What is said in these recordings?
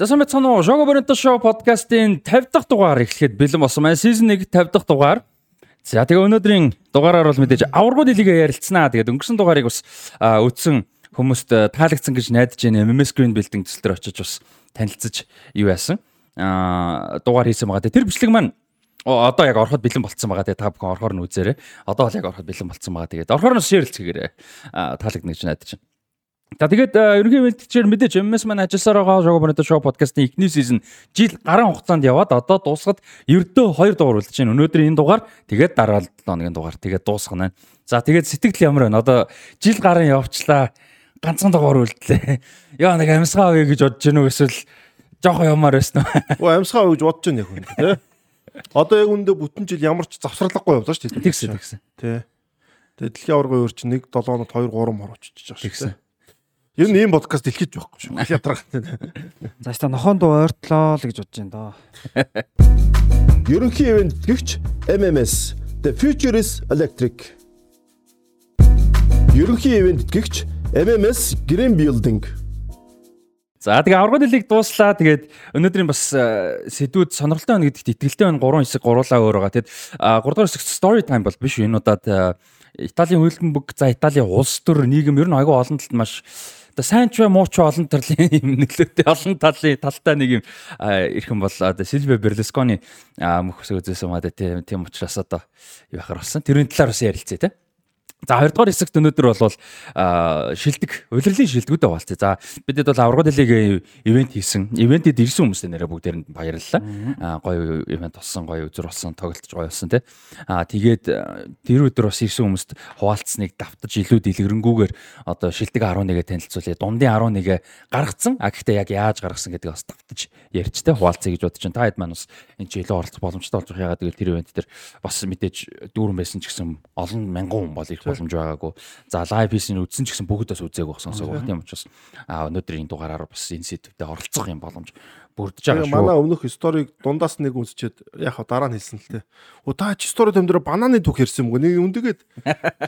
За сайн байна уу? Шого Боринто шоу подкастын 50 дахь дугаар эхлэхэд бэлэн болсон маань. Season 1 50 дахь дугаар. За тэгээ өнөөдрийн дугаараар бол мэдээж аваргууд илгээ ярилцсанаа. Тэгээд өнгөрсөн дугаарыг бас үтсэн хүмүүст таалагдсан гэж найдаж байна. MMS Green Building төсөл төр очиж бас танилцж юу яасан. Аа дугаар хийсэн байгаа. Тэр бичлэг маань одоо яг ороход бэлэн болцсон байгаа. Тэгээ та бүхэн орохоор нь үзээрэй. Одоо бол яг ороход бэлэн болцсон байгаа. Тэгээд орохоор нь шеэрлцгээгээрэй. Таалагдана гэж найдаж байна. За тэгээд ерөнхий мэдээлэлчээр мэдээж MS маань ажилласаар байгаа Шого Бонито шоу подкастын эхний сизон жил гарan хугацаанд яваад одоо дуусахад ердөө 2 дугаар үлдэж байна. Өнөөдөр энэ дугаар тэгээд дараа 7 хоногийн дугаар тэгээд дуусгана. За тэгээд сэтгэл ямар байна? Одоо жил гарan явчлаа. Ганцхан дугаар үлдлээ. Яа нэг амьсгаа авъя гэж бодож гэнэ үү эсвэл жоохоо ямаар байсан уу? Оо амьсгаа авъя гэж бодож яг хүн тий. Одоо яг үндэ бүтэн жил ямар ч завсралгагүй явлаа шүү дээ. Тэгсэн тэгсэн. Тий. Тэгээд дэлхийн аваргын өөр чинь 1 7 хоног 2 3 мөр очиж байгаа шүү дээ. Ер нь ийм подкаст дэлхийд байхгүй шүү. Ятрах. За ста нохоонд ойртлоо л гэж бодож байна доо. Ерөнхий ивент гэгч MMS The Future is Electric. Ерөнхий ивент гэгч MMS Green Building. За тэгээ аврагын дэлийг дууслаа. Тэгээд өнөөдрийн бас сэдвүүд сонирхолтой байна гэдэгт итгэлтэй байна. 3 хэсэг гуруулаа өөр байгаа. Тэгээд 3 дахь хэсэг story time бол биш энэ удаад Италийн хөлбөмбөг бүг за Италийн улс төр нийгэм ер нь айгүй олон талд маш одоо сайн ч муу ч олон төрлийн юм нөлөөтэй олон талын талтай нэг юм ирхэн бол одоо Сильве Берлускони мөхөс үзсэн маа тийм учраас одоо юу яхаар болсон. Тэрийн талаар бас ярилцъя те. За хоёрдугаар хэсэгт өнөөдөр бол шилдэг, улирлын шилдэгүүдээ хуваалцъя. За бидэд бол аврагууд лигийн ивент хийсэн. Ивентэд ирсэн хүмүүстээ нэрээ бүгдээр нь баярлалаа. Аа гоё ивент болсон, гоё үзэр болсон, тоглолтож гоё болсон тий. Аа тэгээд тэр өдөр бас ирсэн хүмүүст хуваалцсныг давтаж илүү дэлгэрэнгүйгээр одоо шилдэг 11-гээ танилцуулъя. Дундын 11-гээ гаргацсан. А гэхдээ яг яаж гаргасан гэдгийг бас давтаж ярьж тий хуваалцъя гэж бодож байна. Та хэд маань бас энэ ч илүү оролцох боломжтой болж байгаа. Ягаад гэвэл тэр ивент дээр бас мэдээж дүүрэн байсан ч гэсэн олон мянган хүн бол ирэх боломж байгаагүй. За лайв хийсний үзсэн ч гэсэн бүгдээс үзээгүй сонсоог байх тийм учраас а өнөөдрийн дугаараар бас энэ сэдвүүдэд оролцох юм боломж бүрдэж байгаа шүү. Манай өмнөх сториг дундаас нэг үзчихэд яг дараа нь хэлсэн л тээ. Оо та чи стори томдор бананы түүх ярьсан мгөө нэг үндэгээд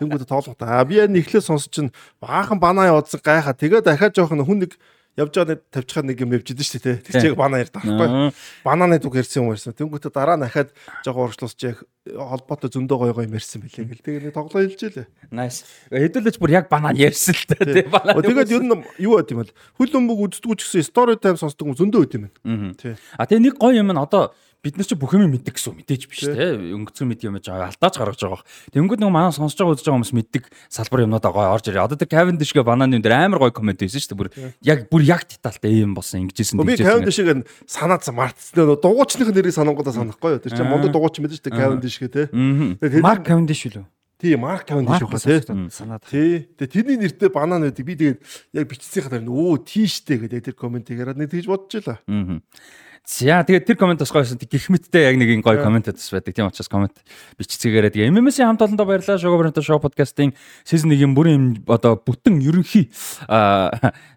тэнгууд тоолох та. Би яг нэхлээ сонсч чинь баахан банаа явуулсан гайхаа. Тэгээ дахиад жоох хүн нэг явж байгаа тавьчихад нэг юм явж идэв шүү дээ. Тэр чиг банаа ярьдаг байхгүй. Бананы дүг ярьсан юм ярьсан. Тэнгүүтээ дараа нь дахиад жоо уршлуусч яг холбоотой зөндөө гоё гоё юм ярьсан билээ гэл. Тэгээ нэг тоглоо хэлжээ лээ. Nice. Хэдүүлж бүр яг банаа ярьсан л дээ. Банаа. Тэгээд ер нь юу байт юм бол хөл өмбөг үздэг ч гэсэн story time сонсдог юм зөндөө байт юм байна. Тий. А тэгээ нэг гоё юм нь одоо бид нар чи бүх юм мэддэг гэсэн мэдээж биш те өнгөцгөн мэд юм жаа алдааж гаргаж байгаа. Тэнгүүд нэг манай сонсож байгаа үзэж байгаа хүмүүс мэддэг салбар юмнуудаа гоё орж ирээ. Одоо тэр Cavendish-гээ бананы юм дээр амар гоё комент хийсэн шүү дээ. Бүр яг бүр яг детальтай юм болсон ингэжсэн тийм. Би Cavendish-ийг санаацсан мартсан. Дугуйчных нэрийг санангуудаа санахгүй юу. Тэр чинь мондо дугуйч мэдэн шүү дээ Cavendish гэ те. Mark Cavendish үү? Тий, Марк Кавендиш байгаа тий. Санаад. Тий. Тэгээ тэрний нэртэй банан байдаг. Би тэгээд яг бичсэн хатаар өө тийштэй гэдэг тэр комментиг хараад нэг тэгж бодож байлаа. Аа. За тэгээд тэр комент бас гойсон. Гэх мэттэй яг нэг гоё комент бас байдаг. Тийм учраас комент бичцгээрээ тэгээ MMS-ийн хамт олондоо баярлалаа. Sugar Brand Show podcast-ийн season 1-ийн бүрийн одоо бүтэн ерөнхий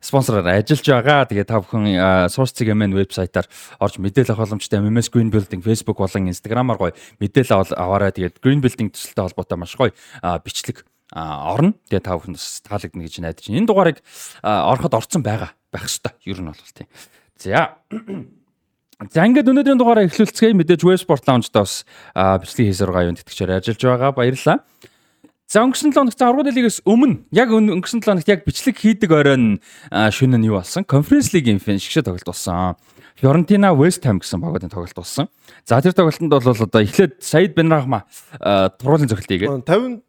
спонсороор ажиллаж байгаа. Тэгээ та бүхэн Source CGM вебсайтаар орж мэдээлэл авах боломжтой MMS Green Building Facebook болон Instagram-аар гоё мэдээлэл аваарай. Тэгээд Green Building төсөлтэй холбоотой маш гоё бичлэг орно. Тэгээ та бүхэнд бас таалагдана гэж найдаж байна. Энэ дугаарыг ороход орцсон байгаа байх хэвээр. Ер нь бол тийм. За За ингээд өнөөдрийн дугаараа эхлүүлцгээе. Мэдээж Web Sport Lounge-да бас бичлэг хийсээр байгаа юм тэтгэгчээр ажиллаж байгаа. Баярлалаа. За өнгөрсөн 7 хоногт аврагын лигээс өмнө яг өнгөрсөн 7 хоногт яг бичлэг хийдэг оройн шөнө нь юу болсон? Conference League-ийн финишгшээ тоглолт болсон. Фьорентина West Ham гэсэн багуудын тоглолт болсон. За тэр тоглолтод бол одоо эхлээд Саид Бенрахма туруулын зохилт хийгээд 50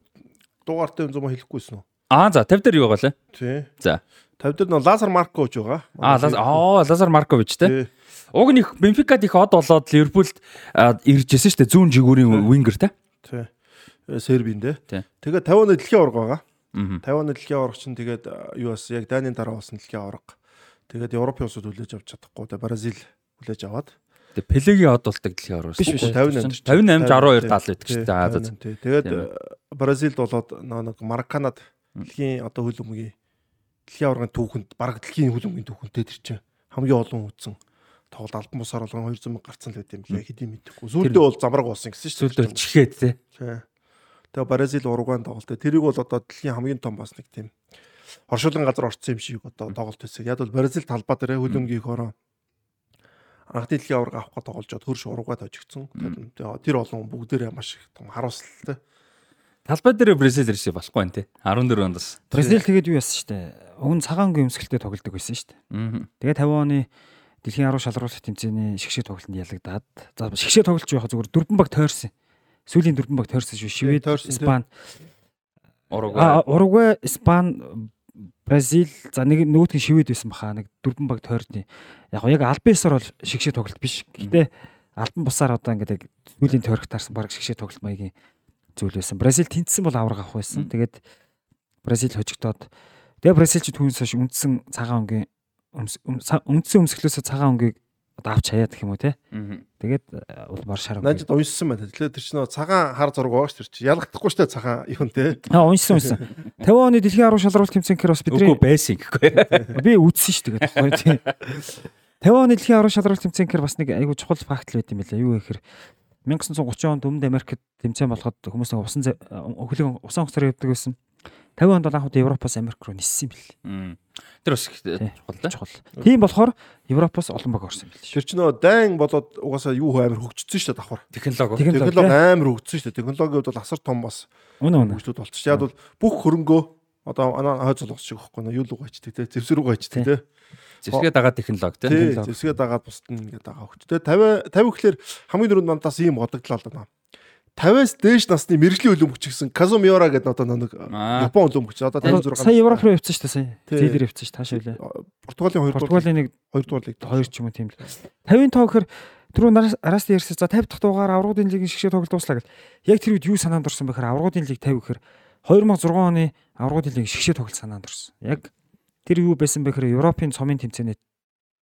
дугаартай юм зам хэлэхгүйсэн үү? Аа за 50 дээр юу байгаа лээ? Тий. За 50 дээр нөө Лазар Маркович байгаа. Аа Лазар Маркович тий. Уг нь их Бенфикад их од болоод Ливерпулд ирж ирсэн шүү дээ. Зүүн жигүүрийн вингер те. Тий. Э, Сербийн те. Тэгээд 50 оны дэлхийн аварга байгаа. 50 оны дэлхийн аварга чинь тэгээд юу бас яг Данийн дараа болсон дэлхийн аварга. Тэгээд Европын улсууд хүлээж авч чадахгүй те. Бразил хүлээж аваад. Тэгээд Пелегийн од болдог дэлхийн аварга. Биш биш 58 58 62 70 байдаг шүү дээ. Тэгээд Бразилд болоод нэг Мараканад дэлхийн одоо хөлбөмбөгийн дэлхийн аваргын түүхэнд бараг дэлхийн хөлбөмбөгийн түүхэнтэй тэр чинь хамгийн олон үзсэн тоглолт албан бусаар болгон 200 мянга гарцсан л байт юм лээ хэдий мэдэхгүй. Сүүлдээ бол замраг болсон гэсэн шүү дээ. Сүүлдээ чихээд тий. Тэгээ Бразил Уругвай тоглолт. Тэрийг бол одоо дэлхийн хамгийн том бас нэг тийм оршуулгын газар орцсон юм шиг одоо тоглолт байсан. Яг бол Бразил талбай дээр хөлөмгийн их ороо анх дэлхийн аварга авах гэж тоглож хөрш уруугаа тожигдсон. Тэгээд тэр олон бүгдээрээ маш их том харуулсалтай. Талбай дээр Бразил ирсэн болохгүй байна те. 14 онд бас. Бразил тэгээд юу яасан штэ. Уг нь цагаан өнгийн өмсгөлтэй тоглодог байсан штэ. Аа. Тэгээд 50 оны дэлхийн 10 шалралт тэмцээний шгшээ тоглолтод ялагдаад за шгшээ тоглолч яхаа зүгээр дөрвөн баг тойрсон. Сүүлийн дөрвөн баг тойрсон шүү. Швед. Испани, Уругвай. Уругвай, Испани, Бразил за нэг нөгөөдгөө шивэд байсан баха нэг дөрвөн баг тойрны. Яг яг ёсоор бол шгшээ тоглолт биш. Гэтэ албан бусаар одоо ингээд яг сүүлийн тойрогт таарсан баг шгшээ тоглолт маягийн зүйл байсан. Бразил тэнцсэн бол авраг авах байсан. Тэгээд Бразил хожигдоод тэгээ Бразилч түүнээс хойш үндсэн цагаан өнгийн үндсэн өмсгөлөөсөө цагаан өнгийг одоо авч хаяад гэх юм уу те. Тэгээд э, улмаар шар өнгийг. Найдад уншсан байна. Тэгэхээр тэр чинь цагаан хар зураг байгаа ш тэр чинь. Ялгахдаггүй штэ цагаан юм те. Аа уншсан уншсан. 50 оны дэлхийн 10 шалралт тэмцээнээр бас бидний Үгүй байсан гэхгүй. би үзсэн шүү дээ гоё тийм. 50 оны дэлхийн 10 шалралт тэмцээнээр бас нэг айгүй чухал факт л байт юм байлаа. Юу гэхээр 1930 онд Өмнөд Америкт тэмцээн болоход хүмүүс усан өхлөг усан хоцор явдаг байсан. 50 онд бол анх удаа Европоос Америк руу ниссэн юм бэл. Тэр бас чухал да. Чухал. Тийм болохоор Европоос олон баг орсон юм бэл шүү. Тэр чинь нөгөө дайн болоод угаасаа юу хөө амар хөгжсөн штэ давхар. Технологи. Технологи. Технологи амар хөгжсөн штэ. Технологиуд бол асар том бас хөгжлүүд болчих. Яг бол бүх хөрөнгөө одоо анаа хойд зулгас шиг байхгүй юу л угаачдаг те. Зэвсэр угаачдаг те. Зэвсгээ дагаа технологи тий. Тий, технологи. зэвсгээ дагаад бусд нь ингээд дагаа өгч. Тэгээ 50 50 гэхэлэр хамгийн дөрөнд мандаас ийм бодогдлоо л даа. 50-аас дээш насны мэрэгжлийн хөлбөмбөч гэсэн Казумиора гэдэг одоо нэг. Япон хөлбөмбөч одоо Одоо 56 Сая Европ руу явцсан шүү дээ сая. Зээлэр явцсан шүү таашаа үлээ. Португалийн 2 дугаар Португалийн нэг 2 дугаар лиг 2 ч юм уу тийм л. 50-ын тоо гэхээр түрүү араас ярьсан. За 50 дахь дугаар аврагын лигийн шгшээ тоглолт дуслаа гэл. Яг тэр үед юу санаанд орсон бэхээр аврагын лиг 50 гэхээр 2006 оны аврагын лигийн шгшээ тоглолт санаанд орсон. Яг тэр юу байсан бэхээр Европын цомын тэмцээний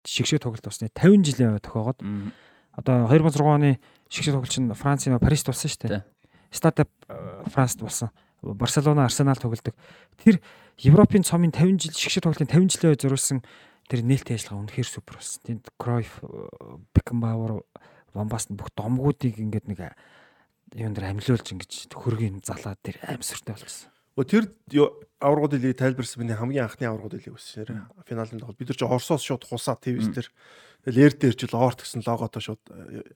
шгшээ тоглолт болсны 50 жилийн тохиогоод Мм. одоо 2006 оны шгшээ тоглолт чинь Францын Парист болсон шүү дээ. Стад Францд болсон. Барселона, Арсенал тоглодог. Тэр Европын цомын 50 жил шгшээ тоглолтын 50 жилийн үед зориулсан тэр нээлттэй ажиллагаа үнэхээр супер болсон. Тэнд Кройф, Бекенбауэр, Ван Бастен бүх домгуудыг ингээд нэг юун дээр амьлуулж ингэж хөргийн залаад тэр амьсртай болсон. Тэр аврагууд лиг тайлбарсан миний хамгийн анхны аврагууд лиг байсан шээ. Финалын тоглолт бид нар чи Оросоос шууд хусаа ТV-с дээр Тэгэл эр дээр ч л Орт гэсэн логотой шууд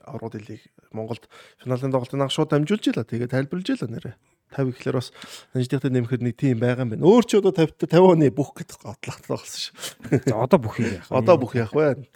аврагууд лиг Монголд финалын тоглолтын анх шууд амжуулж ийлаа. Тэгээ тайлбарлаж ийлаа нэрэ. 50 гэхэлэр бас наждынхтай нэмэхэд нэг тийм байгаа юм байна. Өөр ч одоо 50 50 оны бүх гэдэг готлогтой болсон шүү. За одоо бүх юм яах вэ? Одоо бүх яах вэ?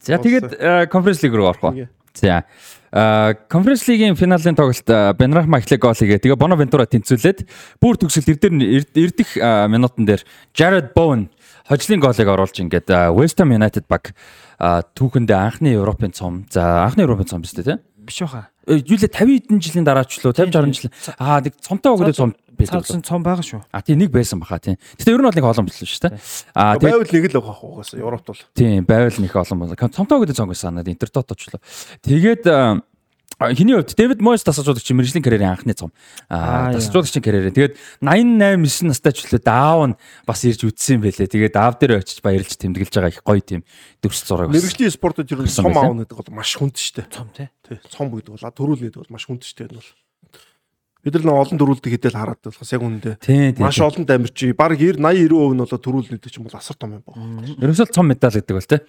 За тэгээд конференц лиг руу орох? Ингээ. За. Конференц лигийн финалийн тоглолт Бенрахма эхлэх гол хийгээ. Тэгээ Бонавентура тэнцвүүлээд бүр төгсөлт эрдэр ирдэх а, минутан дээр Jared Bowen хожлын голыг оруулж ингээд West Ham United баг түүхэндээ анхны Европын цом. За анхны Европын цом биз дээ тий? биш баха. Э, Юу лээ 50 хэдэн жилийн дараач лөө 50 60 жил. Аа нэг цомтой өгдөө цом байдаг. Цаадсан цом байгаа шүү. А тийм нэг байсан баха тийм. Гэтэ ер нь бол нэг олон болсон шүү дээ. А тэгээ Байвал нэг л байгаа хуугаас Европт бол. Тийм, байвал нөх олон байна. Цомтоо гэдэг цонг санаад интертот очлоо. Тэгээд а, хиний хувьд Дэвид Мойс тасалжуулагч мэржлийн карьерийн анхны цом. Тасалжуулагчийн карьерээ. Тэгээд 88 9 настай ч үлээ даав нь бас ирж үтсэн юм байлээ. Тэгээд даав дээр очиж баярлж тэмдэглэж байгаа их гоё тийм дөрс зураг бас. Мэргэжлийн спортод ер нь Болсон цом аавна гэдэг бол маш хүнд шүү дээ. Цом тий. Цом гэдэг бол төрүүл гэдэг бол маш хүнд шүү дээ. Энэ бол. Бид нар нэг олон төрүүлдэг хэдэл хараад болохоос яг үнэндээ маш олон дамирч баг 90 80 90% нь бол төрүүл нэгдэг ч юм бол асар том юм байна. Ерөөсөө цом медаль гэдэг бол. Тий.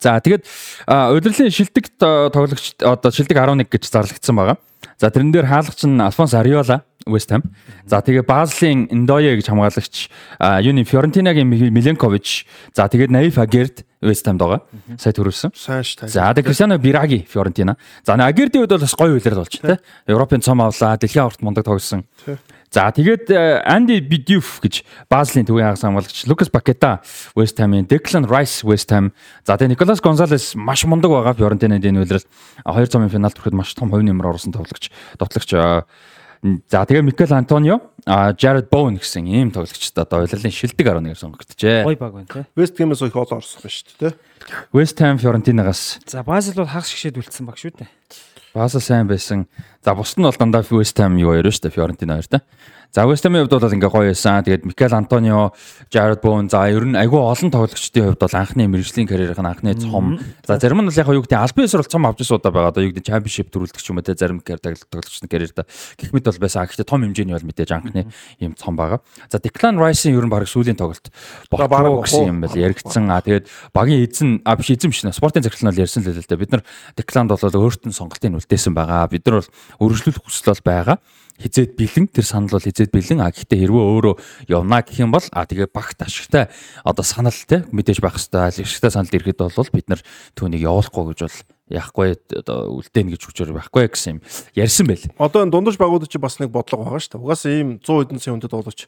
За тэгээд удирлын шилдэг то- тоглогч одоо шилдэг 11 гэж зарлагдсан байгаа. За тэрэн дээр хаалгач нь Алфонс Ариола West Ham. За тэгээ Базлийн Индоя гэж хамгаалагч юуны Фиорентинагийн Миленкович. За тэгээд Наиф Агерт West Ham байгаа. Сая төрүүлсэн. Сайн ш та. За тэгээд Кристиано Бираги Фиорентина. За Агердийн хувьд бол бас гоё үйлрэл болж тий. Европын цом авлаа, дэлхийн аварт мундаг тоглосон. За тэгээд э, Анди Бидюф гэж Базлийн төвийн хагас хамгаалагч Лукас Пакета West Ham-ийн Declan Rice West Ham. За тэгээд Николас Гонсалес маш мундаг байгаа Фиорентинад энэ үйлрэл а, хоёр цомын финалд хүрэхэд маш том хувийн нэмэр оруулсан тоглогч. А, За тэгээ Микел Антонио, а Jared Bowen гэсэн ийм тоглогчд одоо үйлрэлийн шилдэг 11-ээр сонгогдчихэ. Гой баг байна тий. Вест Гэмээс их олон орсон байна шүү дээ. тий. West Ham Фиорентинагаас За Базел бол хагас шгшээд үлдсэн баг шүү дээ. Бааса сайн байсан. За бусд нь бол дандаа West Ham юу хоёр шүү дээ Фиорентина хоёр та. За West Ham-ийн хувьд бол ингээ гоё байсан. Тэгээд Микел Антонио, Jared Bowen за ер нь айгүй олон тоглогчдын хувьд бол анхны мэрэгжлийн карьерийн анхны цом. За зарим нь бол яг юу гэдэг албан ёсоор цом авч ирсэн удаа байгаа. Одоо юу гэдэг championship төрүүлдэг ч юм уу те зарим тоглогчдын карьерда гэх мэт бол байсан. Гэхдээ том хэмжээний бол мэдээж анхны юм цом байгаа. За Declan Rice-ийн ер нь баг сүүлийн тоглолт бохоо гэсэн юм байл яригдсан. А тэгээд багийн эзэн а биш эзэн биш нэ спортын захирал нь ярьсан л л дээ. Бид нар Declan бол өөртөө сонголтын үлдээсэн байгаа. Бид нар бол өргөжлөх хүсэл бол байгаа. Хизээд бэлэн тэр санал бол хизээд бэлэн. А гэхдээ хэрвээ өөрөө явна гэх юм бол а тэгээ багт ашигтай. Одоо санал те мэдээж байх хэвээр ашигтай санал ирэхэд бол бид нар түүнийг явуулахгүй гэж бол яахгүй одоо үлдээн гэж хүчээр байхгүй гэсэн юм. Ярьсан байл. Одоо энэ дундаж багууд чи бас нэг бодлого байгаа шүү дээ. Угаасаа ийм 100 хэдэн сая хүндэд болооч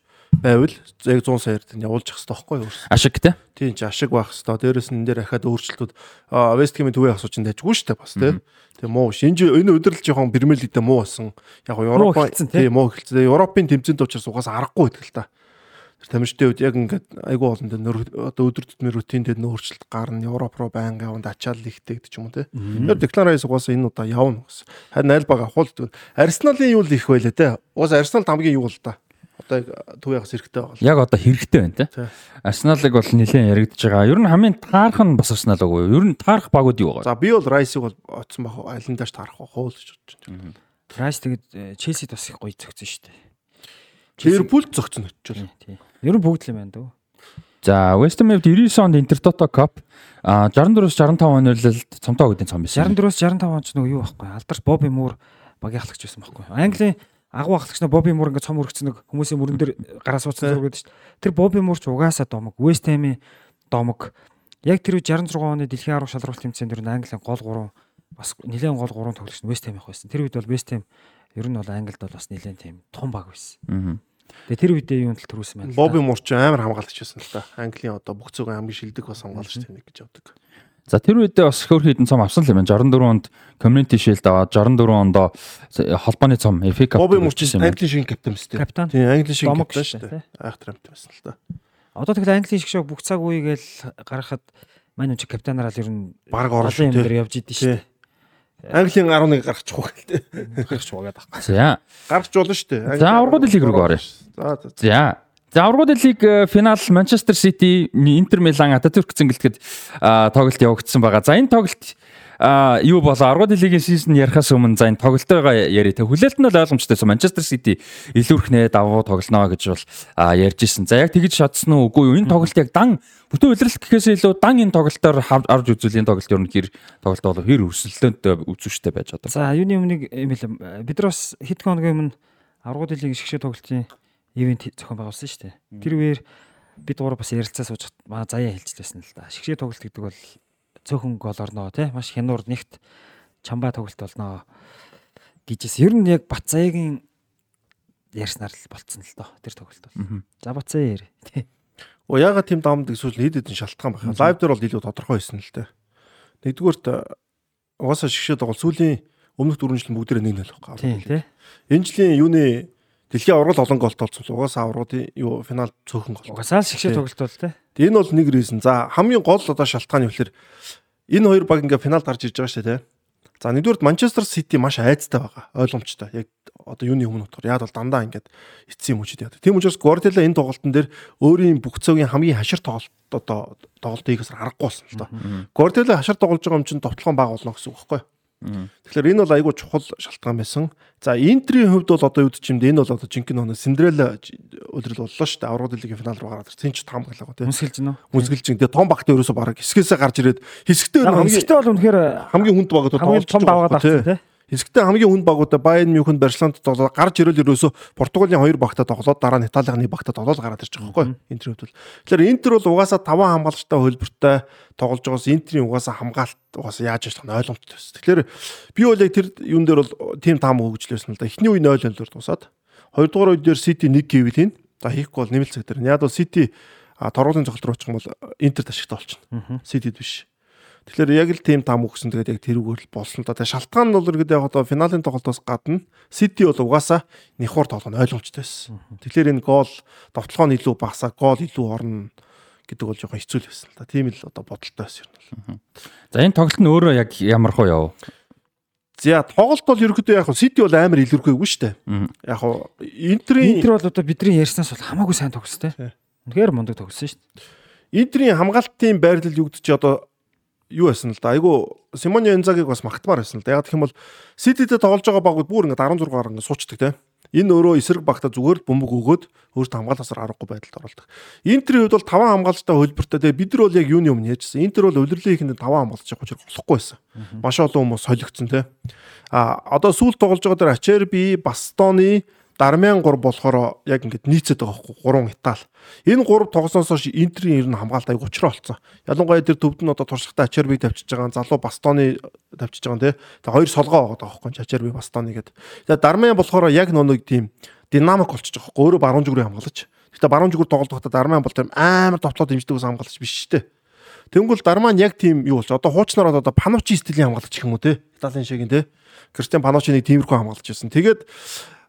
байвал яг 100 саяар тань явуулж явах хэрэгтэй байхгүй юу? Ашиг те. Тийм ч ашиг байх хэрэгтэй. Дээрээс нь энэ дээр ахаад өөрчлөлтүүд Вест Хэмийн төвийн асууч нь тажгүй шүү дээ бас те. Тэгээ муу шинж энэ өдрөл жоохон Премьер Лигтээ муу болсон. Яг Европ тийм муу хэлцээ. Европын тэмцээнд учраас угаасаа аргагүй байдаг л та. Тамирчдын үед яг ингээд айгүй олон дээр одоо өдөр тутмын рутин дээр нөөрчлөлт гарна. Европ руу байнга яванд ачаал ихтэй гэдэг ч юм уу те. Тэр деклараци угаасаа энэ удаа явна гэсэн. Харин аль баг авахул Арсеналын юу л их байлаа те. Угаасаа Арсенал хамгийн юу л та. Одоо төв ягас хэрэгтэй байгаа. Яг одоо хэрэгтэй байна те. Арсеналыг бол нэлээд яригдж байгаа. Ер нь хамгийн таарах нь бас Арсенал уу? Ер нь таарах багууд юу байгаа? За би бол Райсыг бол оцсон баг алиндааш таарах хоо л гэж бодож байна. Райс тэгээд Челсид бас их гоё зөгцөн шүү дээ. Ливерпул зөгцөн очивол. Тийм. Ер нь бүгд л юм байна дөө. За West Ham-д 99 онд Intertoto Cup а 64-с 65 оны үлэлд цомтоо гэдэг цом байсан. 64-с 65 онд ч нөгөө юу байхгүй. Алдарч Bobby Moore багийн ахлагч байсан байхгүй. Английн агуу ахлагч нь Bobby Moore ингээд цом өргөцсөн нэг хүмүүсийн мөрөн дээр гараа суудсан зураг байдаг шүү дээ. Тэр Bobby Moore ч угаасаа домог. West Ham-ийн домог. Яг тэр 66 оны дэлхийн 10 шалралт тэмцээнд дэр Английн гол 3 бас нэлээд гол 3 тоглогч нь West Ham их байсан. Тэр үед бол West Ham ер нь бол Англид бол бас нэлээд тийм том баг байсан. Тэгээ тэр үедээ юунд л төрүүлсэн байна. Бобби Мурч амар хамгаалагч байсан л та. Английн одоо бүх зүг хамгийн шилдэг бас хамгаалагч тэнэг гэж явдаг. За тэр үедээ бас хөөр хідэн цом авсан юм байна. 64 онд community shield аваад 64 ондоо э, холбооны цом FA Cup Боби мөрчсэн юм. Англи шиг капитан мэт. Капитан. Тийм англи шиг капитан шүү дээ. Айхтар амт байсан л да. Одоо тэгэл англи шиг шоу бүх цаг үегээл гаргахад мань үчи капитанараа л ер нь баг орсон юм дээр явж идэв шүү дээ. Английн 11 гаргачихгүй гэлтэй. Гаргачихгүй гэдэг. За. Гаргач болно шүү дээ. За ургууд лиг рүү орё. За за. За аврагууд лиг финал Манчестер Сити, Интер Милан, Ататүрк зингэлтгэд тоглолт явагдсан байгаа. За энэ тоглолт а юу болоо аргууд лигийн сизон ярихаас өмнө за энэ тоглолтойгоо яри. Тэг хүлээлт нь бол ойлгомжтойсэн. Манчестер Сити илүүрхнээ давуу тоглоно гэж бол ярьж исэн. За яг тэгж шатсан уу үгүй юу? Энэ тоглолт яг дан бүтэн удирдал гэхээс илүү дан энэ тоглолтоор авч үзүүл энэ тоглолт ер нь хэр тоглолт болоо хэр өрсөлдөөнтэй үзүүштэй байж одоо. За юуны өмнө юм бэл бид нар бас хэд хоногийн өмнө аргууд лигийн шгшээ тоглолтын ивент зохион байгуулсан шүү дээ. Тэр үеэр бид гурав бас ярилцаа сууж маа заяа хэлчихсэн л да. Шгшээ тоглолт гэдэг бол цөөхөн гол орноо тий маш хянуур нэгт чамбаа тоглолт болноо гэжээс ер нь яг Бацаагийн ярьснаар л болцсон л доо тэр тоглолт бол. За Бацаа яар тий. Оо ягаад тийм давамд эсвэл хэд хэдэн шалтгаан байх. Лайв дээр бол илүү тодорхой байсан л дээ. Нэгдүгээрт угаасаа шигшээ тоглол сүүлийн өмнөх дөрвөн жил бүгдээр нэг нөл байхгүй. Тийм тий. Энэ жилийн юуны дэлхийн аврал олон голт олцсон. Угаасаа авруудын юу финал цөөхөн гол. Угаасаа л шигшээ тоглолт бол тий. Энэ бол нэг reason. За хамгийн гол одоо шалтгаан нь юу вэ? Энэ хоёр баг ингээ финалд гарч ирж байгаа шүү дээ тий. За нэгдүгээр Манчестер Сити маш айцтай байгаа. Ойлгомжтой. Яг одоо юуны өмнө утгаар яад бол дандаа ингээд эцсийн мөчд яадаг. Тийм учраас Guardiola энэ тоглолтын дээр өөрийн бүх цогийн хамгийн хашир тоглолт одоо тоглолтыг хийхээс аргагүй болсон л доо. Guardiola хашир тоглож байгаа юм чинь товтлогон баг болно гэсэн үг байхгүй юу? Тэгэхээр энэ бол айгүй чухал шалтгаан байсан. За Интерийн хувьд бол одоо юу гэж юм бэ? Энэ бол одоо жинхэнэ оноо Синдрелла өдрөл боллоо шүү дээ. Аврагд лигийн финал руу гараад ирсэн ч том галаа тийм. Үсгэлж гинөө. Үсгэлж гин. Тэгээ том багтаа ерөөсө бараг хэсгээсээ гарч ирээд хэсэгтээ хамгийн хэсэгтээ бол үнэхээр хамгийн хүнд багтаа тоглож том даваад авсан тийм. Хэсэгтээ хамгийн хүнд багуудаа Байерн Мюнхен Барселонд тоглоод гарч ирэл ерөөсө Португалийн хоёр багтаа тоглоод дараа нь Италийн багтаа тоглоод гараад байгаа байхгүй Интер бол. Тэгэхээр Интер бол угаасаа таван хамгаалагчтай хөлбөртэй тоглож байгаас Интерийн угаасаа хамгаалт угаасаа яаж яах нь ойлгомжтой байсан. Тэгэхээр би бол яг тэр юун дээр бол тим таам хөгжлөөсөн л да. Эхний үе 0-0 дуусаад хоёрдугаар үе дээр Сити нэг гэвэл хийн. За хийхгүй бол нэмэлт цаг дээр. Яг бол Сити торгуулийн цогцол руу очих юм бол Интер ташигтай болчихно. Ситид биш. Тэгэхээр яг л тийм там өгсөн тэгээд яг тэрүүгээр л болсон л да. Тэгээд шалтгаан нь бол гэдэг яг одоо финалийн тоглолтоос гадна Сити бол угаасаа нэхур тоглоно ойлгомжтой байсан. Тэгэхээр энэ гол довтлогоо нь илүү багасаа, гол илүү орно гэдэг бол жоохон хэцүү л байсан л да. Тийм л одоо бодолтой байсан юм бол. За энэ тоглолт нь өөрөө яг ямар хөө яв? За тоглолт бол ерөөхдөө яг Сити бол амар илэрхүйгүй шүү дээ. Яг хуу Интерийн Интер бол одоо бидний ярьснаас бол хамаагүй сайн тоглосон те. Үнэхээр мундаг тоглосон шүү дээ. Интерийн хамгаалтын байрлал чи одоо юу байсан л да. Айгу Симоне Энзагийг бас магтмаар байсан л да. Яг гэх юм бол Сититэй тоглож байгаа багууд бүр ингээд 16 гаруй ингээд суучдаг те. Энэ өөрөө эсрэг багта зүгээр л бөмбөг өгөөд өөртөө хамгааласаар аргагүй байдалд оролдог. Интерийн хувьд бол таван хамгаалалттай хөлбөртэй тэгээ бид нар бол яг юуны өмнө яжсэн. Интер бол улирлын ихэнд таван хамгаалж явах учраас болохгүй байсан. Маш олон хүмүүс солигдсон те. А одоо сүүл тоглож байгаа дээр Ачерби, Бастоны, Дармян 3 болохоор яг ингээд нийцээд байгаа хөөхгүй 3 Итали. Энэ 3 тоглосноос хойш Интерийн ер нь хамгаалт аяг учраа болцсон. Ялангуяа тэр төвд нь одоо туршлагатай Ачербиг тавьчихж байгаа, залуу Бастоны тавьчихж байгаа нэ. Тэгээ хоёр солгоо байгаа байхгүй Ачерби, Бастоны гэдэг. Тэгээ Дармян болохоор яг нэг тийм динамик болчихж байгаа хөөхгүй өөрөө баруун зүгрээ хамгаалж. Гэтэ баруун зүгүр тоглох та Дармян бол тэр амар товтлоод дэмждэг ус хамгаалагч биш шүү дээ. Тэнгүүл Дарман яг тийм юу болж одоо хуучнаар одоо Панучи стилийн хамгаалагч юм уу те. Италийн шиг те. Кристиан Панучи нэг тиймэрхүү хамгаалагч байсан. Тэгээд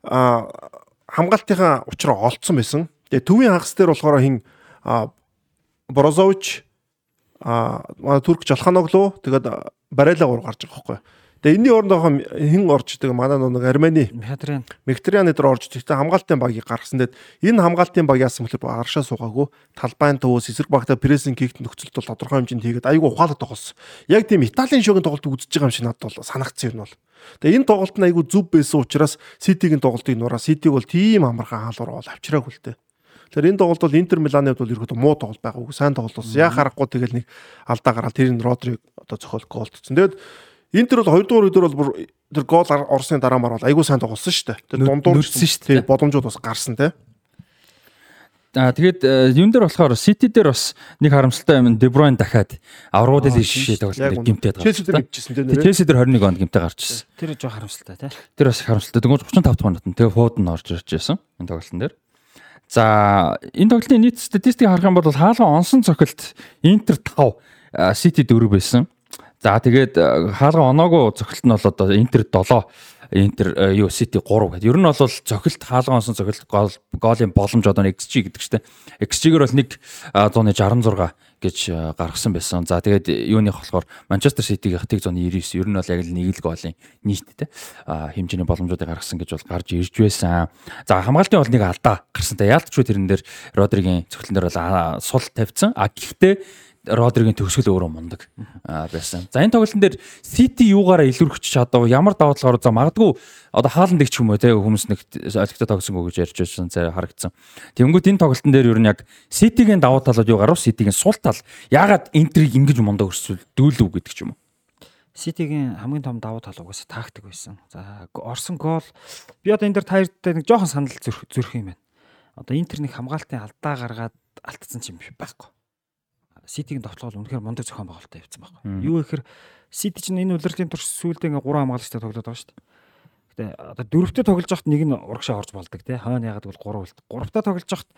хамгаалтынхаа учраа олцсон байсан. Тэгээ төвийн хагас дээр болохоор хин а, Брозович а турк Жалханоглу тэгээд Барела гур гарч байгаа байхгүй. Тэгээ энэний оронд байгаа хин орж идэг манай нэг Армени Мехатрин Мектериан дээр орж тэгтээ хамгаалтын багийг гаргасан. Тэгэд энэ хамгаалтын баг яасан бөхлөөр аршаа суугаагүй талбайн төвөөс эсрэг багта прессинг хийх нөхцөлд бол тодорхой хэмжээнд хийгээд айгүй ухаалаг тоглосон. Яг тийм Италийн шогийн тоглолт үзэж байгаа юм шиг надад бол санагдсан юм бол. Тэгээ энэ тоглолт нь айгүй зүв байсан учраас Ситигийн тоглолтыг нураа Ситиг бол тийм амархан хаалгаар бол авчираагүй л дээ. Тэгэхээр энэ тоглолт бол Интер Миланы хувьд бол ерөөдөө муу тоглолт байгаагүй сайн тоглолт болсон. Яг харахгүй тэгэл нэг алдаа гараад тэр нь Родриг одоо зохиол голдсон. Тэгээд Интер бол 2 дугаар өдөр бол бүр тэр гол орсны дараа мар бол айгүй сайн тоглосон шүү дээ. Тэр дундуур нүдсэн шүү дээ. тий, боломжууд бас гарсан тий. Аа тэгээд э, юун дээр болохоор City дээр бас нэг харамсалтай юм De Bruyne дахиад аврагууд л шишээ Яг тоглолт гимтээд Челси дээр гарч. гिचсэн тий Тэгээд нэрээ. Челси дээр 21 онд гимтэй гарч ирсэн. тэр жоо харамсалтай те. Тэр бас харамсалтай. Дөнгөж 35 дахь минут нь тэгээ фууд нь орж ирж байсан энэ тоглолтын дээр. За энэ тоглолтын нийт статистик харах юм бол хаалга онсон цохилт Интер 5, City 4 байсан. За тэгээд э, хаалга оноогүй цохилт нь бол одоо Интер 7, Интер э, юу City 3 гэдэг. Ер нь бол цохилт хаалга онсон цохилт гол голын боломж одоо XG гэдэг чтэй. XG-гэр бол 1.66 гэж э, гаргасан байсан. За тэгээд юуных болохоор Манчестер Ситигийн 199 ер нь бол яг л нэг л голын нийттэй хэмжээний боломжуудыг гаргасан гэж бол гарч ирж байсан. За хамгаалтын бол нэг алдаа гарсан. Та яалтч тэрэн дээр Родригийн цогцлон дээр бол сул тавьсан. А гэхдээ Родригийн төгсгөл өөрөө мундаг байсан. За энэ тоглолтын дээр Сити юугаараа илүүрхэж чадав? Ямар давуу талаар за магадгүй одоо хаалт ч юм уу те хүмүүс нэг олигтой тогсонгүй гэж ярьж байсан цай харагдсан. Тэнгүүд энэ тоглолтын дээр ер нь яг Ситигийн давуу талууд юу гарав? Ситигийн сул тал яагаад Интерийг ингэж мундаг өрсөл дүүлв гэдэг ч юм уу. Ситигийн хамгийн том давуу тал угаасаа тактик байсан. За орсон гол би одоо энэ дээр таяртай нэг жоохон санал зөрөх юм байна. Одоо Интер нэг хамгаалтын алдаа гаргаад алдсан ч юм байхгүй. Ситигийн товтлогол үнэхээр мундаг зохион байгуулалттай явцсан. Мгм. Юу гэхээр Сити ч энэ удирдлагын турш сүүлдээ ингээ гурван хамгаалагчтай тоглоод байгаа шүү дээ. Гэтэ одоо дөрөвтэй тоглож байхад нэг нь урагшаа орж болдог тий. Хойно ягаад гэвэл гурав үлд. Гуравтаа тоглож байхад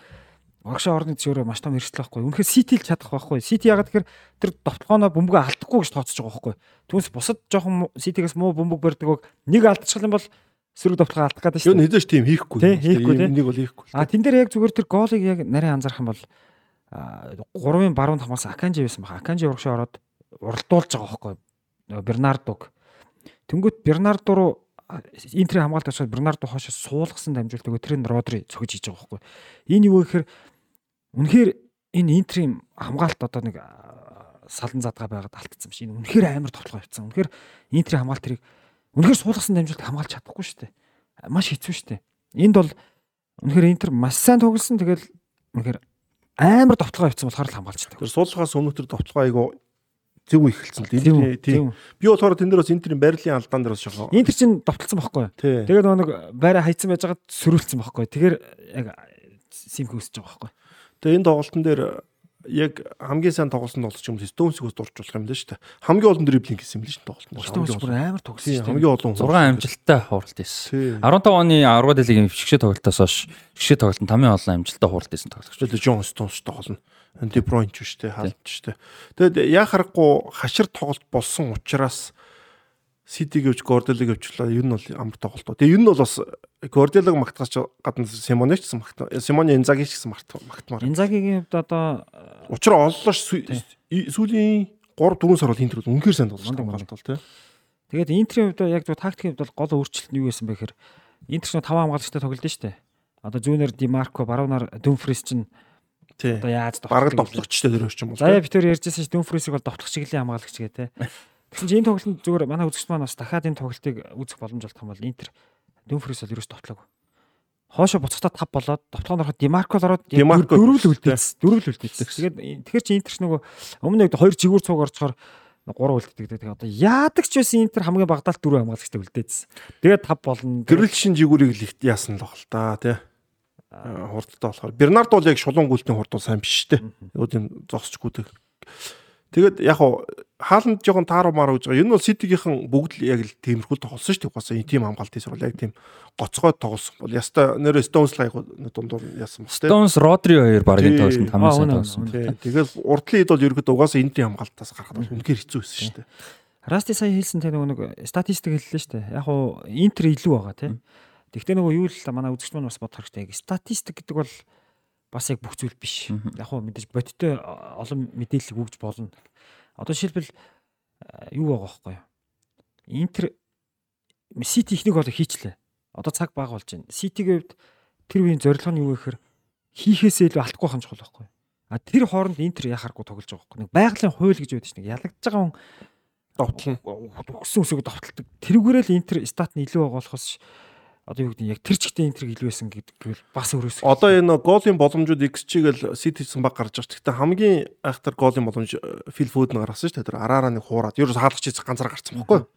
урагшаа орны зөвөрөө маш том эрсдэл байхгүй. Үнэхээр Сити л чадах байхгүй. Сити ягаад гэхээр тэр товтлогооноо бөмбөгөө алдахгүй гэж тооцож байгаа байхгүй. Түүнээс бусад жоохон Ситигээс муу бөмбөг барьдаг. Нэг алдчихлаа бол сөрөг товтлогоо алдах гэдэг Юу шүү дээ. нэгэж тийм хийхгүй. Тий, хийхгүй. Энийг бол хийхгүй. А тэн дээр яг зүгээр тэр гоолыг яг нарийн анзаарах юм бол а, гурвын баруунд хамгаалсан Аканжи байсан баха. Аканжи урагшаа ороод уралдуулж байгаа байхгүй. Нөгөө Бернардог. Тэнгүүт Бернардо руу а, Интерийн хамгаалт очоод Бернардо хоошоо суулгасан дамжуулт өгөө тэр нь Родри цогж хийж байгаа байхгүй. Энэ юу гэхээр үнэхээр энэ Интерийн хамгаалт одоо нэг салан задгаа байгаад алдсан биш. Энэ үнэхээр амар тоглоо явцсан. Үнэхээр Интерийн хамгаалт тэрийг үнэхээр суулгасан дамжуулт хамгаалж чадахгүй шүү дээ. Маш хэцүү шүү дээ. Энд бол үнэхээр Интер маш сайн тоглосон. Тэгэл үнэхээр амар товтлогоо явцсан болохоор л хамгаалцдаг. Тэр суулгахаас өмнө тэр товтлогоо айгу зөв ихэлсэн л дээ. Тийм. Би болохоор тэн дээр бас Интерийн байрлалын алдаан дээр бас шахаа. Интер чинь товтлцсан байхгүй юу? Тэгээд нэг байраа хайцсан байж байгаад сөрүүлсэн байхгүй юу? Тэгэхээр яг симх үсэж байгаа байхгүй? Тэгээ энэ тоглолтын дээр яг хамгийн сайн тоглосон тоглолт ч юм уу Стоунсигос дурч болох юм дээ шүү дээ. Хамгийн олон дриблинг хийсэн юм л шүү дээ тоглолтод. Өлтөн бүр амар тогсон шүү дээ. хамгийн олон. 6 амжилттай хуралт ийсэн. Тий. 15 оны 10 дэлхийн фишгшээ тоглолтоос хойш фишгшээ тоглолтод хамгийн олон амжилттай хуралт ийсэн тоглогч. Тэгэл Джон Стоунс тоглоно. Де Бройн ч шүү дээ, хаалт ч шүү дээ. Тэгэд яа харахгүй хашир тоглолт болсон учраас Сити гэвч Горделыг гэвчлээ. Ер нь бол амар тоглолт. Тэгээ ер нь бол бас Горделыг магтгаач гадна Симоне ч гэсэн магт. Симоне Инзаги ч гэсэн магт магтмаар. Инзагигийн хувьд одоо Учир оллоо сүүлийн 3 4 сар бол Интер бол үнэхээр сайн тоглож байгаа бол тий. Тэгээд Интерийн хувьд яг зөв тактикийн хувьд бол гол өөрчлөлт нь юу байсан бэ гэхээр Интер ч 5 хамгаалагчтай тоглолт нь штэ. Одоо Жүүнер Ди Марко, Баруунаар Дүнфрис чинь Тий. одоо яаж Бараг тоглох довтлогчтой тэр ч юм уу. Заяа битэр ярьжсэн ш Дүнфрисийг бол довтлох чиглэлийн хамгаалагч гээ те. Тэгсэн чинь энэ тоглолтод зүгээр манай үзэгч маань бас дахиад энэ тоглолтыг үзэх боломж олдох юм бол Интер Дүнфрис бол ерөөс довтлоогүй. Хоошо буцахтаа 5 болоод довтлоонд ороход Димарко л ороод дөрөв л үлдээ. үлдээсэн. Дөрөв л үлдээсэн. Тэгээд тэгэхэр чи Интер ч нөгөө өмнө нэг хоёр жигүүр цуг орцохоор 3 үлддэг. Тэгээд одоо яадаг ч байсан Интер хамгийн багадаа л 4 хамгаалагчтай үлдээсэн. Тэгээд 5 болно. Гэрэл шин жигүүрийг л яасан л баг л та тий. Хурдтай болохоор Бернард бол яг шулуун гүйлтийн хурд сайн биш шүү дээ. Юу тийм зогсчгүйдэг. Тэгээд яг хуу хааланд жоохон тааруу маар гэж байгаа. Энэ бол Ситигийнхэн бүгд л яг л тиймэрхүү тоглосон шүү дээ. Угаасаа энэ тим хамгаалтын сурвал яг тийм гоцгой тоглосон бол яста нэр Stones л айгу дундуур яасан бас тий. Stones Rodri хоёр баг энэ Тий. тоглолтод Аа, хамгийн сайн үнэ, тоглосон. Тэгээд урдлын хэд бол ерөөдөө угаасаа энэ тим хамгаалтаас гарахад бол үнэхээр хэцүү байсан шүү дээ. Расти сая хэлсэн тэ нөгөө нэг статистик хэллээ шүү дээ. Яг уу Интер илүү байгаа тий. Тэгвэл нөгөө юу л манай үзэгч маань бас бодох хэрэгтэй. Статистик гэдэг бол бас яг бүх зүйл биш. Яг уу мэдээж бодиттой олон мэдээлэл өгж болно. Одоо жишээлбэл юу байгаа байхгүй юу? Интер Сити ихнийг бол хийчлээ. Одоо цаг бага болж байна. Ситигийн хувьд тэр үеийн зорилго нь юу гэхээр хийхээсээ илүү алдахгүй хань чухал байхгүй юу? А тэр хооронд Интер яхааргүй тоглож байгаа байхгүй юу? Нэг байгалийн хууль гэж байдаг чинь нэг ялагдж байгаа хүн Довтлон. өгсөн үсэг довтолдог. Тэрүүгээрээ л интер стат нь илүү байгаа болохоос одоо юу гэдэг нь яг тэр чигтээ интер илүү байсан гэдэг бас өрөөс. Одоо энэ голын боломжууд XG-гээл City-сэн баг гарч байгаа. Гэхдээ хамгийн айхтар голын боломж Phil Foden гаргасан шүү дээ. Тэр араараа нэг хуураад. Ерөөс хаалгач эзэг ганцаараа гарцсан байхгүй юу?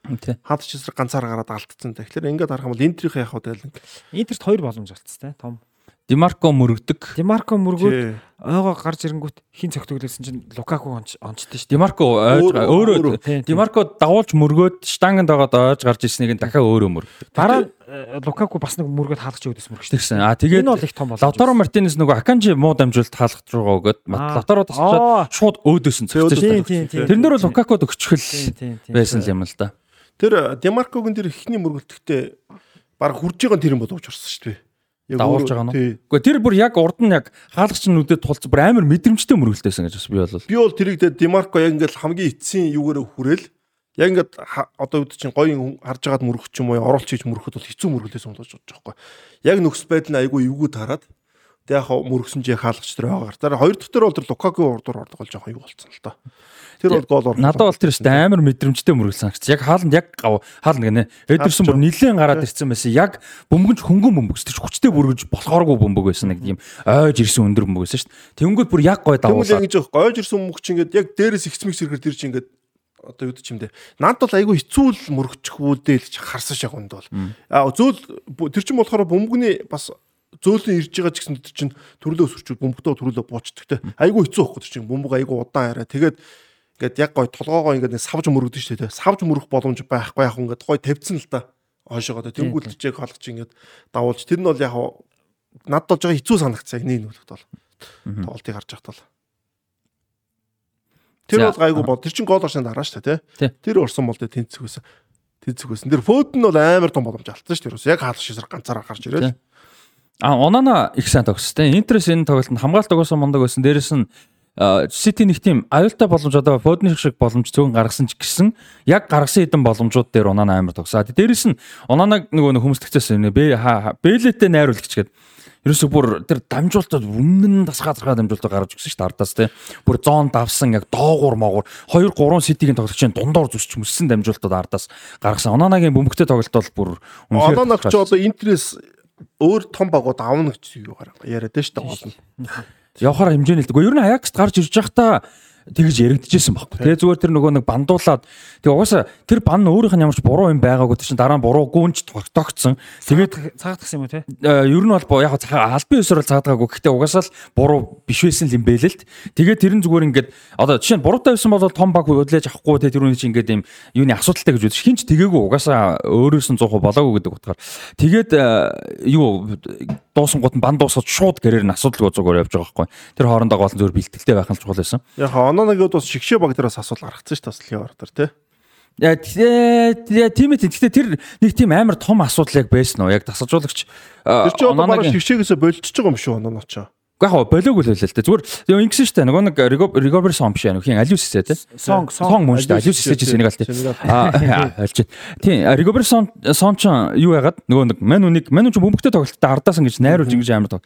Хаалгач эзэг ганцаараа гараад алдсан. Тэгэхээр ингээд харах юм бол Интерийн явах удаа л Интерт хоёр боломж олцсон те том. Димарко мөрөгдөг. Димарко мөргөөд ойгоо гарч ирэнгүүт хин цогтөглөсөн чинь Лукаку онч онцтой шүү Димарко Өөрөө- өөрөө. Димарко дагуулж мөргөөд штанганд байгаад ойж гарч ирснийг нь дахиад өөрөө мөр. Дараа э, Лукаку бас нэг мөргөөд хаалгач өгдөөс мөргөж Тэгсэн. А тэгээд Энэ бол их том боломж. Лавтаро Мартинес нөгөө Аканжи муу дамжуулалт хаалгах руугаа өгөөд Аа. Лавтаро тасчаад шууд байна. тийм тийм. Тэрнэр бол тийм, тийм. байсан юм л да. Тэр Демаркогийн тэр ихний мөргөлтөдөө баг хурж байгаа тэр юм боловч орсон шүү дээ. Дагуулж байгаа нь. Гэхдээ тэр бүр яг урд нь яг хаалгач нүдэд тулц бүр амар мэдрэмжтэй мөргөлтөөсөн гэж бас би бол Би бол тэрийг дэ Демарко яг ингээд хамгийн эцсийн юугаар хүрээл яг ингээд одоо үүд чинь гоё хүн харж байгаад мөрөх ч юм уу оруулч хийж мөрөхөд бол хэцүү мөргөлээс юм болж байгаа байхгүй. Яг нөхс байдал нь айгүй эвгүй тараад тэг яг мөргсөн чи хаалгач тэр байгаа. Тэр хоёр дахь тэр бол тэр Лукаку урдуур ордог болж байгаа юу болцсон л доо. Тэр бол гол орлоо. Надад бол тэр өстө амар мэдрэмжтэй мөргөл санагц. Яг хааланд яг хаална гэнэ. Эдэрсэн бүр нилээн гараад ирсэн байсан. Яг бөмбөгч хөнгөн бөмбөгч тэр хүчтэй бүргэж болохооргүй бөмбөг байсан нэг тийм ойж ирсэн өндөр бөмбөг байсан шүү дээ. Тэнгүүд бүр яг гой Тэгвэл дагуулсан. ингэж гойж ирсэн мөнгө чи ингээд яг дээрээс ихцмэг сэрхэр тэр чи ингээд одоо юу ч юм дээ. Наад бол айгүй хэцүү л мөрөгчих үүдэл ч харсан шаг хүнд бол. Аа зөөл бу- тэр чин болохоор бөмбөгний бас зөөлөн ирж байгаа ч гэсэн тэр чин төрлөө өсөрчүүд бөмбөгтөө төрлөө буучдаг те. Айгүй хэцүү байхгүй тэр чин бөмбөг айгүй удаан арай. Тэгээд ингээд яг гой толгоогоо ингээд савж мөрөгдөн шүү дээ. те. Савж мөрөх боломж байхгүй яг ингээд гой тавьсан л да. Хойшоогоо те. Тэнгүүл чиг хаалгач ингээд давуулж тэр нь бол яг над болж байгаа хэцүү санагцсан яг нэг нүлэгт бол. Тоглолтыг харж байхад бол. Тэр бол гайгүй бод. Тэр чин гол оршин дараа Тий. тий. Тэр орсон бол тэ тэнцэх байсан. Тэнцэх байсан. Тэр фөөд нь бол амар том боломж алдсан дээ. Яг хаалгач шисэр ганцаараа гарч ирээд. А Онана их сайн тогстой. Интерес энэ тоглолтод хамгаалт угаасаа мундаг байсан. Дээрэс нь Сити нэг тийм аюултай боломж одоо Фодны шиг боломж зөвхөн гаргасан ч гэсэн яг гаргасан хэдэн боломжууд дээр Онана амар тогсоо. Дээрэс нь Онанаг нөгөө нэг хүмүүстэгчээс бэ Бэлэтэй найруулагч гэдэг Ерөөсө бүр тэр дамжуултад өмнө нь тасгаа тасгаа дамжуултаа гаргаж өгсөн шүү дээ ардаас те. Бүр зон давсан яг доогуур моогуур 2 3 ситигийн тоглогчийн дундор зүсч мөссөн дамжуултад ардаас гаргасан. Онанагийн бөмбөгтэй тоглолт бол бүр Ононог ч одоо интерес өөр том багууд аавна гэж юу гараа яриад дээ гол нь. явахаар хэмжээний л дээ. Ер нь Аякс гарч ирж байхдаа тэгж яригдчихсэн байхгүй. Тэгээ зүгээр тэр нөгөө нэг бандуулаад тэгээ угаасаа тэр бан өөрийнх нь ямар ч буруу юм байгаагүй чинь дараа нь буруу гүнж тогтогцсон. Тэгээд цаагдах юм уу те? э, ер нь бол бо- яг цаа- албан ёсоор л цаадгаагүй. Гэхдээ угаасаа л буруу биш байсан юм бэ л л. Тэгээд тэр нь зүгээр ингээд одоо жишээ нь буруутай байсан бол том баг хөдлөж авахгүй те тэр үний чинь ингээд юм юуны асуудалтай гэж үзэж хинч тэгээгүй угаасаа өөрөөс нь 100% болоогүй гэдэг утгаар. Тэгээд э, юу дуусангууд нь бан дуусаад шууд гэрээр нь асуудалгүй зүгээр явж байгаа байхгүй. Тэр хоорондоо гол нь зөвөр бэлтгэлтэй байх нь чухал байсан. Яг ононогод бас шигшээ баг дээрээс асуул гаргацсан шүү дээ левар дээр тий. Яа тийм ээ. Гэхдээ тэр нэг тийм амар том асуудал яг байсан уу? Яг тасалжуулагч Тэр чинь одоо бараг шигшээгээс болчихж байгаа юм шүү ононоо ч. Яг болоогүй л байлаа л дээ. Зүгээр ингэсэн шүү дээ. Нөгөө нэг Rigobert Song биш аа. Хин Алиус эсэ тий. Сон Сон мөн шүү дээ. Алиус эсэж Сенегал тий. Аа альж. Тийм Rigobert Song Song ч юу яагаад нөгөө нэг мань үнийг мань ч бөмбөгтэй тоглолттой ардаасан гэж найруулж ингэж амар тог.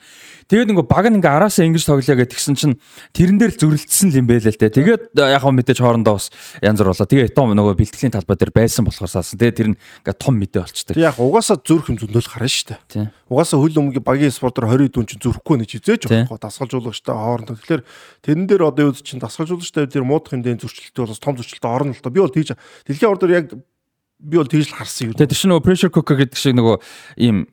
Тэгээд нөгөө баг ингээ араасаа ингэж тоглоё гэж тэгсэн чинь тэрэн дээр л зөрөлдсөн юм байлаа л дээ. Тэгээд яг хөө мэдээж хоорондоо бас янз бүр болоо. Тэгээд том нөгөө бэлтгэлийн талбай дээр байсан болохоор саасан. Тэгээд тэр нь ингээ том мэдээ болчтой. Яг угаасаа зүрх юм зөндөл гарна шүү дээ. Тийм. Угаасаа хөл өмгийн багийн спортоор 20 дүн чинь зүрхгүй нэг хизээж байхгүй дасгалжуулагчтай хоорондоо. Тэгэхээр тэрэн дээр одоо юу чинь дасгалжуулагчтай тэр муудах юм дэ зөрчилттэй бол том зөрчилтөд орно л доо. Би бол тийж дэлхийн ордоор яг би бол тэгж л харсан юм. Тэгээд тэр чинь нөгөө pressure cooker гэдэг шиг нөгөө ийм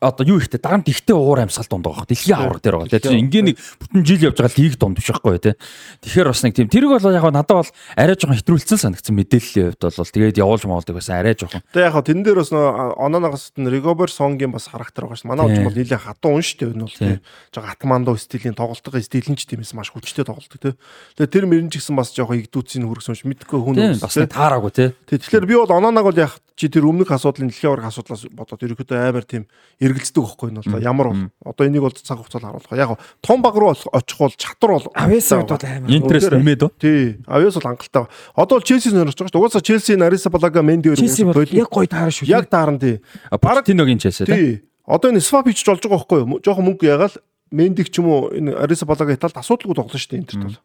одоо юу ихтэй дагант ихтэй уур амьсгал дунд байгаа. Дэлхийн авраг дээр байгаа. Тэгэхээр ингээ нэг бүтэн жил явж байгаа л тийг дунд биш байхгүй тий. Тэгэхээр бас нэг тийм тэрийг бол яг надад бол арай жоохон хэтрүүлсэн санагдсан мэдээллийн хувьд бол тэгээд явуулж маалдаг байсан арай жоохон. Тэгээ яг тэрэн дээр бас нь Rigobert Song-ийн бас характер байгаа шүү. Манай Тийм. хүмүүс бол нэлээд хатуу шүү дээ. Энэ бол Тийм. тийм. Жог Атмандо стилийн тоглолтын стил нь ч тийм эсэм маш хүчтэй тоглолт тий. Тэгээ тэр мөрөн ч гэсэн бас жоохон игдүүцийн хүргэсэн шүү. Мэдхгүй хүн Тийм бас таараагүй тий. Тэг, Тэгэхээр би бол ононог бол яг чи тэр өмнөх асуудлын дэлхийн авраг асуудлаас бодоод ерөөхдөө амар тийм эргэлздэг байхгүй нь бол ямар бол одоо энийг бол цаг хугацаанд харуулах. Яг том баг руу очих бол чадвар бол Авьяасаа бол амар. Интерес Өөр. нэмээд үү? Тий. Авьяас бол хангалттай. Одоо бол Челси нөрөж байгаа шүү. дээ. Угаасаа Челси Нариса Балага Менди Челси бойлно. яг гоё таарна шүү. яг таарна тий. Баратиногийн чэсэ тий. Тий. Одоо энэ Свапич болж байгаа байхгүй юу? Жохон мөнгө ягаал Мендик ч юм уу энэ Ариса Балага Италид асуудалгүй тоглоно шүү дээ Интерт бол.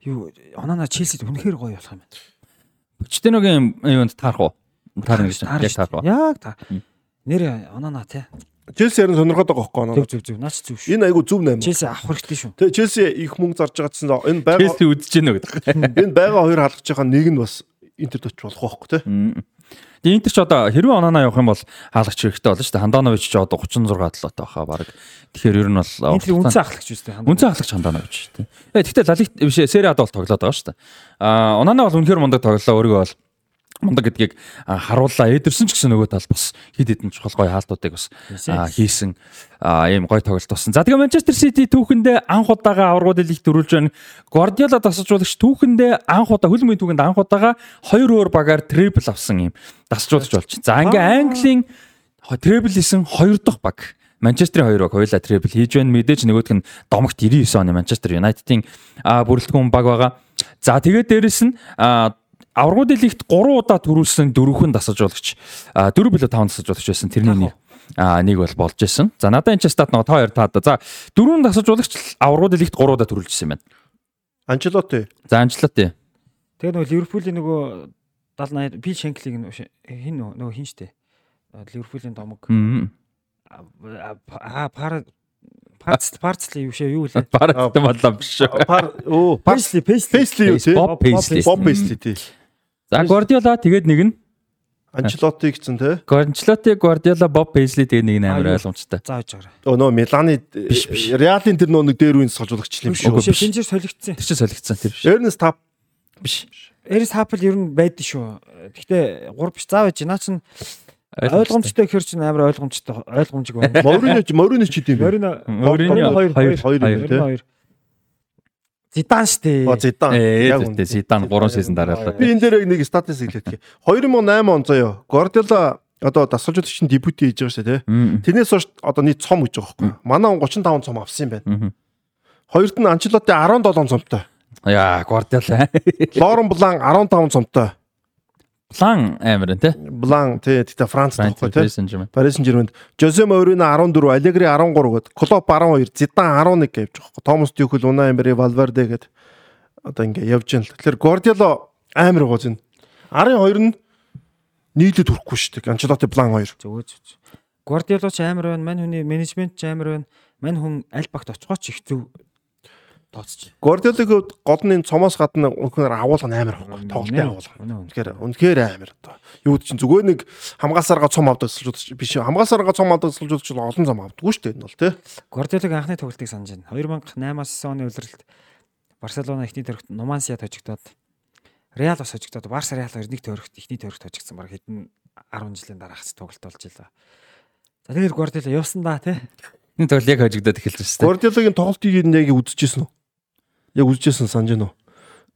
Юу оноо Челсид үнэхээр гоё болох юм байна. Почтиногийн юунд таарах уу? Таарна гэж яг таарах уу? Яг таар. Нэр оноо тий. Челси харин сонирхоод байгаа байхгүй Зөв юу? зөв зөв. Наач зөв шүү. Энэ айгу зөв наймаа. Челси авах хэрэгтэй шүү. Тэгээ Челси их мөнгө зарж байгаа гэсэн энэ байгаа Челси үдэж гэнэ гэдэг. энэ байгаа хоёр халдж байгаа нэг нь бас Интерт очих болох байхгүй тий. Тэгээ Интер ч одоо хэрвээ оноо явах юм бол хаалгач хэрэгтэй болно шүү дээ. Ханданович ч одоо 36 талаатай баха баг. Тэгэхээр ер нь бол Энэ тэр үнцэн ахлагч үстэй. Үнцэн хаалгач Ханданович шүү дээ. Э тэгтээ лалиг биш Сери Ад бол тоглоод байгаа шүү дээ. Аа оноо бол үнэхээр мундаг тоглолоо өөрийгөө бол мундаг гэдгийг харууллаа. Эдэрсэн ч гэсэн нөгөө тал бас хид хідэн чухал гоё хаалтуудыг бас хийсэн ийм гоё тоглолт болсон. За тэгээ Манчестер Сити түүхэндээ анх удаага аврагууд лиг дөрүүлж байна. Гвардиола дасалжуулагч түүхэндээ анх удаа хөлмийн түүхэнд анх удаага хоёр өөр багаар трипл авсан ийм дасалжуулагч болж. За ингээ Английн трипл хийсэн хоёр дахь баг. Манчестерийн хоёр баг хоёулаа трипл хийж байна. Мэдээж нөгөөх нь домогт 99 оны Манчестер Юнайтедийн бүрэлдэхүүн баг байгаа. За тэгээд дээрэс нь аврагуудын лигт 3 удаа төрүүлсэн дөрвөн дасалжуулагч а, дөрөв билүү 5 дасалжуулагч байсан. Тэрний нэг а нэг бол болж исэн. За надад энэ стат нөгөө та хоёр таад. За дөрвөн дасалжуулагч аврагуудын лигт 3 удаа төрүүлжсэн юм байна. Анчелоти. За Анчлоти. Тэгээ нөгөө Ливерпулийн нөгөө 70 80 Пил Шенклиг хин нөгөө хин штэ. Ливерпулийн домог. Аа пара парц парцли юу шээ юу лээ. Барагдсан болоо биш шүү. Пар оо Пейсли Пейсли. Пейсли юу тий? Боб Пейсли. Боб Пейсли тий. За Гвардиола тэгээд нэг нь Анчелоти гэсэн тий. Анчлоти, Гвардиола, Боб Пейсли тэгээд нэг амар ойлгомжтой. Зааж байгаа. Өө нөө Миланы биш. Реалын тэр нөө нэг дээр үн салжуулагч юм шүү. Биш. Шинжээр солигдсон. Тэр чинь солигдсон тэр биш. Эрнест Тап Биш. Эрис хапл ер нь байдаг шүү. Гэхдээ 3 биш заавал чи наа чин ойлгомжтой гэхэр чин амар ойлгомжтой ойлгомжиг байна. Мориньо Мориньо ч бэ. Морина Мориньо хоёр хоёр хоёр юм тий. Зидан штэ. О Зидан. Ээ Яг үнэ. Зидан 3 сезон дараалаа. Би энэ дээр яг нэг статистик хэлээд. 2008 он заяа. Гвардиола одоо дасгалжуулагчийн дебют хийж байгаа шүү дээ. Тэрнээс хойш одоо нийт цом гэж байгаа байхгүй. Манай он 35 цом авсан юм байна. Хоёрт нь Анчелоти 17 цомтой. Яа, Гвардиола. Лорен Блан 15 цомтой. План амар энэ тий. Блан тий тэгтээ Франц тий. Сен-Жермен. Парис Сен-Жермэнд Жозе Морино 14, Алегри 13 гээд Клоп 12, Зидан 11 гэж байгаа байхгүй. Томас Тюхел, Унай Эмбери, Валверде гээд одоо ингээ явж байна л. Тэгэхээр Гвардиоло амар гоц энэ. 12 нь нийлээд хүрэхгүй шүү дээ. Анчелоти Блан 2. Зөгөө зөө. Гвардиола ч амар байна. Мань хүний менежмент ч амар байна. Мань хүн аль багт очихооч их зөв тооцож. Гвардиолыг гол нь цомоос гадна үнэхээр агуулга амар байхгүй. Тоглолтын агуулга. Тэгэхээр үнэхээр амар одоо. Юу ч зүгээр нэг хамгаалсараа цом авдаг сэлжүүд биш. Хамгаалсараа цом авдаг сэлжүүд ч олон зам авдаггүй шүү дээ энэ бол тий. Гвардиолаг анхны тоглолтыг санаж байна. 2008-аас оны улиралд Барселона эхний төрөгт Нумансиад хожигдоод Реал бас хожигдоод Барса Реал хоёр нэг төрөгт эхний төрөгт хожигдсан баг хэдэн 10 жилийн дараах тоглолт болж илаа. За тэгээд Гвардиола явсан да тий. Энэ тоглол яг хожигдоод эхэлж байна шүү дээ. Гвардиолагийн тоглолтыг яг үзчихсэн үү? Яг үзчихсэн санаж байна уу?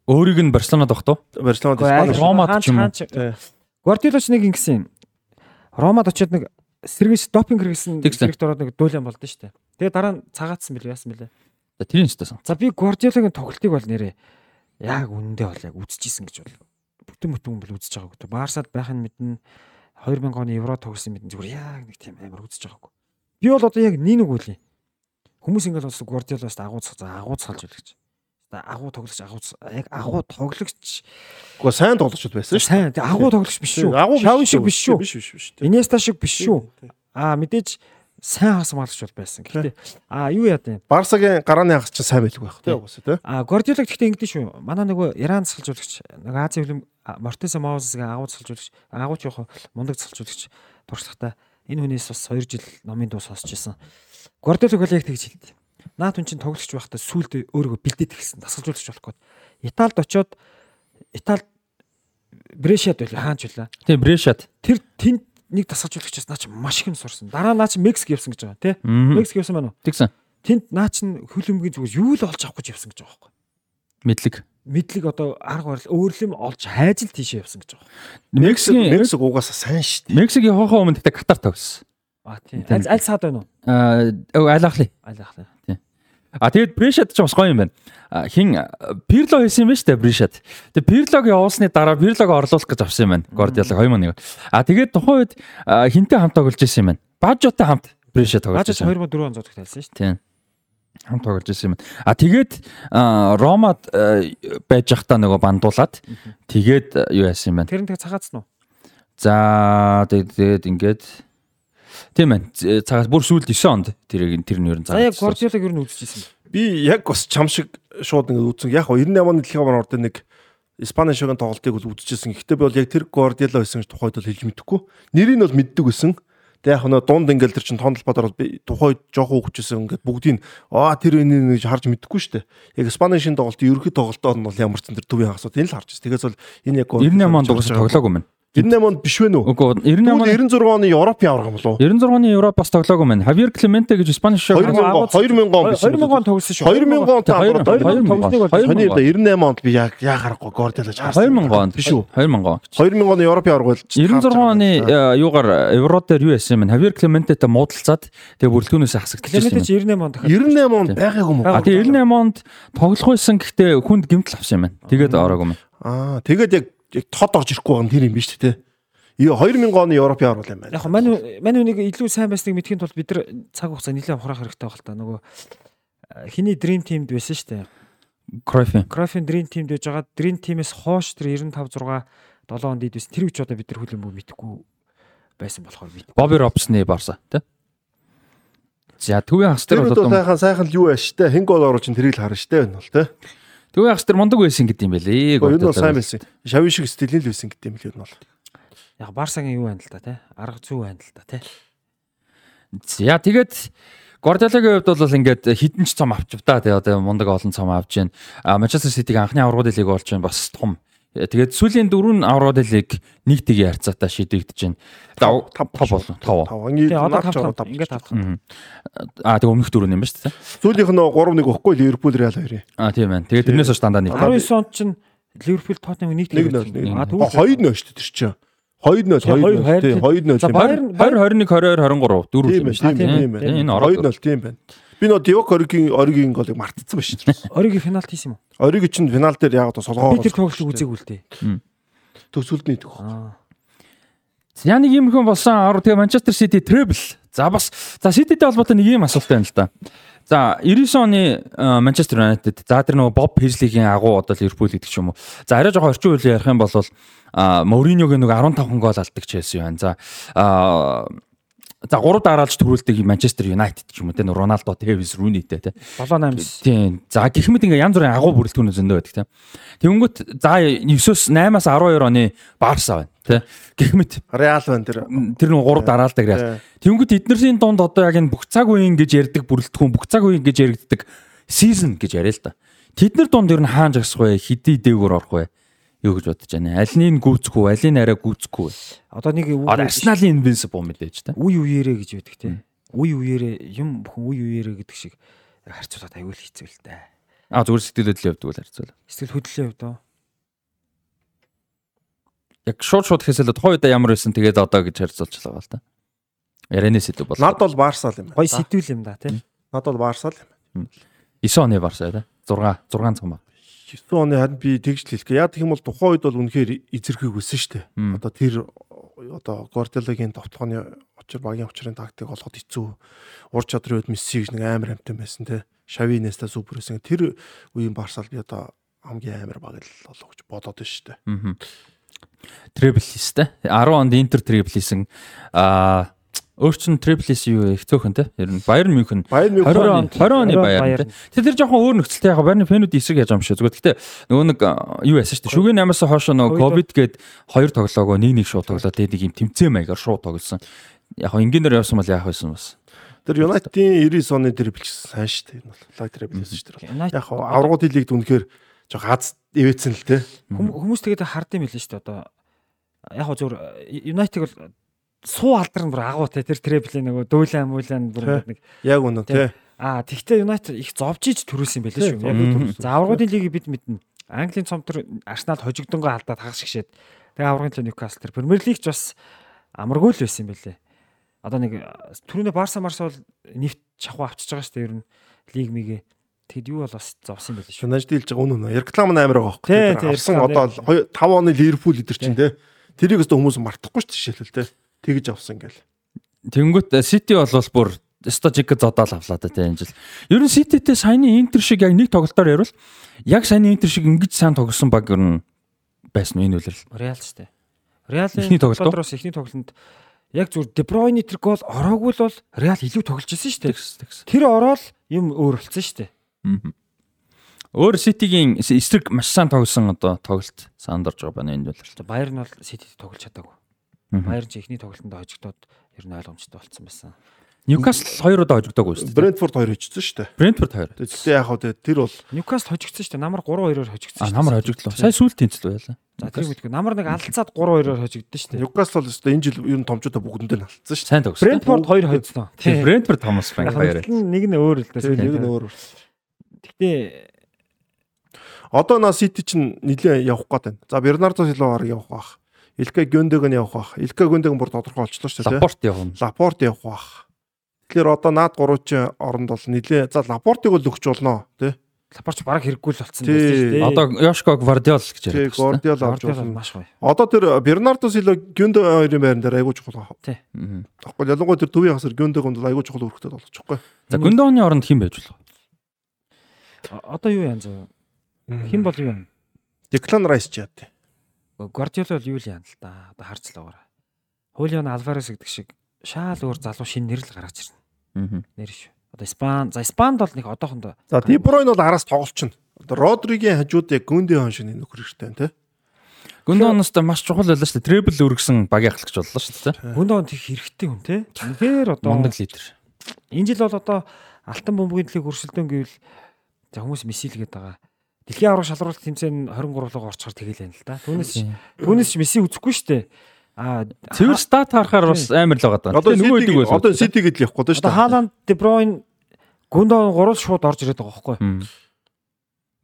Өөрийг нь Барселонад авах туу. Барселонад. Ромад ч юм уу? Тий. Гвардиолач нэг ингэсэн юм. Ромад очиод нэг сэргийс допинг хэрэгсэн ороод нэг дүүлэн болдсон шүү дээ. Тэгээ дараа нь цагаатсан билээ яасан бэлээ. За тэрийн ч тасан. За би Гвардиолагийн тоглолтыг бол нэрээ яг үнэндээ бол яг үзчихсэн гэж бол бүтэн бүтэн хүн бол үзэж байгаагүй. Барсад байх нь мэднэ 2000 оны евро тоглосон мэднэ зүгээр яг нэг тийм амар үзэж байгаагүй. Би бол одоо яг нэг нэг үгүй. Хүмүүс ингээд бас Гвардиолоос агууц за агууц салж үлгэж. За агуу тоглогч агууц яг агуу тоглогч Гэхдээ сайн тоглогчд байсан шүү. сайн агуу тоглогч биш шүү. Агуу Шавн шиг биш шүү. Биш биш биш. Инеста шиг биш шүү. Аа мэдээж сайн хас хамгаалагч бол байсан. Гэхдээ аа юу яа вэ? Барсагийн гарааны хагас чинь сайн байлгүй байх тий угсаа тий. А Гвардиолаг гэхдээ ингэдэж шүү. Манай нөгөө Иран цалжуулагч, нэг Азийн хөлбөм Мортеса Маузесгийн агуу цалжуулагч, агууч яг мундаг цалжуулагч туршлагатай энэ хүнээс бас 2 жил номын дуу сонсч байсан. Гвардиолаг бол яг тэгж хэлдэг. Наад хүн чинь тоглогч байхдаа сүулдэ өөрийгөө бэлдээд эхэлсэн. Дасгалжуулагч болох гээд. Италид очоод Италид Брешад байл хаанч байлаа. Тийм Брешат. Тэр тэнд нэг дасгалжуулагчаас наа чи маш их нь сурсан. Дараа наа чи Мексик явсан гэж байгаа тий. Мм. Мексик явсан байна уу? Тэгсэн. Тэнд наа чин хөлөмгийн зүгээр юу л олж авах гэж явсан гэж байгаа байхгүй. Мэдлэг. мэдлэг одоо арга барил өөрлөм олж хайж л тийшээ явсан гэж байгаа. Мексик Мексикийн Мексик угаасаа сайн шүү дээ. Мексик явахаа өмнө тэгтээ Катар тавьсан. А тийм. Аль аль саад байна уу? Аа айлахлаа. Аль ах. А тэгээд Брешат ч бас гоё юм байна. Хин Пирло хийсэн юм ба штэ Брешат. Тэгээд Пирлог явуулсны дараа Пирлог орлуулах гэж авсан юм байна. Гвардиола 2001. А тэгээд тухайн үед хинтэй хамт тоглож исэн юм байна. Бажотой хамт Брешат тоглож исэн. 2004 он зодогт хэлсэн шүү Тийм. Хамт тоглож исэн юм байна. А тэгээд Ромад байж захта нөгөө бандуулаад тэгээд юу яасан юм дээ. байна. Тэр нь тэг цагаацсан уу? За тэгээд ингээд Тийм. З- Цагаас бүр сүүлд 9 онд тэрийг тэр нь ер нь За яг. Гвардиолаг ер нь үзчихсэн. Би яг бас чам шиг шууд ингэ үзсэн. Яг 98 оны дэлхийн аваар ордог нэг Испани шогийн тоглолтыг бол үзчихсэн. Гэхдээ би бол яг тэр Гвардиола байсан гэж тухайд бол хэлж мэдэхгүй. Нэрийг нь бол мэддэг байсан. Тэг яг нөө дунд ингээл тэр чин тондолбоод ороод би тухайд жоохон өгчсэн ингээд бүгдийг аа тэр энийг гэж харж мэдэхгүй шүү дээ. Яг Испани шин тоглолтын ерөнхий тоглолтоор нь бол ямар ч зэн тэр төвийн хагасууд энэ л харж байна. Тэгээс бол энэ яг 98 онд угаасаа тоглоогүй юм. 98 онд биш вэ нүү? Үгүй 98 Тэгвэл оны 96 оны Европын авраг юм болов уу? 96 оны Европоос тоглоогүй юм. Хавьер Клементе гэж Испани шог 2000 он 2000 он биш. 2000 он тоглосон шүү. 2000 он та 2000 2000 тоглосныг бол Таны да 98 онд би яг яагарахгүй Гвардиолаж харсан. 2000 онд биш үү? 2000 он. 2000 оны Европын авраг бол 96 оны э, юугаар Евро дээр юу яасан юм бэ? Хавьер Клементетэй муудалцаад тэгээ бүрэлдэхүүнээс хасагдчихсан чи 98 он дахиад 98 онд байгаагүй юм уу? А тэгээ 98 онд тоглох байсан гэхдээ хүнд гэмтэл авсан юм байна. Тэгээд ороогүй юм. Аа тэгээд яг яг тод орж ирэхгүй байгаа нь тэр юм биш үү те? Юу 2000 оны Европын аврал юм байна. Яг мань мань үнийг илүү сайн байсныг мэдхийн тулд бид нар цаг хугацаа нэлээд ухраах хэрэгтэй байх л та нөгөө хиний Dream Team-д байсан шүү дээ. Кройфи. Cruyff-ийн Dream Team-д байж байгаа Dream Team-ээс хоош тэр 95 6 7 онд байсан. Тэр үуч одоо бид нар хүлэмж мэдэхгүй байсан болохоор бид. Бобби Робсны Барса тий. За төвийн хас дээр Тэр бол одоо сайхан сайхан л юу байж те? Хэн гол оруулж тэрийг л харна штэ энэ бол те. Төвийн хас дээр мундаг байсан гэдэг юм байлээ. Энэ бол сайн байсан. Шави шиг стилийн л байсан гэдэг юм л энэ бол. Яг Барсагийн юу байна л та тий. Арга зүй байна л та тий. За тэгээд Гвардиолагийн хувьд бол ингээд хідэн ч цом авч та тэгээ одоо мундаг олон цом авч जैन. А Манчестер Ситиг анхны аврагын лиг болж байна бас том. Тэгээд сүүлийн дөрвөн аврагын лиг нэг тгийн харьцаатай шийдэгдэж байна. Тав- Тав тав тав болон тав. Тав. Ингээд Тэгээ одоо наач тав ороод тав ингээд тав тав. А тэгээ өмнөх дөрөв юм ба шүү дээ. Сүүлийнх нь 3-1 өгөхгүй Ливерпул Реал хоёрын. А тийм байна. Тэгээд тэрнээс хойш дандаа нэг. 19 онд чинь Ливерпул Тоттенхэм нэг Нэг тийм. нөл. А А тэгвэл 2-0 шүү дээ тэр чинь. 2-0 Тэгээ, хоёр 2-0 тий хоёр. 2-0 За, юм Bayern- байна. 20 21 22 23 дөрөв Тийм юм байна шүү тийм дээ. тийм байна. Энэ ороод 2-0 тийм байна. Би нөө Дивок Оригийн Оригийн голыг мартцсан ба шүү дээ. Оригийн финалт хийсэн юм уу? Ориг чинь финал дээр яг одоо солгоо Би тэр тоглолтыг үзээгүй л дээ. төгсөлд нийтэх. Аа. За нэг юм хэн болсон авраг тэгээ Манчестер Сити treble. За бас за Сититэй холбоотой нэг юм асуулт байна л да. За 99 оны э, Манчестер Юнайтед за тэр нөгөө Боб Пейслигийн агуу одоо Ливерпул гэдэг ч юм уу. За арай жоохон орчин үеийн ярих юм бол а Мориньогийн нэг 15 гол алдаг Челси байна. За а за 3 дараалж төрүүлдэг Манчестер Юнайтед ч юм уу те Роналдо, Тевис, Рүнитэй те. 7 8 Тийм. За гихмэд ингээ янз бүрийн агуу бүрэлдэхүүн зөндөө байдаг тийм. Тэнгүүт за 9-өөс 8-аас 12 оны Барса байна тийм. Гихмэд Реал байна тэр. тэр нэг гурав дараалдаг реал. Тэнгүүт эднэрийн дунд одоо яг энэ бүх цаг үеийн гэж ярьдаг бүрэлдэхүүн бүх цаг үеийн гэж яригддаг season гэж яриа л да. Тэднэр дунд ер нь хаан жагсах вэ? Хэдий дээгүүр орох вэ? Юу гэж бодож байна? Алийг гүцэх үү? Алийг арай гүцэхгүй? Одоо нэг Арсеналын invincible мэдээж тийм. үе үеэрээ гэж байдаг тий. Үе үеэрээ юм бүхэн үе үеэрээ гэдэг шиг харьцуулаад аюул хэцүү л дээ. Аа зүгээр сэтгэл хөдлөлийн хувьд бол харьцуул. Эсвэл хөдөллийн хувьд оо. Яг шууд шууд хэсэлээд хойдоо ямар байсан тэгээд одоо гэж харьцуулж байгаа л да. Ярианы сэдв бол. Над бол Барсал юм байна. Гой сэдвүүл юм да тий. Надад бол Барса л юм. 9 оны Барса тий. 6 6 цаг ба. 9 оны харин би тэгж л хэлэх. Яг тийм бол тухайн үед бол үнэхээр эзэрхийг өссөн. Мм. Одоо тэр одоо Гвардиолагийн товтлооны очир багийн очрын тактик олоход хэцүү. Ур чадрын үед Месси гэж нэг амар амтан байсан те. Шави Неста супер байсан. Тэр үеийн Барсал би одоо хамгийн амар баг л болов гэж бодоод байна. Аа. Трибл хийстэй. 10 онд Интер трибл хийсэн. Аа өөр чин хийсэн юу их цөөхөн те. Ер нь Баяр мөн 20 оны 20 оны. Баерн те. Тэр жоохон өөр нөхцөлтэй яг Баерны фэнүүд эсрэг яаж юм шиг. Зүгээр гэхдээ нөгөө нэг юу яасан шүү дээ. Шүгэн 8-аас хойш нөгөө Ковид ковид гээд хоёр тоглоогоо нэг нэг шууд тоглоод тэгээд нэг юм тэмцээн маягаар шууд тоглосон. Яг хоо энгийнээр явсан бол яах байсан бас. Тэр Юнайтедийн 99 оны трибл гэсэн сайн шүү дээ. Энэ бол лаг трибл гэсэн шүү дээ. Яг аврагууд лигт үнэхээр жоо гац ивэцэн л те. Хүм- Хүмүүс тэгээд хард юм хэлээ шүү дээ. Одоо яг хоо зөвөр United бол суу алдар нь бүр агуу те тэр треблийн нөгөө дүүлэн мүлэн бүр Тий. нэг Яг үнэн те. аа тэгтээ United их зовж иж төрүүлсэн байлээ шүү. Яг Мгм. За аврагын лигийг бид мэднэ. Английн цомтор Арсенал хожигдонгоо алдаад хагас гişээд. Тэгээ аврагын лиг Ньюкасл тэр Премьер лигч бас амаргүй л байсан юм байлээ. Одоо нэг түрүүний Барса Марс бол нэвт чахуу авчиж байгаа шүү дээ ер нь лиг мигээ. Тэгэд юу бол бас зовсон байлээ шүү. Шунаж дийлж байгаа үнэн. Реклам нь амар байгаа Тий, байхгүй. тий, Авсан одоо дээр. 5 оны Ливерпул идэр чинь те. Тэрийг өстө хүмүүс мартахгүй шүү дээ жишээлбэл те. Тэгж авсан ингээл. Тэнгүүт Сити бол бүр стажик зодаал авлаа да тийм жил. Ер нь Сититэй саяны Интер шиг яг нэг тоглолтоор ярил яг саяны Интер шиг ингэж сайн тоглосон баг ер нь байсан энэ үлрэл. Реал ч дээ. Реалын Эхний тоглолтоос эхний тоглолтод яг зүр Дебройны тэр гол ороогүй л бол Реал илүү тоглож ирсэн шүү дээ. Тэр ороод юм өөр болсон шүү дээ. Мгм. Өөр Ситигийн эсрэг маш сайн тоглосон одоо тоглолт сандарж байгаа байна энэ үлрэл. За Баерн бол Ситид тоглож чадаагүй. Баерн ч эхний тоглолтод хожигдоод ер нь ойлгомжтой болцсон байсан. Ньюкасл хоёр удаа хожигдоогүй шүү дээ. Брентфорд хоёр хийчихсэн шүү дээ. Брентфорд хоёр. Тэгтээ яг хаа тэр бол Ньюкасл хожигдсон шүү дээ. Намар 3-2-оор хожигдсон А шүү дээ. намар хожигдлоо. Сая сүүлд тэнцэл байлаа. За тэр мэдгүй. Намар нэг алдцаад 3-2-оор хожигдсон шүү дээ. Ньюкасл бол өстө энэ жил ер нь томчуудаа бүгдэндээ нь алдсан шүү Сайн тоглосон. Брентфорд 2 хожигдсон. Тийм Брентфорд Томас Франк нь нэг нь өөр л дээ. дээ. Нэг нь өөр. Гэтэ Одоо на Сити чинь нилээ явах гээд байна. За Бернардо Силва баг явах бах. Илка Гөндөг нь явах бах. Илка Гөндөг бүр тодорхой болчихлоо шүү дээ. Лапорт явна. Лапорт явах бах. Тэгэхээр одоо наад гурвын оронд бол нилээ. За Лапортыг бол өгч болно тий. Лапорч баг хэрэггүй л болцсон Тий. байсан шүү дээ. Одоо Йошко Гвардиол гэж Тий яриад байна. Авч Гвардиол болно. маш гоё. Одоо тэр Бернардо Силва Гөндөг хоёрын байран дээр айгуу чухал байна. Мгм. Тэгэхгүй ялангуяа тэр төвийн хасар Гөндөг гонд айгуу чухал өрхтэй болчихгүй. За Гүндооны оронд хэн байж болох вэ? Одоо юу яан зав? Хэн бол юу яан? Деклан Райс ч яа тий. Гвардиола бол юу л яана л да. Одоо харж л байгаарай. Хулион Алварес гэдэг шиг шаал өөр залуу шинэ нэр л гаргаж ирнэ. Мгм. Нэр шүү. Одоо Испан, за Испанд бол нэг одоохондоо За Дибройн бол араас тоглолчихно. Одоо Родригийн хажууд яг Гүндэ хон шиг нөхөр хэрэгтэй тий. Гүндооноос та маш чухал байлаа шүү дээ. Требл өргөсөн баг яхалч боллоо шүү дээ. Гүндон их хэрэгтэй хүн те. Тэгэхээр одоо Мундаг лидер. энэ жил бол одоо алтан бөмбөгийн төлөв өрсөлдөөн гэвэл за хүмүүс месси л гээд байгаа. Дэлхийн аврах шалралт тэмцээн 23-ыг орчхоор тэгэл байна л да. Түүнээс түүнээс месси үзэхгүй шүү дээ. Аа Цэвэр стат харахаар бас амар л байгаа даа. Одоо нөгөө хэдэг одоо Сити гэдэл явахгүй даа шүү дээ. Хааланд, Де Бройн, Гүндон гурал шууд орж ирээд байгаа байхгүй.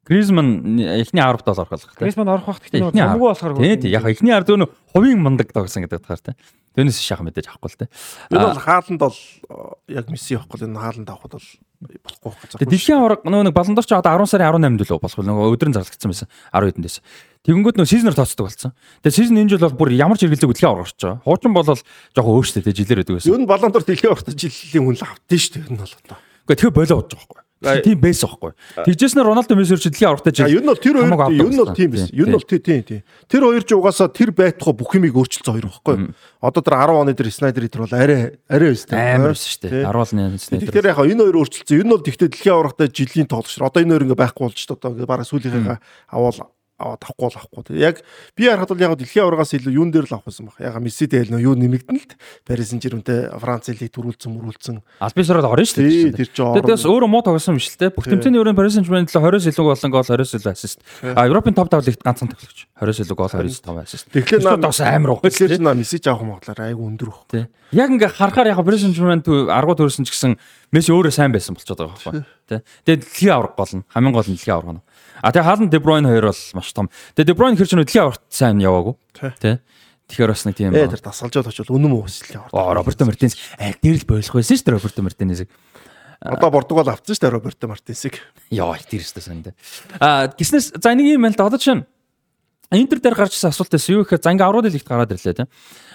Гризман эхний 10 доллар орох гэх. Грисман орох бах гэхдээ Эхний нөгөө арга. зумгүй болохоор Тий, тий. Яг эхний 10 дөрөв хувийн мундаг тогсон гэдэг утгаар тий. Түүнээс шах мэдээж авахгүй л тий. Энэ бол хааланд бол э, яг Месси явахгүй л энэ хааланд авахд бол болохгүй гэж Тэгээ дэлхийн аварга нөгөө нэг баландор ч одоо 10 сарын 18-нд л болох нөгөө өдрөн зарлагдсан байсан 10 хэдэндээс. Тэгэнгүүт нөгөө сизнер тооцдог болсон. Тэгээ сизон энэ жил бол бүр ямар ч хэрэглэг дэлхийн аварга орж байгаа. Хуучин бол жоохон өөрчлөлтэй жилээр өгдөг байсан. Ер нь баландор дэлхийн авахд жилийн хүн л автсан шүү дээ. Энэ бол одоо. Гэхдээ тэгээ болоо болж байгаа байхгүй. Тийм байсан байхгүй. Тэгжээс нь Роналдо Месси ч дэлхийн аваргатай За жил. ер нь бол тэр хоёр ер нь бол тийм байсан. биш. Ер нь бол тий тий тий. Тэр хоёр ч угаасаа тэр байтугай бүх юмыг өөрчилсөн хоёр байхгүй. Одоо тэр 10 оны тэр Снайдер тэр бол арай арай байсан шүү Тий. дээ. 10 оны снайпер. Тэгэхээр яг энэ хоёр өөрчилсөн. Ер нь бол тэгтээ дэлхийн аврагтай жилийн тоглогч. Одоо энэ хоёр ингээ байхгүй болж шүү. Одоо бараг сүүлийнхээ авал аваад авахгүй л авахгүй. Яг би харахад бол яг дэлхийн аврагаас илүү юун дээр л авах байсан баг. Яг Месси дээр нөө юу нэмэгдэн л. Парис Сен-Жерментэй Франц лиг төрүүлсэн мөрүүлсэн. Албисрол орно шүү дээ. тэр чинь Тэгээд бас өөрөө муу тоглосон биш л те. Бүх тэмцээний өрөөнд Paris Saint-Germain төлөө 20-с илүү болон гол 20-с илүү ассист. А Европын топ тавлигт ганцхан тоглогч. 20-с илүү гол 25 ассист. Тэгэхээр Тэгэхээр наа бас амар уу. Тэгэхээр наа Месси ч авах магадлал айгу өндөр баг. Яг ингээ харахаар яг Paris Saint-Germain аргуу төрсөн ч гэсэн Месси өөрөө сайн байсан болчиход байгаа байхгүй. Тий. Тэгээд дэлхийн авраг гол нь хамгийн гол нь дэлхийн авраг нь. А хаалт De Bruyne хоёр бол маш том. De Bruyne хэр ч нөө дэлхийн аврагт сайн яваагүй. Тий. Тэгэхээр бас нэг тийм Ээ тэр дасгалжаад очил үнэн мөн өсөл яваа. Оо Роберто Мартинес аль дээр л бойлох байсан шүү дээ Роберто Мартинесийг. Одоо Португал авсан шүү дээ Роберто Мартинсыг. Яа, тэр өстө санаа. А гиснээс за нэг юм л да одоо чинь Интер дээр гарч ирсэн асуулт байсан юу гэхээр за ингээ аврал лигт гараад ирлээ тийм.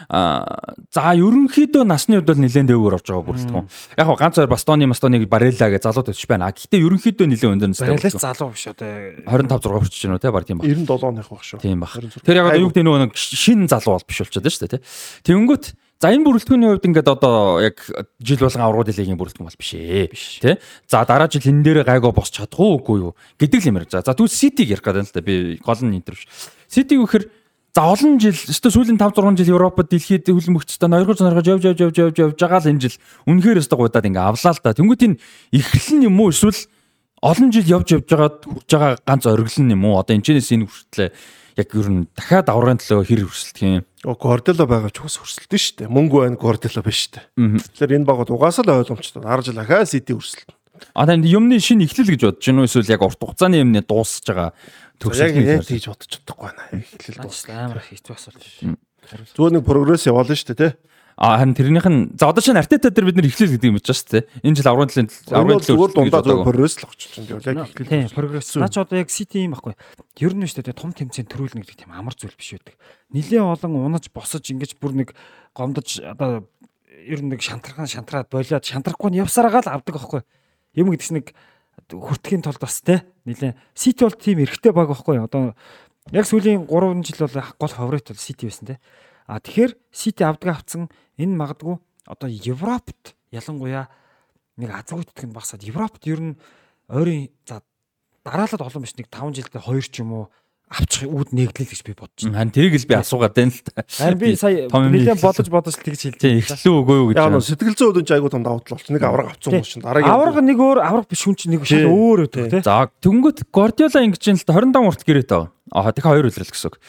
Аа за ерөнхийдөө насны хувьд бол нэлээд дээгүүр орж байгаа бүрэлдэхүүн. Яг хаа ганц хоёр Бастоны Мастоныг Барелла гэж залууд өчж байна. Гэхдээ ерөнхийдөө нэлээд өндөр настай. Барелла залуу биш одоо 25 6 хүрч байна тийм баг тийм баг. 97 оных баг шүү. Тийм баг. Тэр яг одоо юу гэдэг нөгөө нэг шин залуу бол биш болчиход шүү дээ тийм. Тэнгүүт За энэ бүрэлдэхүүний хувьд ингээд одоо яг жил болгон аврагууд лигийн бүрэлдэхүүн бол биш ээ. Тэ? За дараа жил энэ дээр гайгаа босч чадах уу үгүй юу гэдэг л юм ярьж. За тэгвэл Ситиг ярих гэдэг л да би гол нь интервью. Ситиг гэхээр за олон жил өстө сүүлийн 5 6 жил Европод дэлхийд хөлбөмбөгчтэй ноёргож сонирхож явж явж явж явж явж байгаа л энэ жил үнэхээр өстө гудаад ингээд авлаа л да. Тэнгүүт энэ нь юм уу эсвэл олон жил явж явж байгаад хүрж байгаа ганц ориглон юм уу? Одоо энэчнээс энэ хүртлээ яг ер нь дахиад аврагын төлөө хэр өрсөлдөх юм. Гвардиола байгаа ч бас өрсөлдөн шүү дээ. Мөнгө байна Гвардиола биш шүү дээ. Тэгэхээр энэ багууд угаасаа л ойлгомжтой. 10 жил ахаа Сити өрсөлдөн. А танд юмны шинэ эхлэл гэж бодож уу эсвэл яг урт хугацааны юмны дуусж байгаа төгсөлт гэж бодож чадахгүй байна. Эхлэл дуусла амар их хэцүү асуулт шүү. Зүгээр нэг прогресс яваалаа шүү дээ, тий. А харин тэрнийх нь за одоо чинь Артета дээр бид нэр эхлэл гэдэг юм байна шүү дээ. Энэ жил аврагын төлөнд аврагын төлөнд дундаа зөв прогресс л очиж байна. Яг эхлэл. Тийм, прогресс. Наа ч одоо яг Сити юм байхгүй. Ер нь шүү дээ том тэмцээн төрүүлнэ гэдэг тийм амар зүйл биш байдаг. Нилээ олон унаж босож ингэж бүр нэг гомдож одоо ер нь нэг шантрахаа шантраад болоод шантрахгүй нь явсараагаа л авдаг байхгүй. Юм гэдгс нэг хүртгэхийн тулд бас те нилээ Сити бол тийм эргэтэй баг байхгүй. Одоо яг сүүлийн 3 жил бол гол фаворит бол Сити байсан те. А тэгэхээр Сити авдаг авцсан энэ магадгүй одоо Европт ялангуяа нэг азгуйт итгэн багсаад Европт ер нь ойрын за дараалал олон биш нэг 5 жилдээ 2 ч юм уу авчих үүд нэгдлээ гэж би бодож байна. Харин тэрийг л би асуугаад байна л та. Харин би сая нэлээд бодож бодож л тэгж хэлж байна. Эхлүү үгүй юу гэж. Яг нь сэтгэл зүйн өдөн ч айгуу том давуу тал болчих. Нэг авраг авцсан хүмүүс чинь дараагийн авраг нэг өөр авраг биш хүн чинь нэг шал өөр өдөө тий. За тэнгөт Guardiola ингэж юм л 25 урт гэрээ таа. Аа тэгэхээр хоёр үлрэл гэсэн үг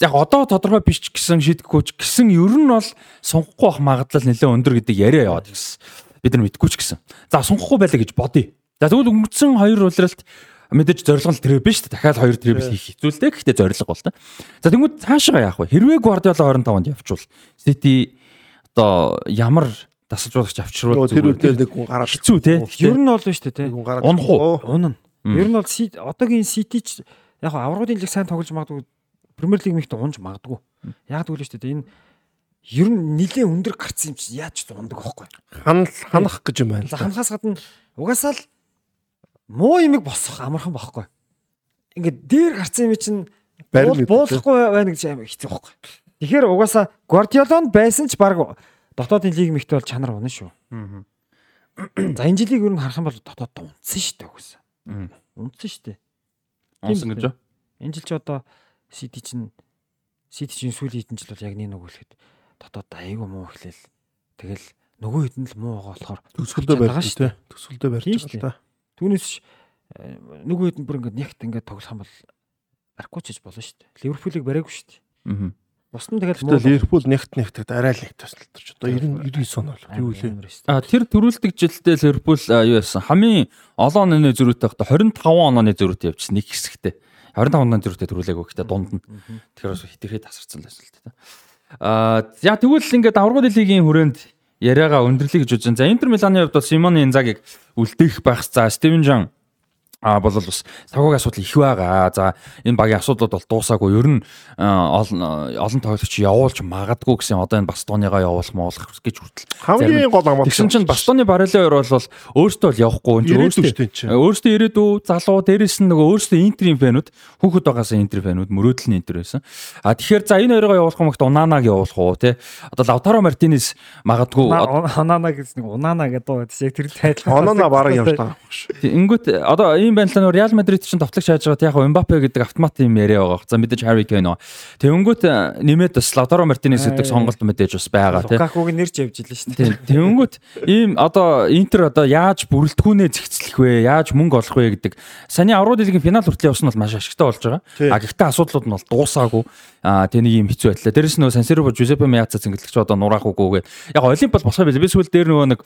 яг одоо тодорхой биш ч гэсэн шийдэггүй ч гэсэн ер нь бол сунгахгүй байх магадлал нэлээд өндөр гэдэг яриа яваад гэсэн. Бид нар мэдгүй ч гэсэн. За сунгахгүй байлаа гэж бодъё. За тэгвэл өнгөрцөн хоёр улиралт мэдээж зорилго тэр биш шүү дээ. Дахиад хоёр трибл хийх хэцүүлтэй. Гэхдээ зорилго бол та. За тэгвэл цаашаа яах вэ? Хэрвээ Guardiola 25-нд явчвал City одоо ямар тасалжуулагч авчруул тэр үедээ нэг хүн гараад хэцүү те. Ер нь бол шүү дээ те. Унах уу? Унана. Ер нь бол одоогийн City ч яг аврагын лиг сайн тоглож магадгүй Премьер лиг мэгт унж магадгүй. Яг тэгвэл шүү дээ энэ ер нь нилээ өндөр гарцсан юм чи яаж ч ундаг байхгүй. Ханал ханах гэж юм байна. За ханахаас гадна угаасаа л муу имийг босох амархан байхгүй. Ингээд дээр гарцсан юм чинь буулахгүй байна гэж амар хэцүү байхгүй. Тэгэхээр угаасаа Гвардиолон байсан ч баг дотоодын лиг мэгт бол чанар унаа шүү. За энэ жилиг ер нь харах юм бол дотоод унтсан шүү дээ угаасаа. Унтсан шүү дээ. Унсан гэж? Энэ жил ч одоо Сити чинь Сити чинь сүүлийн хэдэн жил бол яг нэг нөгөөлөхөд дотоод айгүй муу эхлээл. Тэгэл нөгөө хэд нь л муу байгаа болохоор төсөлдөө барьж шүү дээ. Төсөлдөө барьж байгаа та. Түүнээс э, нөгөө хэд бүр ингээд нягт ингээд тоглох юм бол барихгүй ч гэж болно шүү дээ. Ливерпулийг бариагүй шүү дээ. Аа. Бус нь тэгэл муу. Ливерпул нягт нягт арай л нэг тусалдарч. Одоо 99 он бол юу лээ. А тэр төрүүлдэг жилдээ Ливерпул юу яасан? Хамгийн олон оны зөрүүтэй байхдаа 25 онооны зөрүүтэй явчихсан нэг хэсэгтээ. 25 оноо зөрүүтэй төрүүлээгүй гэхдээ дунд нь. Тэгэхээр бас хитрхээ тасарсан л байсан л та. Аа за тэгвэл ингээд аврагын лигийн хүрээнд яриагаа өндөрлөе гэж үзэн. За Интер Миланы хувьд бол Симоны Инзагиг үлдээх байх. За Стивен Жан а бол бас цагуугийн асуудал их байгаа. За энэ багийн асуудлууд бол дуусаагүй. Ер нь олон олон тоглогч явуулж магадгүй гэсэн одоо энэ Бастоныгаа явуулах моолох гэж хүртэл. Хамгийн гол амт. Тэгсэн чинь Бастоны барилын ор бол өөртөө л явахгүй. Өөртөө өөртөө ирээдүү залуу дээрэс нь нөгөө өөртөө Интерийн фэнүүд хүүхэд байгаас Интер фэнүүд мөрөөдөл нь Интер байсан. А тэгэхээр за энэ хоёроо явуулах юм ихт Унанаг явуулах уу те. Одоо Лавтаро Мартинес магадгүй Унана гэсэн нэг Унана гэдэг яг тэр тайлбар. Унана бараг явж байгаа. Ингэвт одоо ийм байна л нөө Реал Мадрид чинь товтлогч хайж байгаа яг Мбаппе гэдэг автомат юм яриа байгаа. За мэдээж Harry Kane нөө. Тэнгүүт нэмээд Lautaro Martinez гэдэг сонголт мэдээж бас байгаа тийм. Lukaku-г нэрч явж илээ шүү дээ. Тэнгүүт ийм одоо Интер одоо яаж бүрэлдэхүүнээ зэгцлэх вэ? Яаж мөнгө олох вэ гэдэг. Саний аврал лигийн финал хүртэл явсан бол маш ашигтай болж байгаа. А гэхдээ асуудлууд нь бол дуусаагүй. А тэнийг юм хэцүү байтлаа. Дээрэс нь Сан Сиро Жузеппе Меаца цэнгэлэгч одоо нураах үгүйгээ. Яг Олимп бол босгоо билээ. Би сүүл дээр нөгөө нэг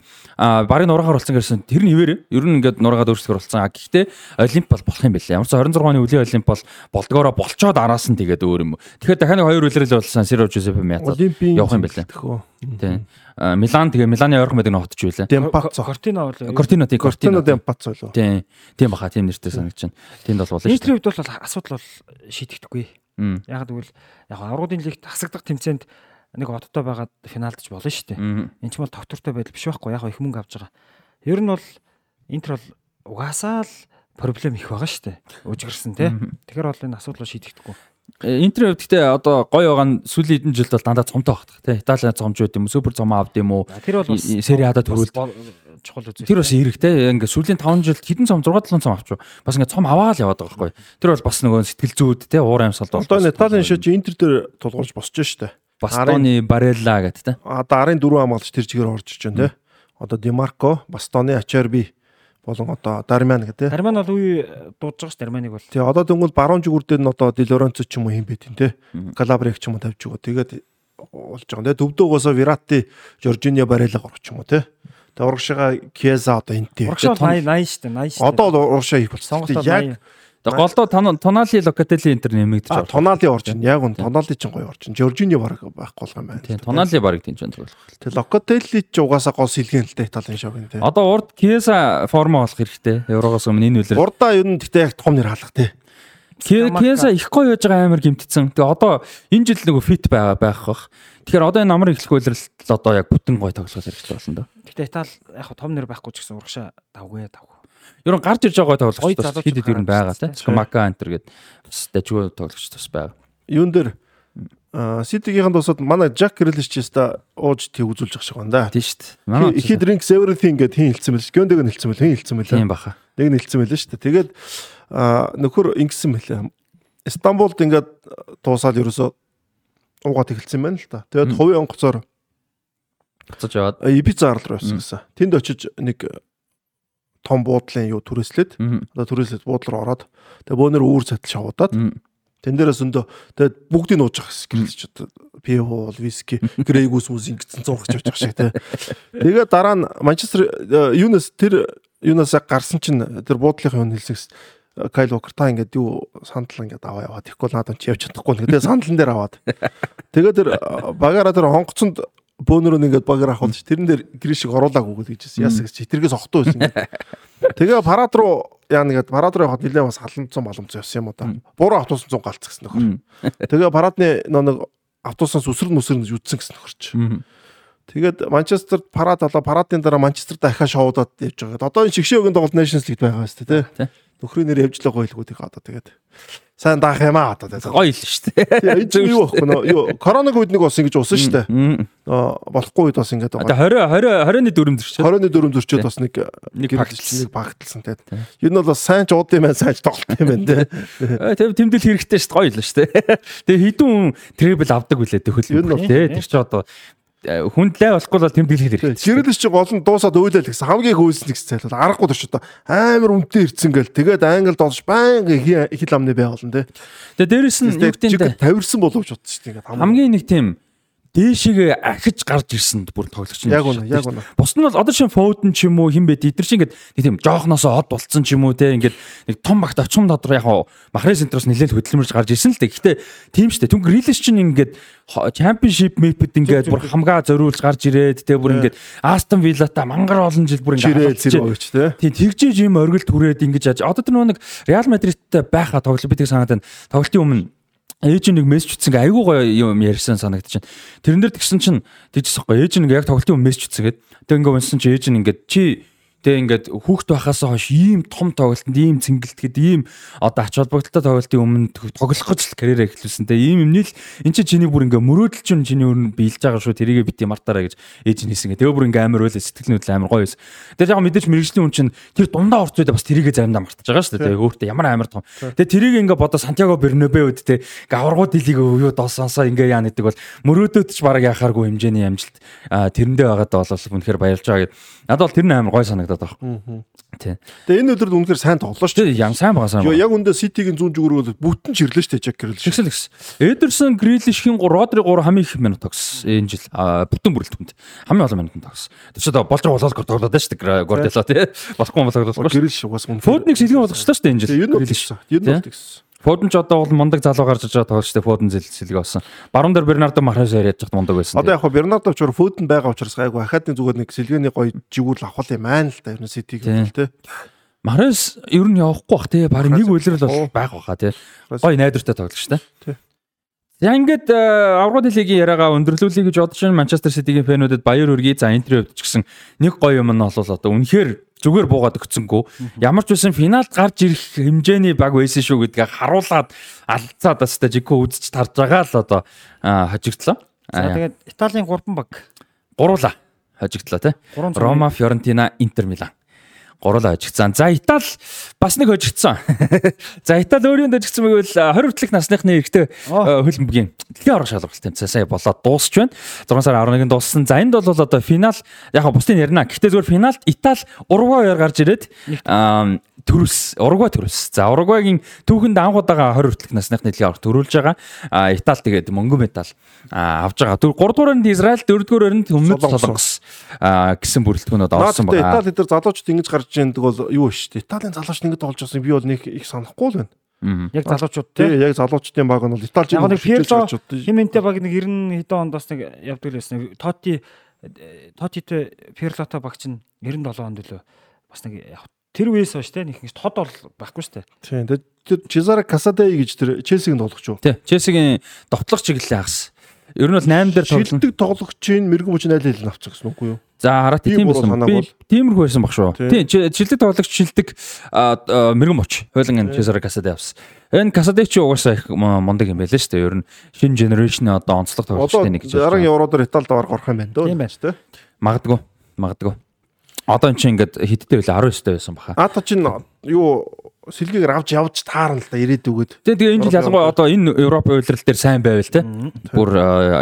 барын нураагаар болсон гэсэн тэр нь хിവэр. Ер нь ингээд нураагаад өөрчлөлт оруулсан. А гэхдээ олимп бол болох юм билээ. Ямар ч 26 оны үлийн олимп бол болдгоороо болцоод араас нь тэгээд өөр юм. Тэгэхээр дахиад нэг хоёр үлрэл бол Сан Сиро Меата Олимпийн явах юм билээ. Тийм. Милан тэгээ Миланы ойрхон байдаг нь хотч байлаа. Демпаццо. Кортино бол Кортино тийм Кортино Кортино. Демпаццо лөө. Тийм. Тийм баха тийм нэртэй санагч байна. Тэнд бол болно хувьд бол асуудал бол шийдэгдэхгүй. Яг тэгвэл яг аврагын лигт хасагдах тэмцээнд нэг одтой байгаад финалдж болно шүү дээ. Энд ч бол тогтвортой байдал биш байхгүй яг их мөнгө авч байгаа. Ер нь бол Интер бол угаасаа л проблем их байгаа шүү дээ. Үжигэрсэн тий. Тэгэхээр бол энэ асуудал бол шийдэгдэхгүй. Э, Интер хувьд гэхдээ одоо гоё байгаа нь сүүлийн хэдэн жилд бол дандаа цомтой багтах тий. Италийн цомж байд юм уу, супер цом авд юм уу? Тэр бол бас И- и- Сери А-да төрүүлд. чухал үзүүлэлт. Тэр бас эрэхтэй. Ингээ сүүлийн 5 жилд хэдэн цом 6 7 цом авч. Бас ингээ цом аваад л яваад байгаа байхгүй. Тэр бол бас нөгөө сэтгэл зүйд тий уур амьсгалд бол. Одоо Италийн шиж Интер дээр тулгуурч босч штэ. Бастоны Барелла гэдэг тий. Одоо арын дөрөв хамгаалагч тэр чигээр орж иж байна те. Одоо Демарко, Бастоны Ачерби болон одоо Дармян гэдэг. Дарман бол үе дуудаж байгаа ш Дарманыг бол. Тэгээ одоо тэнгуэл баруун зүгүр дээр нь одоо Дилоренцо ч юм уу юм байт юм те. Калабрик ч юм уу тавьж өгөө. Тэгээд болж байгаа. Тэгээ төвдөө угаасаа Вирати, Жоржинио Барелла горч юм уу те. Тэгээ урагшаага Кьеза одоо энтэй. Урагшаа том- 80 80 шүү дээ 80 шүү дээ. Одоо урагшаа их болсон. Яг 80. Тэгээ голдоо Тонали Локателли Интер нэмэгдэж а, байгаа. Тонали орж ин. Яг үн Тонали ч гоё орж ин. Жоржинио баг байхгүй болох юм байна. Тийм Тонали баг тийм ч байна. Тэгээ Локотелли ч угаасаа гол сэлгэн л дээ Италийн шог энэ. Одоо урд Киеса форма болох хэрэгтэй. Еврогоос өмнө энэ үлэр. Урдаа ер нь гэхдээ яг том нэр халах те. Киеса их гоё яж байгаа амар гимтцэн. Тэгээ одоо энэ жил нөгөө фит байгаа байх бах. Тэгэхээр одоо энэ амар эхлэх үйлрэл одоо яг бүтэн гоё тоглох хэрэгтэй болно да. Гэтэ Итали яг том нэр байхгүй ч гэсэн урагшаа давгүй давгүй. Ер нь гарч ирж байгаа тоглогч бас хэд хэд ер нь байгаа тийм. Скамака Интер гэдэг бас дажгүй тоглогч бас байгаа. юун дээр Ситигийнхэн тусаад манай Жак Грилиш ч яста ууж тий үзүүлж байгаа шиг байна да. Тийм шүү дээ. Манай He drinks everything гэд хин хэлсэн мэл. Гönдөг нь хэлсэн мэл. Хин хэлсэн мэл. тийм баха. Нэг нь хэлсэн мэл шүү дээ. Тэгээд нөхөр ингэсэн мэлээ. Стамбулд ингээд туусаад ерөөсөө уугаад эхэлсэн байна л та. Тэгээд хувийн онгоцоор Буцаж яваад. Ибица арлуу явсан гэсэн. Тэнд очиж нэг том буудлын юу түрээслээд одоо түрээслээд буудлаар ороод тэгээд бөөнөр үүр цатал шавуудаад. Тэн дээрээс өндөө тэгээд бүгдийг нууж гэсэн гэрэлч одоо пив уул, виски, грейгус мус ингэсэн явж байгаа шиг тий. Тэгээд дараа нь Манчестер э, юунаас тэр юунаас гарсан чинь тэр буудлынхаа юм хэлсэн гэсэн Кайл Вокер та ингээд юу сандал ингээд аваа яваад ихгүй надад чи явж чадахгүй нэг. Тэгээд сандлан дээр аваад. Тэгээд тэр э, багаараа тэр хонгоцонд бөөнөрөө ингээд багаар авахулж тэрэн дээр гришиг оруулаагүй гэж хэлсэн. Ясаг читэргээс огтуу байсан. Тэгээ парад руу яа нэгэд парад руу явахад нэлээд бас халамцсан боломж явсан юм уу та. Буруу автобус 100 галцсан нөхөр. Мгм. Тэгээ парадны нэг автобусаас үсрэн мүсрэн гэж үтсэн гэсэн нөхөрч. Тэгээд Манчестерт парад болоо парадын дараа Манчестерт дахиад шоудаад явж байгаа. Одоо энэ шигшөөгийн тоглолт Nations League байгаа шүү дээ Нөхрийн нэр явжлаа гойлгоо тийг одоо тэгээд сайн даах юм аа одоо тэгээд. Гоё л шүү дээ. Энэ чинь юу байхгүй нөө юу коронавиг үед нэг бас ингэж усан шүү дээ. Нөө болохгүй үед бас ингэж Одоо байгаа. 20 20 20-ны дөрөв зөрчил. 20-ны дөрөв зөрчөөд бас нэг Нэг гэрэлж багталсан. нэг багталсан тэгээд. Энэ бол бас сайн ч ууд юм байна, сайн ч тоглолт юм байна. Тэв тэмдэл хэрэгтэй шүү дээ. Гоё л шүү дээ. Тэгээ хідэн хүн трибл авдаг үлээ төхөл. Ер нь бол тий. Тэр чи одоо хүндлээ болохгүй бол тэмдэглэх хэрэгтэй. Гэрэлс чи гол нь дуусаад уйлал гэсэн. Хамгийн хөөсөн гэсэн цайлал аргагүй төрч одоо амар үнэтэй ирцэн гэл. Тэгээд англ доош байнга их хил амны байгуулна тий. Тэгээ дээрэс нь юу гэдэг тавирсан боловч бодсон шүү дээ хамгийн нэг тийм дээшигээ ахиж гарч ирсэн бүр тоглогч нь. Яг үнэ, яг үнэ. Бус нь бол одоо шин фоуден ч юм уу хин бэ эдгэр чинь ингээд нэг тийм жоохносоо од болцсон ч юм уу те ингээд нэг том багт очим додроо яг махрын центроос нэлээд хөдөлмөрж гарч ирсэн л дээ. Гэхдээ тийм штэ. Түн грилэс чинь ингээд чемпионшип мэпэд ингээд бүр хамгаа зориулж гарч ирээд те бүр ингээд Астон Виллата мангар олон жил бүр ингээд өгч тий. Тийм тэгжээж юм оргил түрээд ингэж яаж одоо тэр нэг Реал Мадридтай байхаа тоглолт би тэг санаад байна. Тоглолтын өмнө ээж нэг мессеж ütсэн гээ айгуу гоё юм ярьсан санагдчихэв. Тэрэн дээр тэгсэн чинь тэгжсэн гоё ээж нэг яг тоглолтын мессеж ütсэн гээд тэг ингээ унсан чи ээж нь ингээд чи тэг ингээд хүүхд байхаас хойш ийм том тоглолтод ийм цэнгэлтгэд ийм одоо ач холбогдолтой тоглолтын өмнө тоглох гэж л карьераа эхлүүлсэн тэг ийм юмний л эн чи чиний бүр ингээ мөрөөдөл чинь чиний өөр нь биелж байгаа шүү тэрийгэ бити мартаараа гэж ээж нь хийсэн гээ тэгээ бүр ингээ амар байлаа сэтгэл хөдлөл амар гоё байсан. Тэгээ яг мэдээж мэрэгжлийн хүн чинь тэр дундаа орц үед бас тэрийгэ заримдаа мартаж байгаа шүү. Тэгээ өөртөө ямар амар том. Тэгээ тэрийг ингээ бодо Сантьяго Бернабе үед те гаврагуу дилийг юу доосонсоо ингээ яа гэдэг бол мөрөөдөөд ч бараг яхааргүй хэмжээний амжилт тэрэндээ байгаад бол үнэхээр баярлж байгаа гэд. Надад бол тэр нь амар гоё санагдав. Санагдаад байгаа. Тий. Тэгээ энэ өдрөд үнэхээр сайн тоглоо шүү. Ям сайн байгаа сайн. Яг үндэ Ситигийн зүүн зүгрөө бүтэн чирлээ шүү Жак Грилиш. Тэгсэл тэгс. Эдерсон Грилишхийн 3 Родри 3 хамгийн их минут тогс энэ жил бүтэн бүрэлдэхүүнд хамгийн олон минут тогс. Тэр чинь болж байгаа болоод тоглоод байна шүү Гвардиола тий. Болохгүй болохгүй. Грилиш угаас үнэхээр. Фодныг сэлгийн болгочлаа шүү энэ жил. юу нь Грилиш. тэгсэн. Юу нь тэгсэн. Фоден ч одоо бол мундаг залуу гарч иж байгаа тоглолчтой Фоден зэл сэлгээ болсон. Баруун дээр Бернардо Мархес яриад чад мундаг байсан. Одоо яг хоо Бернардо ч фөдөн байгаа учраас гайгүй ахаадны зүгээр нэг сэлгээний гоё жигүүл авах юм аа л да. Ер нь Ситиг юм те. Мархес ер нь явахгүй бах тий. Барин нэг үйлрэл бол байх баха. Мархес. Гой найдвартай тоглогчтой. Тий. За ингээд аврагд лигийн яриагаа өндөрлүүлэе гэж бодож байна. Манчестер Ситигийн фэнүүдэд баяр хүргэе. За Интерийн хувьд ч гэсэн нэг гоё юм нь бол одоо үнэхээр зүгээр буугаад өгцөнгөө. Ямар ч байсан финалд гарч ирэх хэмжээний баг байсан шүү гэдгээ харуулад алцаад бас та жигко үзэж тарж байгаа л одоо хожигдлоо. За тэгээд Италийн 3 баг гуруула хожигдлоо. 3 Рома, Фьорентина, Интер Милан. Гурлаа хожигдсан. За Итали бас нэг хожигдсан. За Итали өөрийн хожигдсан байвал 20 хүртэлх насныхны эрэгтэй хөлбөмбөгийн дэлхийн орон шалралт тэмцээн сая болоод дуусч байна. 6 сарын 11-нд дууссан. За энд бол одоо финал яг бусдын ярина. Гэхдээ зүгээр финалд Итали Уругвайгаар гарч ирээд төрөс Уругвай төрөс. За Уругвайгийн түүхэнд анх удаага 20 хүртэлх насныхны дэлхийн орон төрүүлж байгаа. А Итали тэгээд мөнгөн медаль авж байгаа. Түр 3 дугаар нь Израиль, 4 дугаар нь өмнөд Солонгос. Гэсэн бүрэлдэхүүнүүд орсон тэ байгаа. Итали дээр залуучууд ингэж гарч ийндэг бол юу шүү дээ. Италийн залууч ингэж тоглож байсан би бол нэг их санахгүй л байна. Яг залуучууд Тий, яг залуучдын баг нь бол Италич Яг нэг Пирло химэнтэй баг нэг 90 хэдэн онд бас нэг явдаг л байсан. Тоти Тотитэй Пирлотой багч нь 97 онд лөө бас нэг тэр үеэс хойш те нэг тод бол байхгүй дээ. Тийм. Тэгээд Чезаре Касадей гэж тэр Челсигийн тоглогч юу? Тий, Челсигийн довтлох чиглэлээ хагас. Ер нь бол 8 дээр тоглоно. Шилдэг тоглогчийн мэрэгэн хүчин айл хэл авчих гэсэн үгүй юу? За хараа тийм байсан. Би тиймэрхүү байсан баг шүү. Тий. Тий, чи- шилдэг тоглогч шилдэг мэрэгэн моч. Хойлон энэ Чезаре Касадэ авсан. Энэ Касадэ чи угаасаа их мундаг юм байлаа шүү дээ. Ер нь шинэ генерашны одоо онцлог Одоо тоглогчтой нэг гэж. бодож заран байна. евродор Италид аваар горох юм байна дөө. Тийм байна. шүү дээ. Магадгүй. Одоо эн чинь ингээд хиттэй байлаа 19 тэй байсан баха. Ата чин юу сэлгээгээр авч явж таарна л да ирээдүгэд. Тэгээ тэгээ энэ жил ялангуяа одоо энэ Европ үйлрэл дээр сайн байвал те. Бүр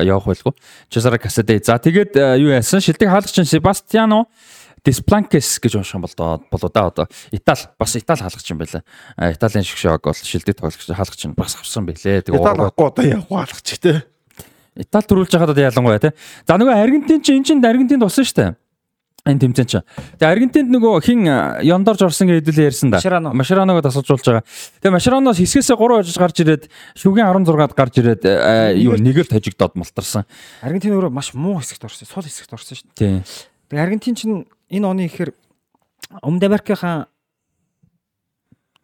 явах байлгүй. Чезаре Касадэ. За тэгээд юу яасан? Шилдэг хаалгач нь Себастьяно Диспланкес гэж юм бол болоо да одоо Итали бас Итали хаалгач юм байлаа. Италийн шгшог бол шилдэг тоглогч хаалгач нь бас авсан байлээ. Тэгээ Итали авахгүй одоо явах алгач те. Итали төрүүлж байгаад одоо ялангуяа те. За нөгөө Аргентин чинь энэ чинь Аргентинд болсон шүү дээ. Энэ тэмцээн чинь. Тэгээ Аргентинд нөгөө хин Яндорж орсон гэдэг хэлээ ярьсан да. Машераног тасалжуулж байгаа. Тэгээ Машераноос хэсгээсээ 3 хожиж гарч ирээд шүгийн 16-ад гарч ирээд юу нэгэлт хожигдоод мултарсан. Аргентин өөрөө маш муу хэсэгт орсон. Сул хэсэгт орсон шүү дээ. Тэгээ Аргентин чинь энэ оны ихээр Өмнөд Америкийн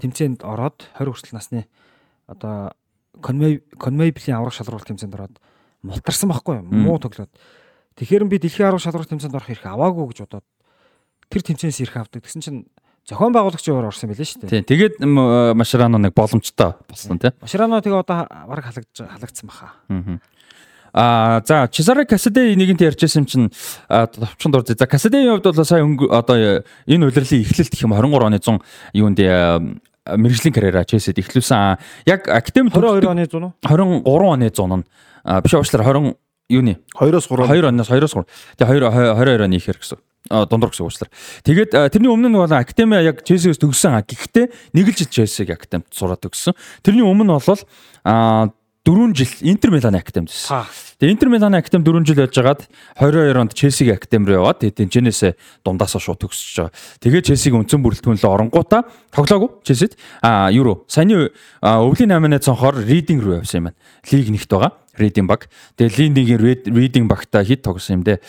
тэмцээнд ороод 20 хүртэл насны одоо Конмей Конмейблийн аврах шалралт тэмцээнд ороод мултарсан байхгүй юу? Муу тоглоод. Тэгэхээр би дэлхийн аврах шалралт тэмцээнд орох хэрэг аваагүй гэж бодоод тэр тэмцээнээс ирэх авдаг. Тэгсэн чинь зохион байгуулагчийн өөр орсон байлээ шүү дээ. Тийм. Тэгээд м, Машерано нэг боломжтой болсон тийм. Машрано тэгээ одоо бараг халагдж халагдсан баха. Аа за Чезаре Касадэ нэгэнт ярьжсэн чинь а, товчонд орж. За Касадэгийн хувьд бол сая одоо энэ удирлын эхлэлт гэх юм 23 оны 100 юунд а, мэрэгжлийн карьераа Челсид эхлүүлсэн. А, Яг академи 22 оны 100 уу? 23 оны 100 нь а, биш уучлаарай 20 юуны 2-оос 3. 2 оноос 2-оос 3. Тэгээ 22 оны ихэр гэсэн. А дундуур гэсэн уучлаар. Тэгээд тэрний өмнө нь бол академи яг Челсиэс төгссөн. Гэхдээ нэг л жил Челсиг академид сураад төгссөн. Тэрний өмнө бол а 4 жил Интер Миланы академид байсан. Тэгээ Интер Миланы академи 4 жил байж хагаад 22 онд Челсигийн академи руу яваад тэгээд тэнцэнээсээ дундаасаа шууд төгсөж байгаа. Тэгээ Челсигийн үндсэн бүрэлдэхүүн лөө оронгуудаа тоглоогүй Челсид. А юу саяны өвлийн 8-ны цонхоор Ридинг руу явсан юм байна. Лиг нэгт байгаа. Ридинг баг. Тэгээ Линдигийн Ридинг багтаа хит тогсон юм дээ.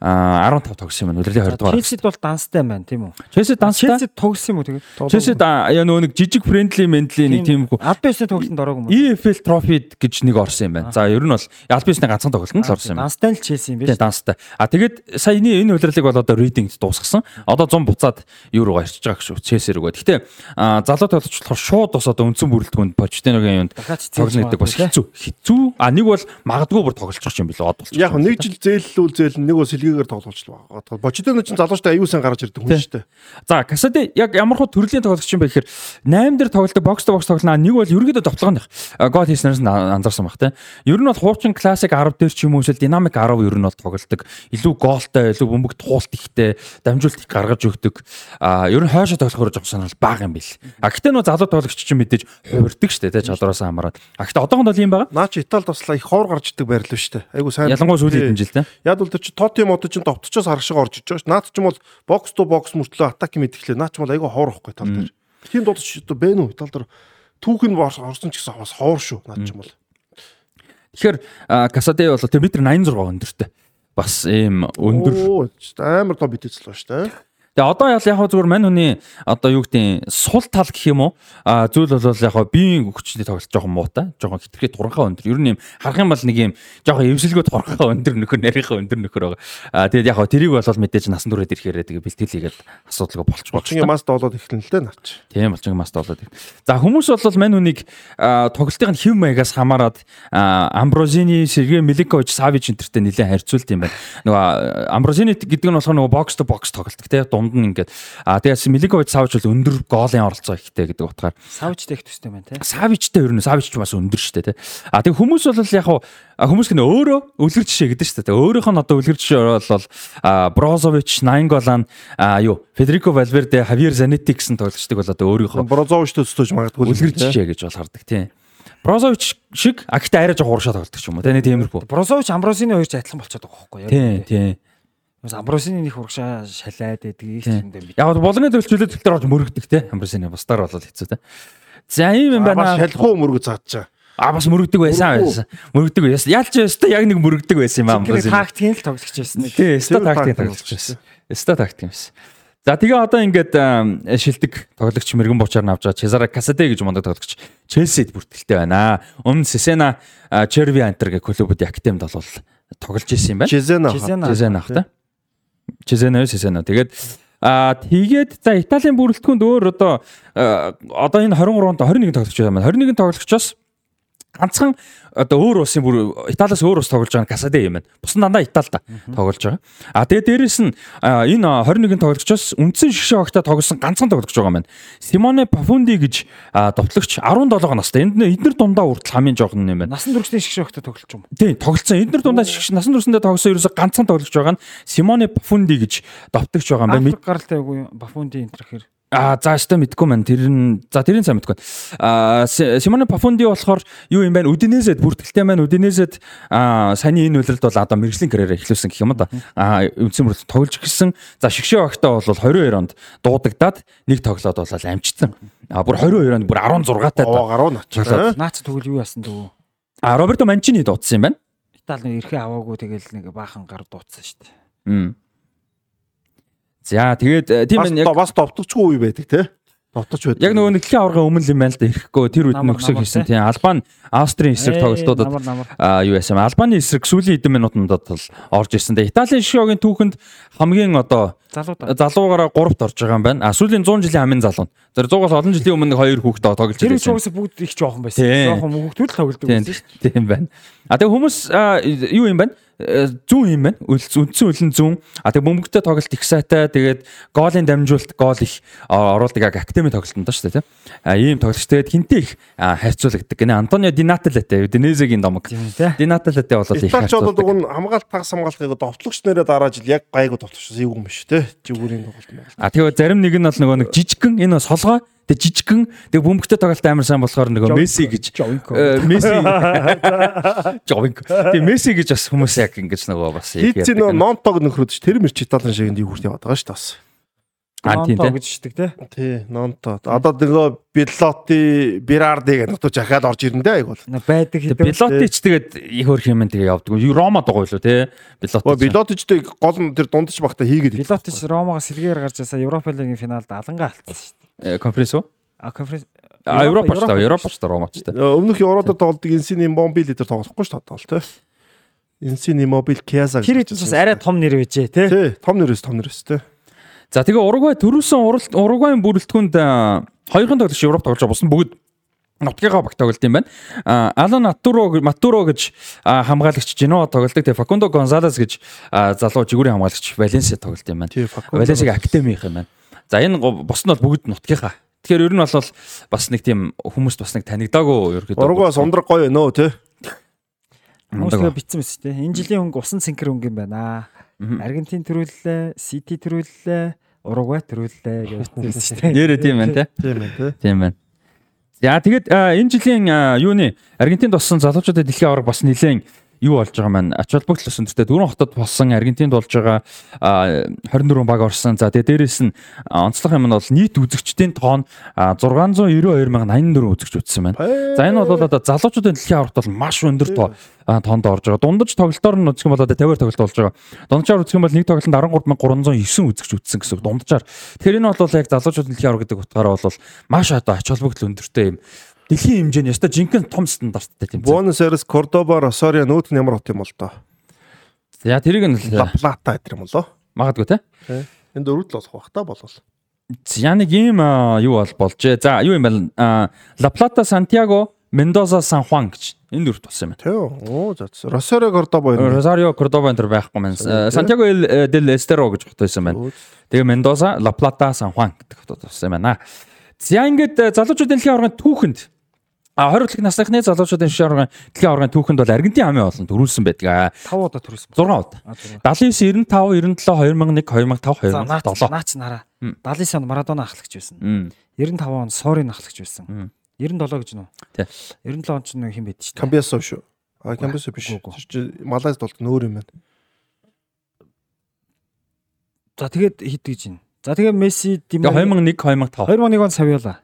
А 15 тогсон юм байна. Үлрэлийн 20 дугаар. Челсид бол данстай байна тийм үү? Челси данстай. Челсид тоглосон юм уу тэгээд? Челси яа нөгөө нэг жижиг френдли мендли нэг тийм Аль бисны тоглолтод ороогүй юм уу? EFL трофид гэж нэг орсон юм байна. За ер нь бол Альбисны ганцхан тоглолтод л орсон юм. Данстай л Челси юм биш. Тийм данстай. А тэгээд саяны энэ удирлыг бол одоо reading дуусгасан. Одоо 100 буцаад юу руу гарчиж байгаа гэж Челси рүүгээ. Гэтэ а, залуу тоглогч болохоор шууд бас одоо үндсэн бүрэлдэхүүнд Почтиногийн юунд тоглоно гэдэг бас хэцүү. Хэцүү. А нэг бол магадгүй бүр байгаа юм билээ од болчих. Яг нэг жил зээллүүл зээл нэг бол сэлгээ хийгээгээр тоглож байгаа. Бочидоно ч залуучтай аюулсан гарч ирдэг хүн шүү дээ. За Касади яг ямар хөө төрлийн тоглогч юм бэ гэхээр 8 дээр тоглолдог бокс то бокс тоглоно. Нэг бол ерөөдөө товтлогоно. Гол хийснээс нь анзаарсан баг те. Ер нь бол хуучин классик 10 дээр ч юм уу эсвэл динамик 10 ер нь бол тоглолдог. Илүү гоолтой, илүү бөмбөг туулт ихтэй, дамжуулт их гаргаж өгдөг. А ер нь хойшоо тоглохоор жоох санал бага юм бил. А гэтээ нөө залуу тоглогч чинь мэдээж хувирдаг штэ те чадвараас хамаарат. А гэтээ одоохонд бол юм байгаа. Наа чи Италид туслаа их ховор гарч идэг байрлал шүү дээ. Айгу сайн. Ялангуяа сүүлийн жил те. Яг бол тэр чи Тоти мод чинь товтчоос харах шиг орж иж байгаа шүү. Наад чинь бол бокс то бокс мөртлөө атак юм идэхлээ. Наа чинь бол айгу ховор ихгүй тал дээр. Тийм дуудаж шүү бэ нү тал дээр түүх нь орсон ч гэсэн бас ховор шүү. Наад чинь бол. Тэгэхээр Касаде бол тэр метр 86 өндөртэй. Бас ийм өндөр амар тоо битэцэл ба дээ. Тэгээ одоо яг яг зүгээр мань хүний одоо юу гэдэг сул тал гэх юм уу? Зүйл бол яг биеийн хүчний тоглолт жоохон муутай жоохон хитрхээ туранхаа өндөр. Ер нь юм харах юм бол нэг юм жоохон эвсэлгүй туранхаа өндөр нөхөр нарийнхаа өндөр нөхөр байгаа. Тэгээд яг тэрийг бол мэдээж насан туршид ирэхээр тэгээ бэлтгэл хийгээд асуудалгүй болчих болчих юм маст болоод эхлэн л дээ наач. Тийм болчих маст болоод за хүмүүс бол мань хүнийг тоглолтын хэв маягаас хамаарад амброзини сергей миликович савич энтертэй нэлээд харьцуулт юм байна. Нөгөө амброзини гэдэг нь болохоор нөгөө бокс то бокс тоглолт тийм дунд нь ингээд а тэгээс Миликович Савич бол өндөр гоолын оролцоо ихтэй гэдэг утгаар Савичтэй их төстэй байна те. Савичтэй ер нь Савич ч бас өндөр штэ те. А тэг хүмүүс бол яг хүмүүс гэнэ өөрөө үлгэр жишээ гэдэг штэ. Өөрийнх нь одоо үлгэр жишээ бол Брозович, Наинголан а юу Федерико Валверде, Хавьер Занетти гэсэн тоглогчдыг бол одоо өөрийнхөө Брозович төсөж магадгүй үлгэр жишээ гэж бол хардаг тийм. Брозович шиг агтаа арай жоох уршаа тоглолдог ч юм уу. Тэ нэг тиймэрхүү. Брозович Амбросины хоёр ч адилхан болчиход байгаа байхгүй юу? Тийм, тийм. Амбросины нэг урагшаа шалаад байдгийг ч юм дээ. Яг болгоны төлчлөлөд тэлтэр орж мөрөгдөг те. Амбросины бусдаар бол хэцүү те. За ийм юм байна. Шалхуу мөрөг заачаа. А бас мөрөгдөг байсан байсан. Мөрөгдөг байсан. Ялч өстө яг нэг мөрөгдөг байсан юм аа. Тактикийн л тоглож байсан. Тий, өстө тактикийн тоглож байсан. Өстө тактик юмсэн. За тэгээ одоо ингээд шилдэг тоглогч мэрэгэн буучаар навж байгаа Чезаро Касаде гэж мундаг тоглогч Челсид бүртгэлтэй байна. Өмнө Сесена Черви Антер гэх клубүүд академид бол тоглож исэн юм байна. Чезена. Чезена ах та. Чезена Сесена. Тэгээд Аа тэгээд за Италийн бүрэлдэхүүнд өөр одоо одоо энэ 23-нд 21 тоглогч байна. 21 тоглогчоос ганцхан одоо өөр улсын бүр Италиас өөр ус тоглож байгаа Касаде юм байна. Бус нь дандаа Италид тоглож байгаа. А тэгээ дээрэс нь энэ 21 тоглогчоос үндсэн шгшээ огта тоглосон ганцхан тоглогч байгаа юм байна. Симоне Пафунди гэж довтлогч 17 настай. Энд эднэр дундаа хүртэл хамгийн жоохон юм байна. Насан туршны шгшээ огта тоглож юм. Тийм, тоглолцсон. Эднэр дундаа шгш насан туршиндээ тоглосон ерөөсө ганцхан тоглогч байгаа нь Симоне Пафунди гэж довтлогч байгаа юм байна. Гаралтай үгүй Пафунди энэ төрхөр А за өстө мэдгүй маань тэр нь за тэрийн сайн мэдгүй. А Симоне Пафунди болохоор юу юм бэ? Удинезэд бүртгэлтэй маань Удинезэд а саяны энэ үйлрэлд бол одоо мэрэгжлийн карьераа эхлүүлсэн гэх юм да. А үндсэн бүр тоглож гисэн. За шгшээ багтаа бол 22 онд дуудагдаад нэг тоглоод бол амжицсан. А бүр 22 онд бүр 16 таа. Оо гаруу нач. Наац тэгвэл юу яасан дөө? А Роберто Манчини дуудсан юм байна. Итали нэг эрхээ аваагүй тэгэл нэг баахан гар дуудсан шүү дээ. За тэгээд тийм ээ яг бас довтолчгүй үе байдаг те. Довтолч байдаг. Яг нөгөө нэгдлийн аварга өмнө юм байна л да ирэхгүй тэр үед нөхсөг хийсэн тийм Албан Австрийн эсрэг тоглолтуудад юу яасан Албаны эсрэг сүүлийн хэдэн минутандад бол орж ирсэн. Италийн шогийн түүхэнд хамгийн одоо залуугаараа 3-т орж байгаа юм байна. А сүүлийн 100 жилийн амын залуу. Тэр 100-аас олон жилийн өмнө хоёр хүүхэд тоглож байсан. Тэр шоугаас бүгд их жоохон байсан. Жоохон хүүхдүүд л тоглодог байсан шүү дээ. Тийм байна. А тэгээ хүмүүс юу юм байна? Зүүн юм байна. Үндсэн үлэн зүүн. А тэг бөмбөгтэй тоглолт их сайтай. Тэгээд гоолын дамжуулалт гол их оруулдаг яг академи тоглолтонд шүү дээ тийм. А ийм тоглогч тэгээд хинтээ их харьцуулагддаг. Гэнэ Антонио Динаталете Динезегийн домог. Динаталете бол их харьцуулдаг. Италич бол хамгаалт тагс хамгаалтыг довтлогч нэрээ дараа жил яг гайгүй довтлогч юу юм биш те. Жигүүрийн тоглолт. А тэгээд зарим нэг нь бол нөгөө нэг жижигхэн энэ солгоо Тэг жижигхэн тэг бөмбөгтэй тоглолт амар сайн болохоор нөгөө Месси гэж Месси Жовинко. Тэг Месси гэж бас хүмүүс яг ингэж нөгөө бас яг ярьдаг. Хитцэн Нонтог нөхрөд ш тэр мэрч Италийн шиг энд юу хүрт яваад байгаа ш тас. А тийм гэж шдэг те. Тий, Нонто. Одоо нөгөө Билоти, Бирарди гэх нутууч ахаад орж ирэндээ айгуул. Байдаг хэдэн. Билоти ч тэгээд их хөрх юм тэгээ явдаг. Рома дагуу илүү те. Билоти. Билоти ч тэг гол нь тэр дундаж багтаа хийгээд. Билоти ч Ромагаас сэргээр гарч ясаа Европа лигийн финалд алангаа алдсан шүү дээ. Э, конференц уу? А конференц А Европ ч таа, Европ ч таа Ромач таа. Өмнөх Евродод тоглодог Инсини Мобил дээр тоглохгүй ш таа тий. Инсини Мобил Киаза Тэр хэд бас арай том нэр байжээ тий. Тий, том нэрээс том нэрээс тий. За тэгээ Уругвай төрүүлсэн Уругвайн бүрэлдэхүүнд хоёрхан тоглогч Европ тоглож байгаа. Бус нь бүгд нутгийнхаа баг тоглолт юм байна. Алан Матуро Матуро гэж хамгаалагч Женова тоглолдог. Тэгээ Факундо Гонзалес гэж залуу жигүүрийн хамгаалагч Валенсиа тоглолт юм байна. Тий, Факундо. Валенсиг академийнх юм байна. За энэ бос нь бол бүгд нутгийнхаа. Тэгэхээр ер нь бол бас нэг тийм хүмүүст бас нэг танигдаагүй ерөөдөө. Ургаас ундраг гоё нөө тий. Хүмүүсгээ битсэн мэт тийм. Энэ жилийн хөнгө усан цэнхэр хөнгө юм байна. Аргентин төрүүллээ, Сити төрүүллээ, Уругвай төрүүллээ гэж битсэн шүү дээ. Нэрээ тийм байна те. Тийм ээ тий. Тийм байна. За тэгээд а, энэ жилийн юуны Аргентинд болсон залуучуудын дэлхийн аварга бас нэлээд юу болж байгаа маань ач холбогдол өсөндөртэй дөрөв хотод болсон Аргентинд болж байгаа а, 24 баг орсон. За тэгээд дээрэс нь онцлог юм нь бол нийт үзэгчдийн тоон а, 692,084 үзэгч үзсэн байна. За энэ бол одоо залуучуудын дэлхийн аваргад бол маш өндөр тоо тоонд орж байгаа. Дундаж тоглолтоор нь үзэх юм бол одоо 50-аар тоглолт болж байгаа. Дунджаар үзэх юм бол нэг тоглолтод 13309 үзэгч үзсэн гэсэн дунджаар. Тэгэхээр энэ бол яг залуучуудын дэлхийн аварга гэдэг утгаараа бол маш одоо ач холбогдол өндөртэй юм. Дэлхийн хэмжээний ёстой жинхэнэ том стандарттай зэ. Буэнос Айрес, Кордоба, Росарио нүүт нь ямар хот юм бол доо. За тэрийг нь л Ла Плата гэдэг юм болоо. магадгүй те. Энд дөрөвд л болох бах та болол. За нэг юм а, юу бол болжээ. За юу юм бэ? А, La Plata, Santiago, Mendoza, San Juan гэж энэ дөрөвт болсон юм байна. Тий. Оо за. Росарио, Кордоба энэ. Rosario, Cordoba энэ төр байхгүй маань. El- del Estero гэж хот байсан байна. Тэгээ La Plata, San Juan гэдэг хотод болсон юм байна. За ингээд э, залуучуудын дэлхийн аваргын түүхэнд а 20 дэлхийн насныхны залуучуудын дэлхийн аваргын дэлхийн аваргын түүхэнд бол Аргентин амын олон төрүүлсэн байдаг. 5 удаа төрүүлсэн. 6 удаа. А, зураг. 79, 95, 97, 2001, 2005, За наач 2007. наач нараа. Мм. 79 он Марадона ахлагч байсан. Мм. 95 он Сорин ахлагч байсан. Мм. 97 гэж нөө. Тий. 97 он ч нөө хин байд дээ. Камбиасо шүү. А Камбиасо биш. Чи Малайз болт нөөр юм байна. За тэгээд хит гэж байна. За тэгээ Месси, Димар 2001, 2005. 2001 он Савиола.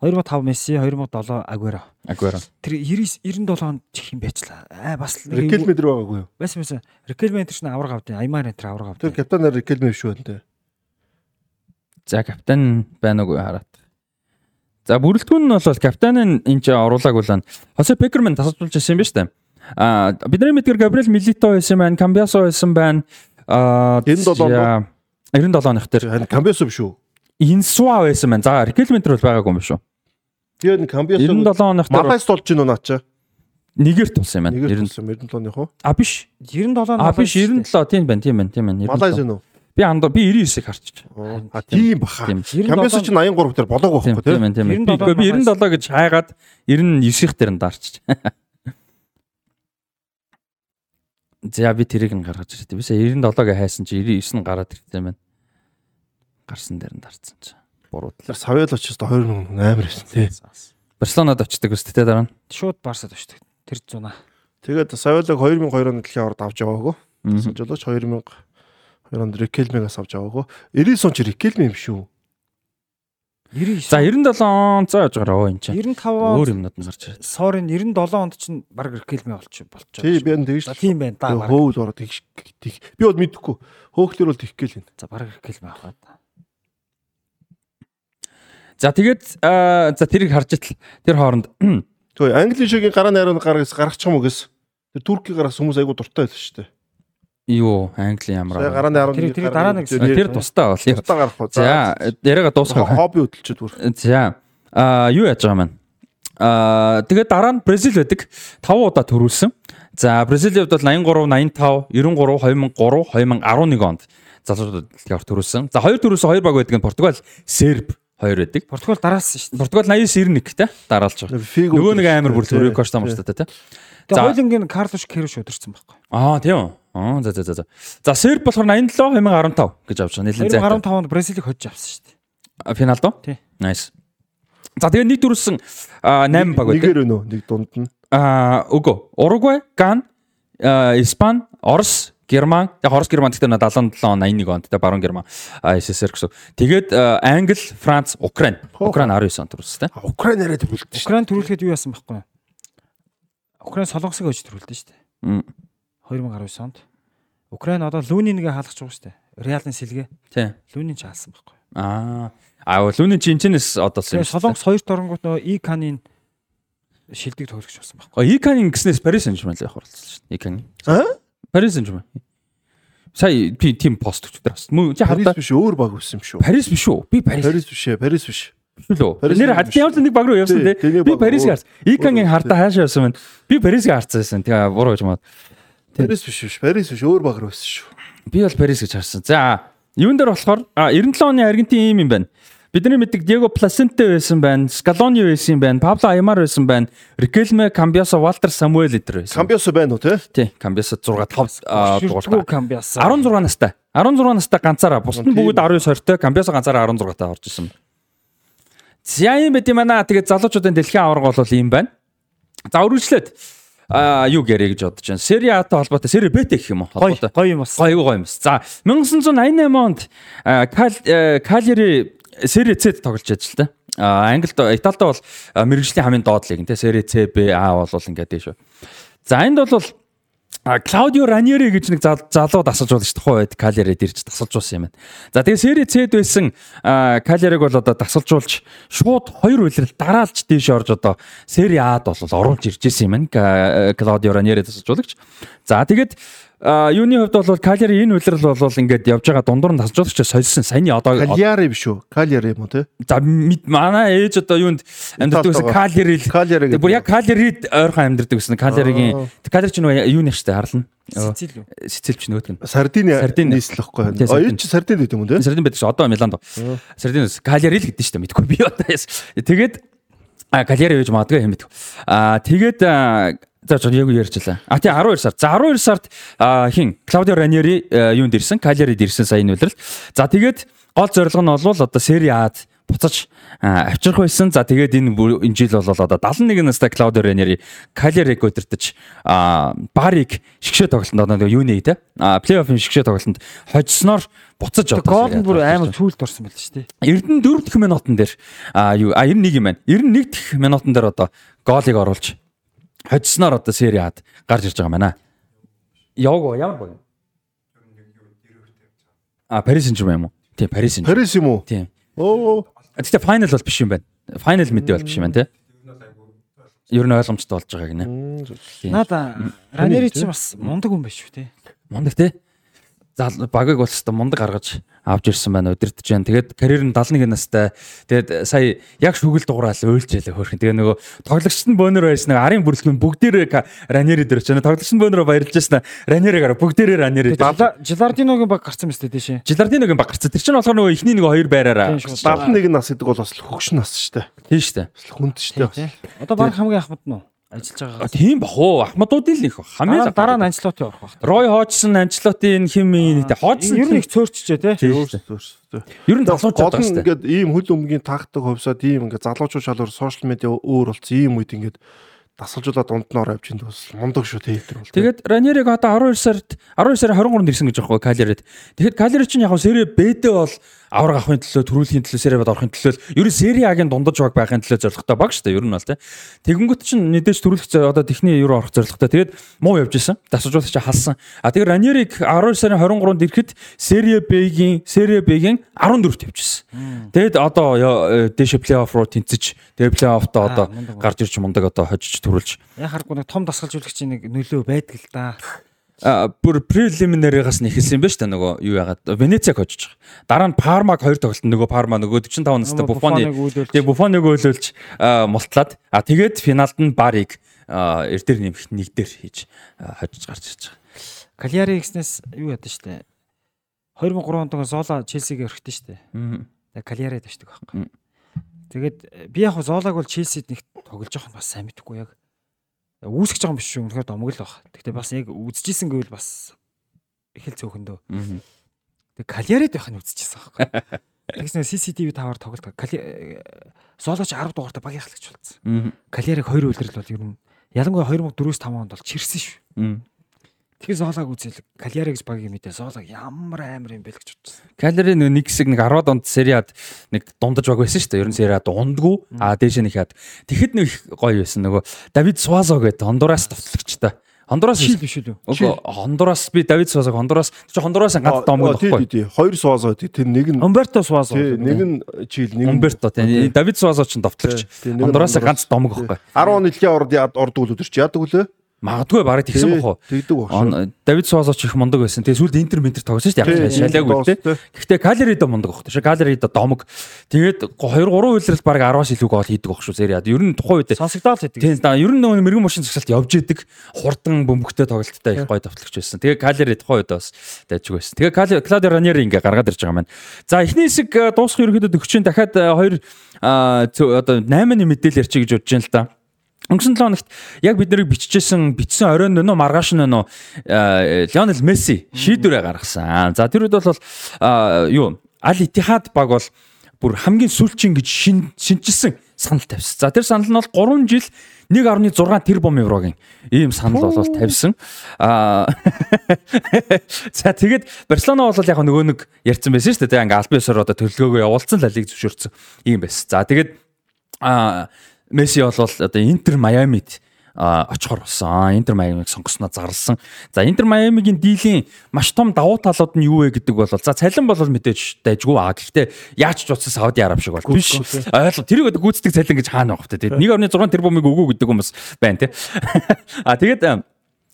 2005 Месси, 2007 Агуэро. Агуэро. Тэр 97 онд чих юм байцлаа. Аа бас Рикелме дэр байгаагүй юу? Байсан байсан. Рикелме энэ ч нэг авраг авдیں۔ Аймаар энэ авраг авдیں۔ Тэр капитан нар Рикелме биш үү энэ? За капитан байна уу хараад. За бүрэлдэхүүн нь бол капитанын энэ ч оруулааг улаана. Хосе Пекерман тасалж ирсэн юм ба штэ. А бидний мэдгэр Габриэл Милито байсан байна, Камбиасо байсан байна. А 97 97 оных тэр Камбиасо биш үү? Инсуа байсан байна. За Рикелме тэр бол байгаагүй юм биш үү? Тэгээд Камбиасо 97 оных дээр Малайз болж гинөө наача. нэгэрт болсон юм байна. Нэгээр 90 болсон 97 оных уу? А биш. 97 А биш 97 тийм байна, тийм байна, тийм байна. Малайз 97. энэ үү? Би анд би 99-ийг харчих. А тийм баха. Тийм. Камбиасо ч 83 дээр болоог Тийм байхгүй тий. тийм байна, тийм байна. 97 Би- Би 97 гэж хайгаад 99-ийнх дээр нь даарчих. За би тэрийг нь гаргаж ирсэн. Бисаа 97-г хайсан чи 99 нь гараад ирсэн байна. Гарсан дээр нь дарцсан чи. Буруу. Тэр Савел очиж 2008 байсан тий. Барселонад очдөг өстэй те дараа нь. Шууд Барсад очдог. Тэр 100аа. Тэгээд Савелог 2002 онд дэлхийн аварга авч яваагүй. Мгм. Жолооч 2002 онд Рикелмегаас авч яваагүй. 90 он ч Рикелме юм шүү. 99. За 97 он цаа яж гараа энэ чи. 95 Өөр онд юмнууд нь гарч ирсэн. Сорин 97 онд чинь баг Рикелме болчих болчих. Тий би энэ тэгж тийм байна да. Хөөд ороод тэгш тэг. Би бол мэдэхгүй. Хөөхлөр бол тэгэх гээл энэ. За баг Рикелме авах. За тэгээд аа, за тэрийг харж итл тэр хооронд Тэгвэл Англи шигийн гараа найраа гаргаж гаргачих юм уу гэс. Тэр Туркийн гараас хүмүүс айгу дуртай байсан шүү дээ. юу Англи ямар аа. гараа найраа Тэр- тэр дараа нэг Тэр тустай бол. тусдаа гарах уу. За яриага дуусгах. хобби хөдөлчихэд бүр. За а юу яаж байгаа маань а тэгээд дараа нь Бразил байдаг 5 удаа төрүүлсэн. За Бразилийн хувьд бол 83, 85, 93, 2003, 2011 онд залуучууд дэлхийд төрүүлсэн. За хоёр төрүүлсэн хоёр баг байдаг нь Португал, Серб хоёр байдаг. Португал дараасан шүү дээ. Португал 89 91 те дараалж байгаа. Нөгөө нэг амар бүр төрөө Коста морстой те. Тэгээ За. хойлонгийн Карлош Керш удирсан байхгүй. Аа тийм үү. Аа за за за за. За Серб болохоор 87 2015 гэж авч байгаа. Нийлэн зайтай. 2015 онд Бразилийг хожиж авсан шүү дээ. Финалд уу? Тий. Nice. За тэгээд нэг төрүүлсэн 8 баг байдаг. Нэгээр өнөө нэг дунд нь. Аа үгүй. Уругвай, Ган, аа, Испани, Орос, Герман. Яг Орос Герман гэхдээ 77 он 81 онд тэ баруун Герман СССР гэсэн. Тэгээд Англи, Франц, Украин. Украин 19 онд төрүүлсэн тэ. Украин яриад бүлдэж шүү. Украин төрүүлэхэд юу яасан байхгүй юу? Украин солонгосыг хожиж төрүүлдэ шүү дээ. Мм. 2019 онд. Украин одоо Лүний нэгэ хаалгаж байгаа шүү дээ. Реалын сэлгээ. Тий. Лүний ч хаалсан байхгүй юу? Аа. Аа, лүүний чинчнээс одолсон юм. Тэгээ солонгос хоёрт оронгууд нөгөө Иканын шилдэг тоглогч болсон байхгүй Ой, Иканин гиснээс Парис Сен-Жермен л явах болсон шүү дээ. Иканин. Аа? Парис Сен-Жермен. Сая би тим пост өчтөр бас. Мөн чи хардаа биш өөр баг байсан юм шүү. Парис биш үү? Би Парис. Парис биш ээ, Парис биш. Парис лөө. Нэр биш. хадны ямар ч нэг баг руу явсан Тий, Би руу. гарсан. Икангийн хардаа хаашаа явсан байна. Би Парисийг харсан байсан. Тэгээ буруу гэж маа. Парис биш биш. Парис биш өөр баг руу байсан шүү. Би бол Парис гэж харсан. За, юун дээр болохоор а, 97 оны Аргентин ийм юм байна. Бидний мэддэг Диего Пласенте байсан байна, Scaloni байсан байна, Пабло Аймар байсан байна, Рикелме, Камбиасо, Валтер Самуэль эдэр байсан. Камбиосо байна уу те? Тий, Камбиасо 6 5 Шүртгүү дугаартай. камбиас. 16 настай. 16 настай ганцаараа. Бусд нь бүгд 19 20-той, Камбиасо ганцаараа 16 таа орж исэн. За юм байт юм аа. Тэгээд залуучуудын дэлхийн аварга бол ийм байна. За үргэлжлээд а юу гэрэ гэж бодож байна. Сери А-тай холбоотой, Сери Б-тэй гэх юм уу? Холбоотой. гой юм бас. Гой гой юм. За 1988 онд э, Калери Сери С-д тоглож ажиллаа. А Англид Италид бол мэрэгжлийн хамгийн доод лиг нэ Сери С Б А бол ингээд тийм шүү. За энд бол Клаудио Раньери гэж нэг зал- залуу дасалж болно шүү дээ. Хувайд Калерид ирж дасалж болсон юм байна. За тэгээ Сери С-д байсан Калериг бол одоо дасалжуулж шууд хоёр үйлрэл дараалж дээш орж одоо Сери А-д бол оруулж ирж исэн юм байна. Клаудио Раньери дасалжуулагч. За тэгээд а, юуны хувьд бол Калери энэ үйлрэл бол ингээд явж байгаа дундуур нь дасалжуулагч сольсон саяны одоо Кальяри биш үү? Кальяри юм уу те? за манай ээж одоо юунд амьдардаг гэсэн Калери л бүр яг Калерид ойрхон амьдардаг гэсэн Калеригийн Калери ч нөгөө юу нэг штэ харлана. Сицил үү? Сицилч нөгөөд нь. Сардини. нийслэхгүй. Чи сардин гэдэг юм уу те? Сардин байдаг ш одоо Миланд. Сардин Калери л гэдэг штэ мэдгүй би одоо. Тэгээд а Калери гэж магадгүй юм мэдгүй. А тэгээд за ч яг юу ярьчлаа. А тий 12 сард. За 12 сард хин Клаудио Раньери а, юунд ирсэн? Калерид ирсэн сайн үлрэл. За тэгээд гол зорилго нь бол одоо Сери Ад буцаж авчрах байсан. За тэгээд энэ энэ жил бол одоо 71 настай Клаудио Раньери Калериг өдөртөж а Барыг шгшээ тоглолтод одоо юуны а плей-оффын шгшээ тоглолтод хожсноор буцаж одоо Гол нь бүр амар цүүлд орсон байл шүү дээ. Эрдэнэ 4 дахь минутын дээр а юу а 91 юм байна. 91 дахь минутын дээр одоо гоолыг оруулж хоцсноор одоо Сери Ад гарч ирж байгаа юм байна. Яваг ямар баг? А Парис Сен-Жермен юм уу? Тийм Парис Сен. Парис юм уу? Тийм. Оо. Гэхдээ файнал бол биш юм байна. Файнал мэдээ бол биш юм байна те. Ер нь ойлгомжтой болж байгаа гинэ. Надаа Ранери чи бас мундаг хүн биш шүү те. Мундаг те. Багыг бол өстой мундаг гаргаж авч ирсэн байна өдөртөж जैन. Тэгээд карьер нь 71 настай. Тэгээд сая яг шүгэл дугураал өөлж ялээ хөөрхөн. Тэгээ нөгөө тоглогчд нь бөөнөр байрсан нэг арын бүрэлдэхүүн бүгдээрээ Ранери дээр очиж. Тоглогчд нь бөөнөрөө баярлж байсан. Ранеригаараа бүгдээрээ Ранери. Жилардиногийн баг гарсан мэт дээ тийшээ. Жилардиногийн баг гарцсан. Тэр чинь болохоор нөгөө ихний нөгөө хоёр байраараа. Тийм шүү. 71 нас гэдэг бол бас хөгшин нас шүү дээ. Тийм шүү дээ. Хүнд шүү дээ. Одоо баг хамгийн ахмад нь уу? Ажиллаж байгаа. Тийм бах уу. Ахмадуудын л их баг. Хамгийн дараа нь Анчлот явах баг. Рой Ходжсон, Анчлотын хим минь Ходжсон Ер нь их цөөрчжээ те. Ер нь залуучууд Гол байгаа нь шүү дээ. ингээд ийм хөл өмгийн тагтаг хувьсаад ийм ингээд залуучууд шалгуур сошиал медиа өөр болсон ийм үед ингээд дасгалжуулаад ороо авч энэ бас мундаг шүү те тэр бол. Тэгээд Ранериг одоо 12 сард 12 сарын 23-нд ирсэн гэж байгаа байхгүй Калерид. Тэгэхэд Калери чинь яг Сере Б-дээ бол авраг авахын төлөө, төрүүлэхийн төлөө, Сере Б-д орохын төлөө ер нь Сере А-гийн дундаж баг байхын төлөө зорилготой баг шүү дээ. Ер нь бол тий. Тэгэнгүүт чинь мэдээж төрүүлэх одоо техний юу орох зорилготой. Тэгээд муу явж исэн. Дасгалжуулагч халсан. А тэгээд Ранериг 12 сарын 23-нд ирэхэд Сере Б-гийн Сере Б-гийн 14-т явчихсан. Тэгэд одооё- э, дээш плей-офф руу тэнцэж, тэгээд плей-оффтоо одоо Аа, мундаг. гарч ирж мундаг одоо хожиж төрүүлж Яхахгүй нэг том дасгалжуулагчийн нэг нөлөө байдаг л да. Бүр прелиминаригаас нь ихэлсэн юм байна шүү дээ нөгөө юу ягаад Венецаг хожиж байгаа. Дараа нь Пармаг хоёр тоглолт нөгөө Парма нөгөө 45 настай Буфоны тэгээ Буфоныг өөлөөлж а, мултлаад а тэгээд финалд нь Барыг эрдэр нэмэх нэг дээр хийж хожиж гарч ирж байгаа. Кальяри гэснээс юу ядсан штэ. 2003 онд Зола Челсигээ өрхтөн штэ. Мгм. Тэгээ Кальяри тавьдаг байхгүй. Тэгээд би яг Золаг бол Челсид нэг тоглож байгаа нь бас сайн мэдгүй яг. Үүсгэж байгаа юм биш шүү. Үнэхээр домог л баг. Гэхдээ бас яг үзчихсэн гэвэл бас их л цөөхөндөө. Мгм. Тэгээ Кальярид байх нь үзчихсэн байхгүй. Тэгснэ CCTV таваар тоглолт. Кали Золоч 10 дугаартай багийн халагч болсон. Кальяриг 2 үлрэл бол ер нь ялангуяа 2004-5 онд бол чирсэн шүү. Тэгэхээр Золаг үзэл Кальяри гэж багийн мэдээ Золаг ямар амар юм бэ л гэж бодсон. Калери нэг нэг хэсэг нэг 10 донд сериад нэг дундаж баг байсан шүү дээ. Ер нь сериад дундгүй а дээш нэг хаад. Тэгэхэд нэг их гоё байсан нөгөө Давид Суазо гэдэг Хондурас товтлогчтой. Хондурас биш үү? Үгүй Хондурас би Давид Суазог Хондурас чи Хондурас ганц домог тий байхгүй. тий хоёр суазаа тий тэр нэг нь Умберто Суазо. тий нэг нь чил нэг нь Умберто тий Давид Суазо ч товтлогч. Тий, нь Хондурас ганц домог байхгүй. 10 оны дэлхийн орд яад ордог үлдэр чи яадаг үлээ Магадгүй бараг тэгсэн бохоо. Тэгдэг баг шүү. Он Давид Суазоч их мундаг байсан. Тэгээ сүүлд Интер Ментер тогсон шүү дээ. Яг шалаагүй Интер те. Гэхдээ Калеридо мундаг баг. Тэгээ Калеридо домог. Тэгээд 2 3 үйлрэл бараг 10-аас илүү гол хийдэг баг шүү Сериад. Ер нь тухайн үед Сонсогдоод байдаг. Тийм да ер нь нөгөө мэрэгэн машин зогсолт явж идэг хурдан бөмбөгтэй тоглолттой их гоё товтлогч байсан. Тэгээ Калери тухайн үед бас дайжгүй байсан. Тэгээ Клаудио Раньери ингээ гаргаад ирж байгаа маань. За эхний хэсэг э, дуусах ерөөдөө төгчийн дахиад э, хоёр а, цө- одоо 8-ны мэдээлэл ярьчих гэж бодож байна л да. Өнгөрсөн 7 хоногт яг бид нарыг биччихсэн бичсэн оройн нөө маргааш нөө Лионел Месси шийдвэрээ гаргасан. За тэр үед бол а, юу Ал Иттихад баг бол бүр хамгийн сүүлчийн гэж шин шинжилсэн санал тавьсан. За тэр санал нь бол 3 жил 1.6 тэрбум еврогийн ийм санал бол тавьсан. Аа За тэгээд Барселона бол яг нөгөө нэг ярьсан байсан шүү дээ. Ингээ Альбиосоор одоо төлөвлөгөөгөө явуулсан лалиг зөвшөөрсөн ийм байсан. За тэгээд аа Месси бол одоо Интер Майамид очихор болсон. Интер Майамиг сонгосноо зарлсан. За Интер Майамигийн диилийн маш том давуу талууд нь юу вэ гэдэг бол за цалин бол мэдээж дайжгүй аа. Гэхдээ яаж ч утсан Сауди Араб шиг бол биш. Ойлго тэрийг одоо гүйцэтгэх цалин гэж хаана байгаа вэ? Тэгээд 1.6 тэрбумыг өгөө гэдэг хүмүүс байна тий. А тэгээд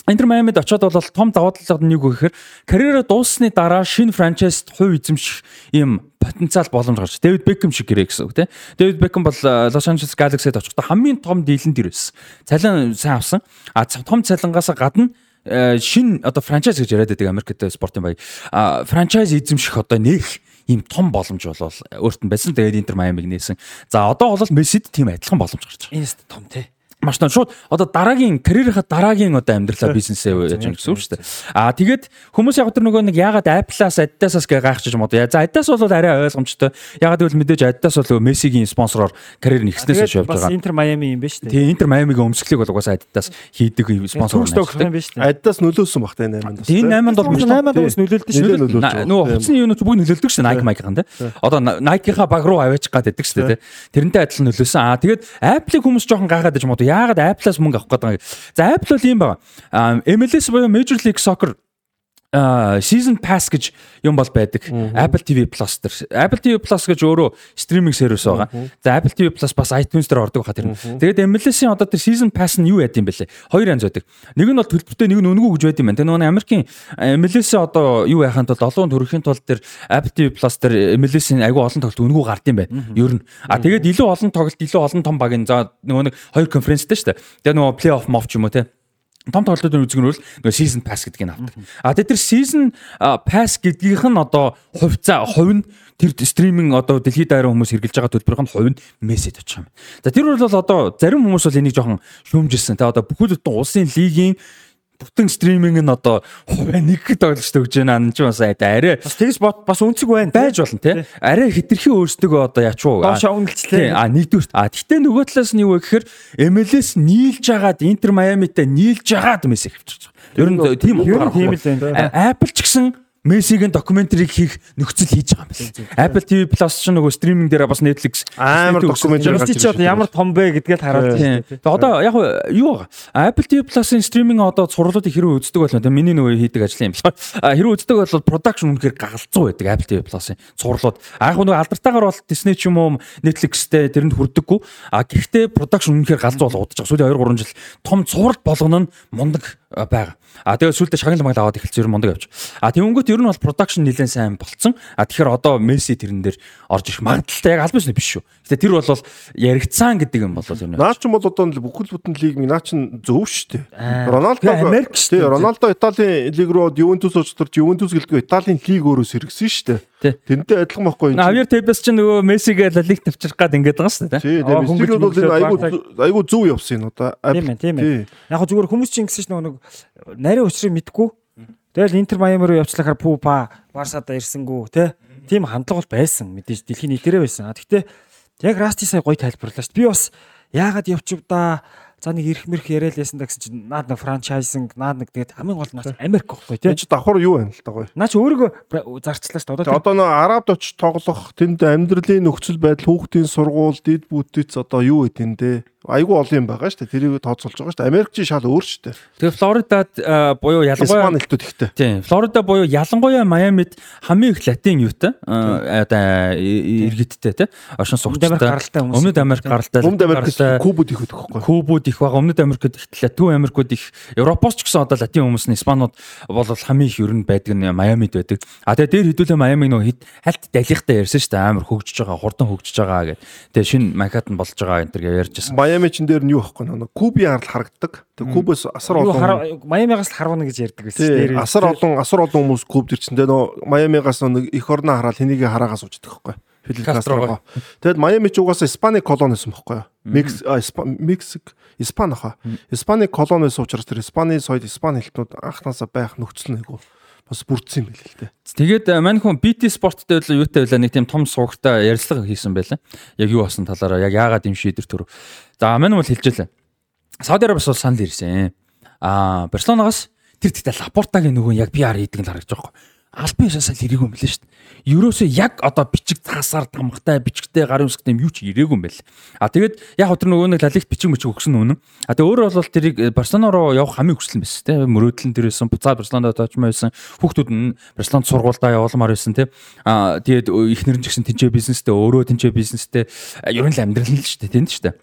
Интер Майамид очиод бол том давуу талууд нь юу гэхээр карьераа дууссаны дараа шинэ франчайзд хувь эзэмших ийм потенциал боломж гарч. Дэвид Бекхэм шиг гэрээ гэсэн үг тийм. Дэвид Бекхэм бол Лос Анжелес Galaxy-д очихдоо хамгийн том дийл нь тэр байсан. Цалин сайн авсан. А том цалингаас гадна э, шин одоо франчайз гэж яриад байдаг Америкт спортын баяр. А франчайз эзэмших одоо нэх ийм том боломж бол өөрт нь байсан. Тэгээд Интер Майамиг нээсэн. За одоо бол Мессид тийм адилхан боломж гарч байгаа. Энэ тест том тий. Маш том шууд одоо дараагийн карьерийнхаа дараагийн одоо амьдралаа бизнесээ яаж юм гэсэн үг шүү дээ. Аа тэгээд хүмүүс яг тэр нөгөө нэг ягаад Apple-аас Adidas-аас гээ гайхчих юм уу? За Adidas бол арай ойлгомжтой. Ягаад гэвэл мэдээж Adidas бол Мессигийн спонсороор карьер нэгснээс Тэгээд явж бас байгаа. Интер Майами юм байна шүү дээ. Тэгээ Интер Майамигийн өмсгөлийг бол угаасаа Adidas хийдэг спонсор юм байна шүү дээ. Аддас нөлөөсөн баг та 8-нд. Тийм 8-нд бол маш том 8-нд бас нөлөөлдөг шүү дээ. нөгөө хувцсны юунууд бүгд нөлөөлдөг шүү дээ Nike Mike-ын тий. Одоо Nike-ха баг руу аваач гад байдаг шүү дээ. Тэрнтэй адилхан нөлөөсөн. Аа тэгээд Apple-ийг хүмүүс жоохон гайхаад байж уу? Яагаад Apple-аас мөнгө авах гэдэг юм. За Apple бол юм байна. MLS буюу Major League Soccer season pass гэж юм бол байдаг. Apple TV Plus дээр. Apple TV Plus гэж өөрөө стриминг сервис байгаа. За Apple TV Plus бас iTunes дээр ордог баха тэр. нь. Тэгээд MLS-ийн одоо тэр season pass нь юу яд юм бэлээ? Хоёр янз байдаг. Нэг нь бол төлбөртэй, нэг нь үнэгүй гэж байд юм байна. Тэр нөгөө Америкийн MLS-ийн одоо юу яхахын тулд олон төрөхийн тулд тэр Apple TV Plus дээр MLS-ийн айгүй олон тоглолт үнэгүй гард юм байна. Ер нь. А тэгээд илүү олон тоглолт, илүү олон том багийн за нөгөө нэг хоёр конференцтэй шүү дээ. Тэгээд нөгөө плей-офф мов ч юм уу те том нь бол нөгөө season pass гэдгийг авдаг. А тэгээд тэр season pass гэдгийнх нь одоо хувьцаа хувь нь тэр стриминг одоо дэлхийд даяар хүмүүс хэрэгжилж байгаа төлбөрийнх нь хувь нь мессеж очих юм. За тэр бол одоо зарим хүмүүс бол энийг жоохон шүүмжилсэн. Тэ одоо бүхэл бүтэн улсын лигийн бүтэн стриминг нь одоо хувиа нэг хэд ойлголттой өгч байна. Ан ч бас арай Бас тэгс бот бас үнцэг байна. байж болно тий. Арай хитрхи өөрсдөө одоо ячуу. Доош Тий, өнгөлцлээ. А нэгдүгээр. А тэгтээ нөгөө талаас нь юу вэ гэхээр MLS нийлж агаад Интер Майамитай нийлж агаад Месси авчирч байгаа. Ер нь тийм Ер нь утгаар тийм л байна. Apple ч гэсэн Мессигийн докюментарийг хийх нөхцөл хийж байгаа юм байна. Apple TV Plus ч нөгөө стриминг дээр бас Netflix Амар докюментари ч одоо ямар том бэ гэдгээл харуулж Тийм. байна. Тэгээ одоо яг юу байгаа? Apple TV Plus-ын стриминг одоо цувралуудыг хэрэг үздэг бол тэгээ миний нөгөө хийдэг ажил юм байна. А хэрэг үздэг бол production үнэхээр гагалзуу байдаг Apple TV Plus-ын цувралууд. А яг нөгөө алдарттайгаар бол Disney ч юм уу Netflix-тэй тэрэнд хүрдэггүй. А гэхдээ production үнэхээр галзуу бол удаж байгаа. Сүүлийн 2 3 жил том цуврал болгоно нь мундаг а, байгаа. А тэгээ сүүлдээ шагнал магал аваад эхэлсэн ер нь мундаг явж. А тэгэнгүүт ер нь бол production нэлээд сайн болцсон. А тэгэхээр одоо Messi тэрэн дээр орж ирэх магадaltaй яг нь биш шүү. Гэтэ тэр бол яригдсан гэдэг юм бол ер нь Наа ч юм бол одоо бүхэл бүтэн лиг наа чин зөв шүү дээ. Аа. Роналдо Америк дээ. Роналдо Италийн лиг руу Ювентус очторч Ювентус гэлдэггүй Италийн лиг өөрөөс хэрэгсэн шүү Тэрнтэй адилхан байхгүй юм. Навьер Тебес ч нөгөө Мессигээ лалиг тавьчих гад ингээд байгаа шүү дээ. Тий, Аа, тэгээ хөнгөж мистик бол энэ айгу айгу зөв явсан энэ одоо. Тийм ээ, тийм ээ. Яг хөө зүгээр хүмүүс чинь ингэсэн чинь нөгөө нэг нарийн учрыг мэдгүй. Тэгэл Интер Майами руу явчлахаар пүү па Барсада ирсэнгүү те. Тийм хандлага бол байсан. Мэдээж дэлхийн нийтээрээ байсан. Гэхдээ яг Расти сая гоё тайлбарлаа шүү. Би бас яагаад явчих да За нэг ирэх мэрх яриад ясан да гэсэн чинь наад нэг франчайзинг наад нэг тэгээд хамгийн гол нь Америк гэхгүй тий. Энд чи давхар юу байна л та гоё. Наач өөрийгөө зарчлаа шүү дээ. Одоо нөө Арабд очиж тоглох тэнд амьдралын нөхцөл байдал хүүхдийн сургууль, дид бүтц одоо юу гэдэг юм те. Айгүй олон юм байгаа шүү дээ. Тэрийг тооцоолж байгаа шүү дээ. Америкч шал өөр шүү дээ. Тэгээ Флоридад буюу ялангуяа Испани хэлтүүд ихтэй. Тийм. Флорида буюу ялангуяа Майамид хамгийн их латин юутай одоо иргэдтэй тий. Оршин Америк суугчтай. Өмнөд Америк гаралтай. Өмнөд гаралтай, Кубуд их өгөх байхгүй. Кубуд их байгаа. Өмнөд Америкт их латин Америкууд их Европоос ч гэсэн одоо латин хүмүүс нь Испанууд бол хамгийн их ер нь байдаг нь Майамид байдаг. А тэгээ дээр хэдүүлээ Майамиг нөгөө хит хальт далихтай ярьсан шүү дээ. Амар хөгжиж байгаа, хурдан хөгжиж байгаа гэд. Тэгээ шинэ Манхаттан болж байгаа энэ төр ярьжсэн. Майами чин дээр нь юу байхгүй нөө Кубын арал харагддаг. Тэг Кубээс асар олон Майамигаас л харвана гэж ярьдаг байсан. Тий, асар олон асар олон хүмүүс Куб дэрчэндээ нөө Майамигаас нэг их орноо хараад хэнийг хараагаас уучдаг байхгүй. Фидел Кастрого. Тэгэд Майами ч угаасаа Испани колони байсан байхгүй юу? Мекс Мексик Испани хаа. Испани колони байсан учраас тэр Испани соёл Испани хэлтнүүд анхнаасаа байх нөхцөл нэггүй бас бүрдсэн юм байл л дээ. Тэгээд э, мань хүн BT спорттой л юутай байлаа нэг тийм том суугтай ярилцлага хийсэн байлаа. Яг юу басан талаараа яг яагаад юм шийдвэр төр. За мань бол хэлжээ. Сауди Арабиас бол санал ирсэн. Аа Барселонагаас тэр тэгтээ Лапортагийн нөгөө яг PR хийдэг нь харагдаж байгаа юм. Албан ёсоос л ирээгүй юм билээ шүү дээ. Ерөөсөө яг одоо бичиг цаасаар тамгатай бичгтэй гарын үсгтэй юм юу ч ирээгүй юм байл. А тэгээд яг тэр нөгөө нэг лалигт бичиг мичиг өгсөн үнэн. А тэгээд өөрөө бол тэрийг э, Барселона руу явах хамгийн хүсэл байсан те. Мөрөөдөл нь тэр байсан. Буцаад Барселонад очмоо байсан. Хүүхдүүд нь Барселонд сургуульдаа явуулмаар байсан те. А тэгээд ихнэр нь ч гэсэн тэнцээ бизнестэй өөрөө тэнцээ бизнестэй ер нь л амьдрал нь л шүү дээ тэнд шүү дээ.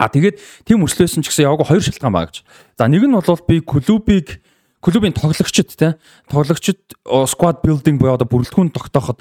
А тэгээд тийм өрслөөсөн ч гэсэн яваагүй хоёр шалтгаан байгаа гэж. За нэг нь бол би клубыг клубын тоглогчид те тоглогчид squad building буюу одоо бүрэлдэхүүн тогтооход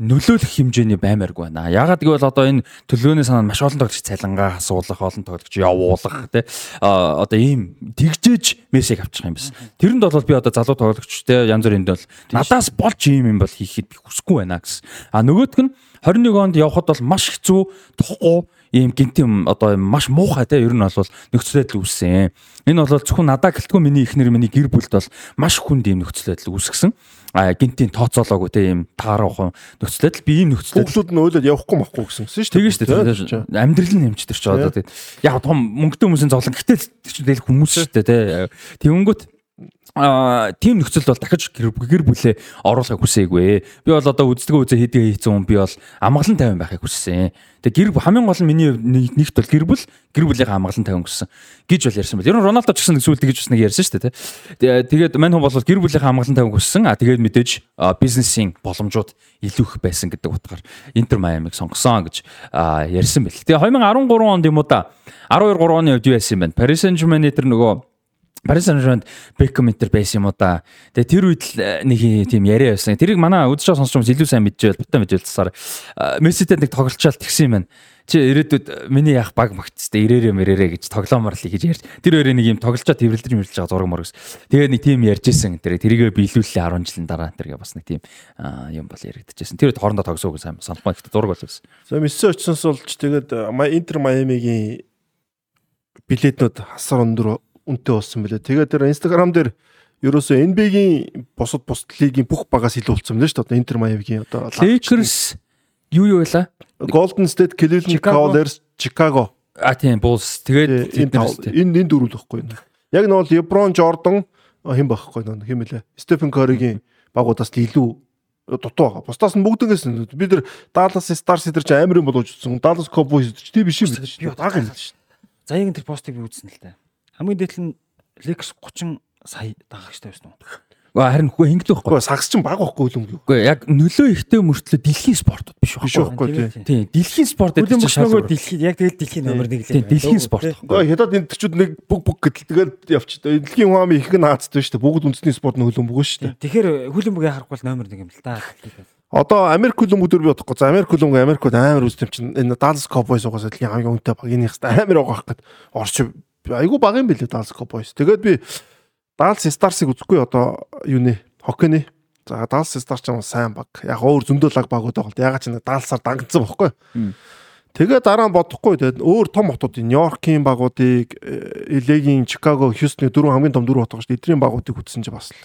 нөлөөлөх хэмжээний баймааргүй байна. Ягаад гэвэл одоо энэ төлөөний санаа маш олон тоглогч цалингаа асуулах, олон тоглогч явуулах те а, одоо ийм тэгжээж мессеж авчих юм байна. Тэрэнд бол би одоо залуу тоглогч те янз бүрийн бол надаас болж ийм юм бол хийхэд би хүсэхгүй байна гэсэн. А нөгөөдг нь 21 онд явхад бол маш хэцүү тухгүй ийм гинтим одоо маш муухай те ер нь бол нөхцөл байдал үүссэн. Энэ бол зөвхөн надаа гэлтгүй миний ихнэр миний гэр бүлд бол маш хүнд ийм нөхцөл байдал үүсгэсэн. А гинтийн тооцоолоогүй те ийм таарах нөхцөл байдал би ийм нөхцөл байдал Хүүхдүүд нь ойлоод явахгүй махгүй гэсэн шүү дээ. Тэгээ шүү дээ. Амьдрал нь хэмждэг ч одоо тэгээд яг том мөнгөтэй хүмүүсийн зовлон гэтэл тэр чинь тэгэл хүмүүс шүү дээ тий. Тэнгүүт тийм нөхцөлд бол дахиж гэр бүлээ оруулахыг хүсээгүй. Би бол одоо үздэгөө үзээ хийдгээ хийцэн хүн би бол амгалан тайван байхыг хүссэн. Тэгээ гэр хамгийн гол нь миний нэгт бол гэр бүл гэр бүлийнхээ амгалан тайван хүссэн гэж бол ярьсан байл. Ер нь Роналдо ч гэсэн зүйлд гэж бас нэг ярьсан шүү дээ. Тэгээд мань хүн бол гэр бүлийнхээ амгалан тайван хүссэн. А тэгээд мэдээж бизнесийн боломжууд илүү их байсан гэдэг утгаар Интер Майамиг сонгосон гэж ярьсан байл. Тэгээ 2013 онд юм уу да 12 3 оны үед юу яасан юм бэ? Paris Saint-Germain тэр нөгөө Paris Saint-Germain Beckham Inter байсан юм уу да. Тэгээ тэр үед л э, нэг тийм яриа байсан. Тэрийг манай үдшээ сонсч хүмүүс илүү сайн мэдчихвэл бутаа тасаар Месситэй нэг тоглолчаал тэгсэн юм байна. Чи ирээдүйд э, миний яах баг магтцтэй ирээрээ мэрээрээ гэж тоглоомор л гэж ярьж. Тэр хоёрын нэг юм тоглолчоо тэрвэрлэж мэрэлж байгаа зураг мөр гэсэн. Тэгээ нэг тийм ярьжсэн тэр тэрийгэ биелүүллээ 10 жилийн дараа тэргээ бас нэг тийм юм бол яригдчихсэн. Тэр үед хоорондоо тогсоогүй сайн санахгүй гэхдээ зураг бол гэсэн. За Месси очсоос болж тэгээд Ма- Интер Майамигийн билетнүүд хасар өндөр үнэтэй болсон билээ. Тэгээд тэр Instagram дээр ерөөсөө NBA-гийн бусад бусад лигийн бүх багаас илүү болсон л шүү дээ. Интер Майамигийн одоо Lakers юу юу байла? Golden State, Cleveland. Cavaliers, Chicago. А тийм Bulls. Тэгээд Энэ энэ энэ дөрөв л байхгүй юу? Яг бол LeBron Jordan хэн байхгүй нөө хэм мэлээ. Stephen Curry-гийн багуудаас л илүү дутуу байгаа. Бусдаас нь бүгдээс нь бид нар Dallas Stars дээр ч амар юм болооч утсан. Dallas Cowboys дээр ч тийм биш юм биш. Би Бага юм л шүү. Заягийн тэр постыг би үзсэн л дээ. Хамгийн дээдл нь Lex 30 сая дагагчтай байсан уу? Ва харин хөө хингэлээ байхгүй. Гэхдээ сагс чинь бага байхгүй юм юу? Үгүй яг нөлөө ихтэй мөртлөө дэлхийн спортод биш Биш байхгүй. байхгүй тий. Тийм дэлхийн спорт гэдэг чинь шалгуур. дэлхийд яг тэгэл дэлхийн номер 1 л Тийм дэлхийн спорт. Гэхдээ хятад энэ төчүүд нэг бүг бүг гэдэл тэгэл явчих. Дэлхийн амын их нь хаацдаг шүү дээ. Бүгд үндэсний спорт нь хөлөн бүгэн шүү дээ. Тэгэхээр хүлэмжийг харахгүй номер 1 юм л да. Одоо Америк хөлбөмбөдөр би бодохгүй. За Америк хөлбөмбөг Америкт амар үздэм чинь энэ Dallas Cowboys угаас дэлхийн хамгийн үнэтэй баг энэ хэвээр амар байгаа хэрэг орч айгу баг юм билээ Dallas Cowboys. Тэгээд би Dallas Stars-ыг үзэхгүй одоо юу нэ хоккейны. За Dallas Stars ч юм сайн баг. Яг өөр зөндөө лаг багууд байгаа л. Ягаад ч нэг Dallas-аар дангадсан бохгүй. Мм. Тэгээд дараа нь бодохгүй тэгээд өөр том хотуудын Нью-Йоркийн багуудыг LA-гийн Чикаго, Хьюстны дөрөв хамгийн том дөрөв хот байгаа шүү дээ. Эдний багуудыг үзсэн чи бас л.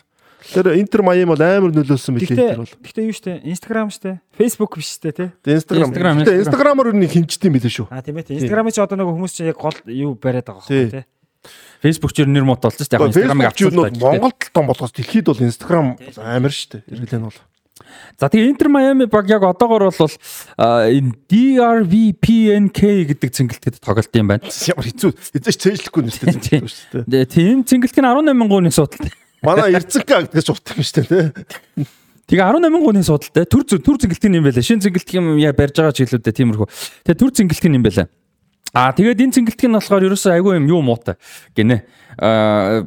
Тэр Интер Майами бол амар нөлөөлсөн билээ Гэхдээ тэр бол. гэхдээ юу штэ Instagram штэ Facebook биш штэ тий. Instagram. Instagram, Тэгээ Instagram. Instagram-аар хэмждэг юм билээ шүү. А тийм ээ тий. Instagram-ыг чи одоо нэг хүмүүс чи яг гол юу бариад байгаа байхгүй тий. Facebook ч нэр мод шүү дээ. Яг Instagram-ыг авчихсан. Монголд том болохоос дэлхийд бол Instagram амар дээ. Иргэлэн бол. За тэгээ Интер Майами баг яг одоогор бол а, энэ DRVPNK гэдэг цэнгэлтэд тоглолт юм байна. Ямар хэцүү. Шүү дээ. Тэгээ тийм цэнгэлт нь 18 гооны судалтай. Манай Эрцэнка гэдэг ч урт юм шүү дээ. Тэгээ 18 гооны судалтай. Төр төр цэнгэлтийн юм байлаа. Шин цэнгэлт юм яа барьж байгаа ч хэлүүдээ тиймэрхүү. Тэгээ төр цэнгэлтийн юм байлаа. Аа тэгээд энэ цэнгэлтийн нь болохоор ерөөсөө айгүй юм юу муутай гинэ. Аа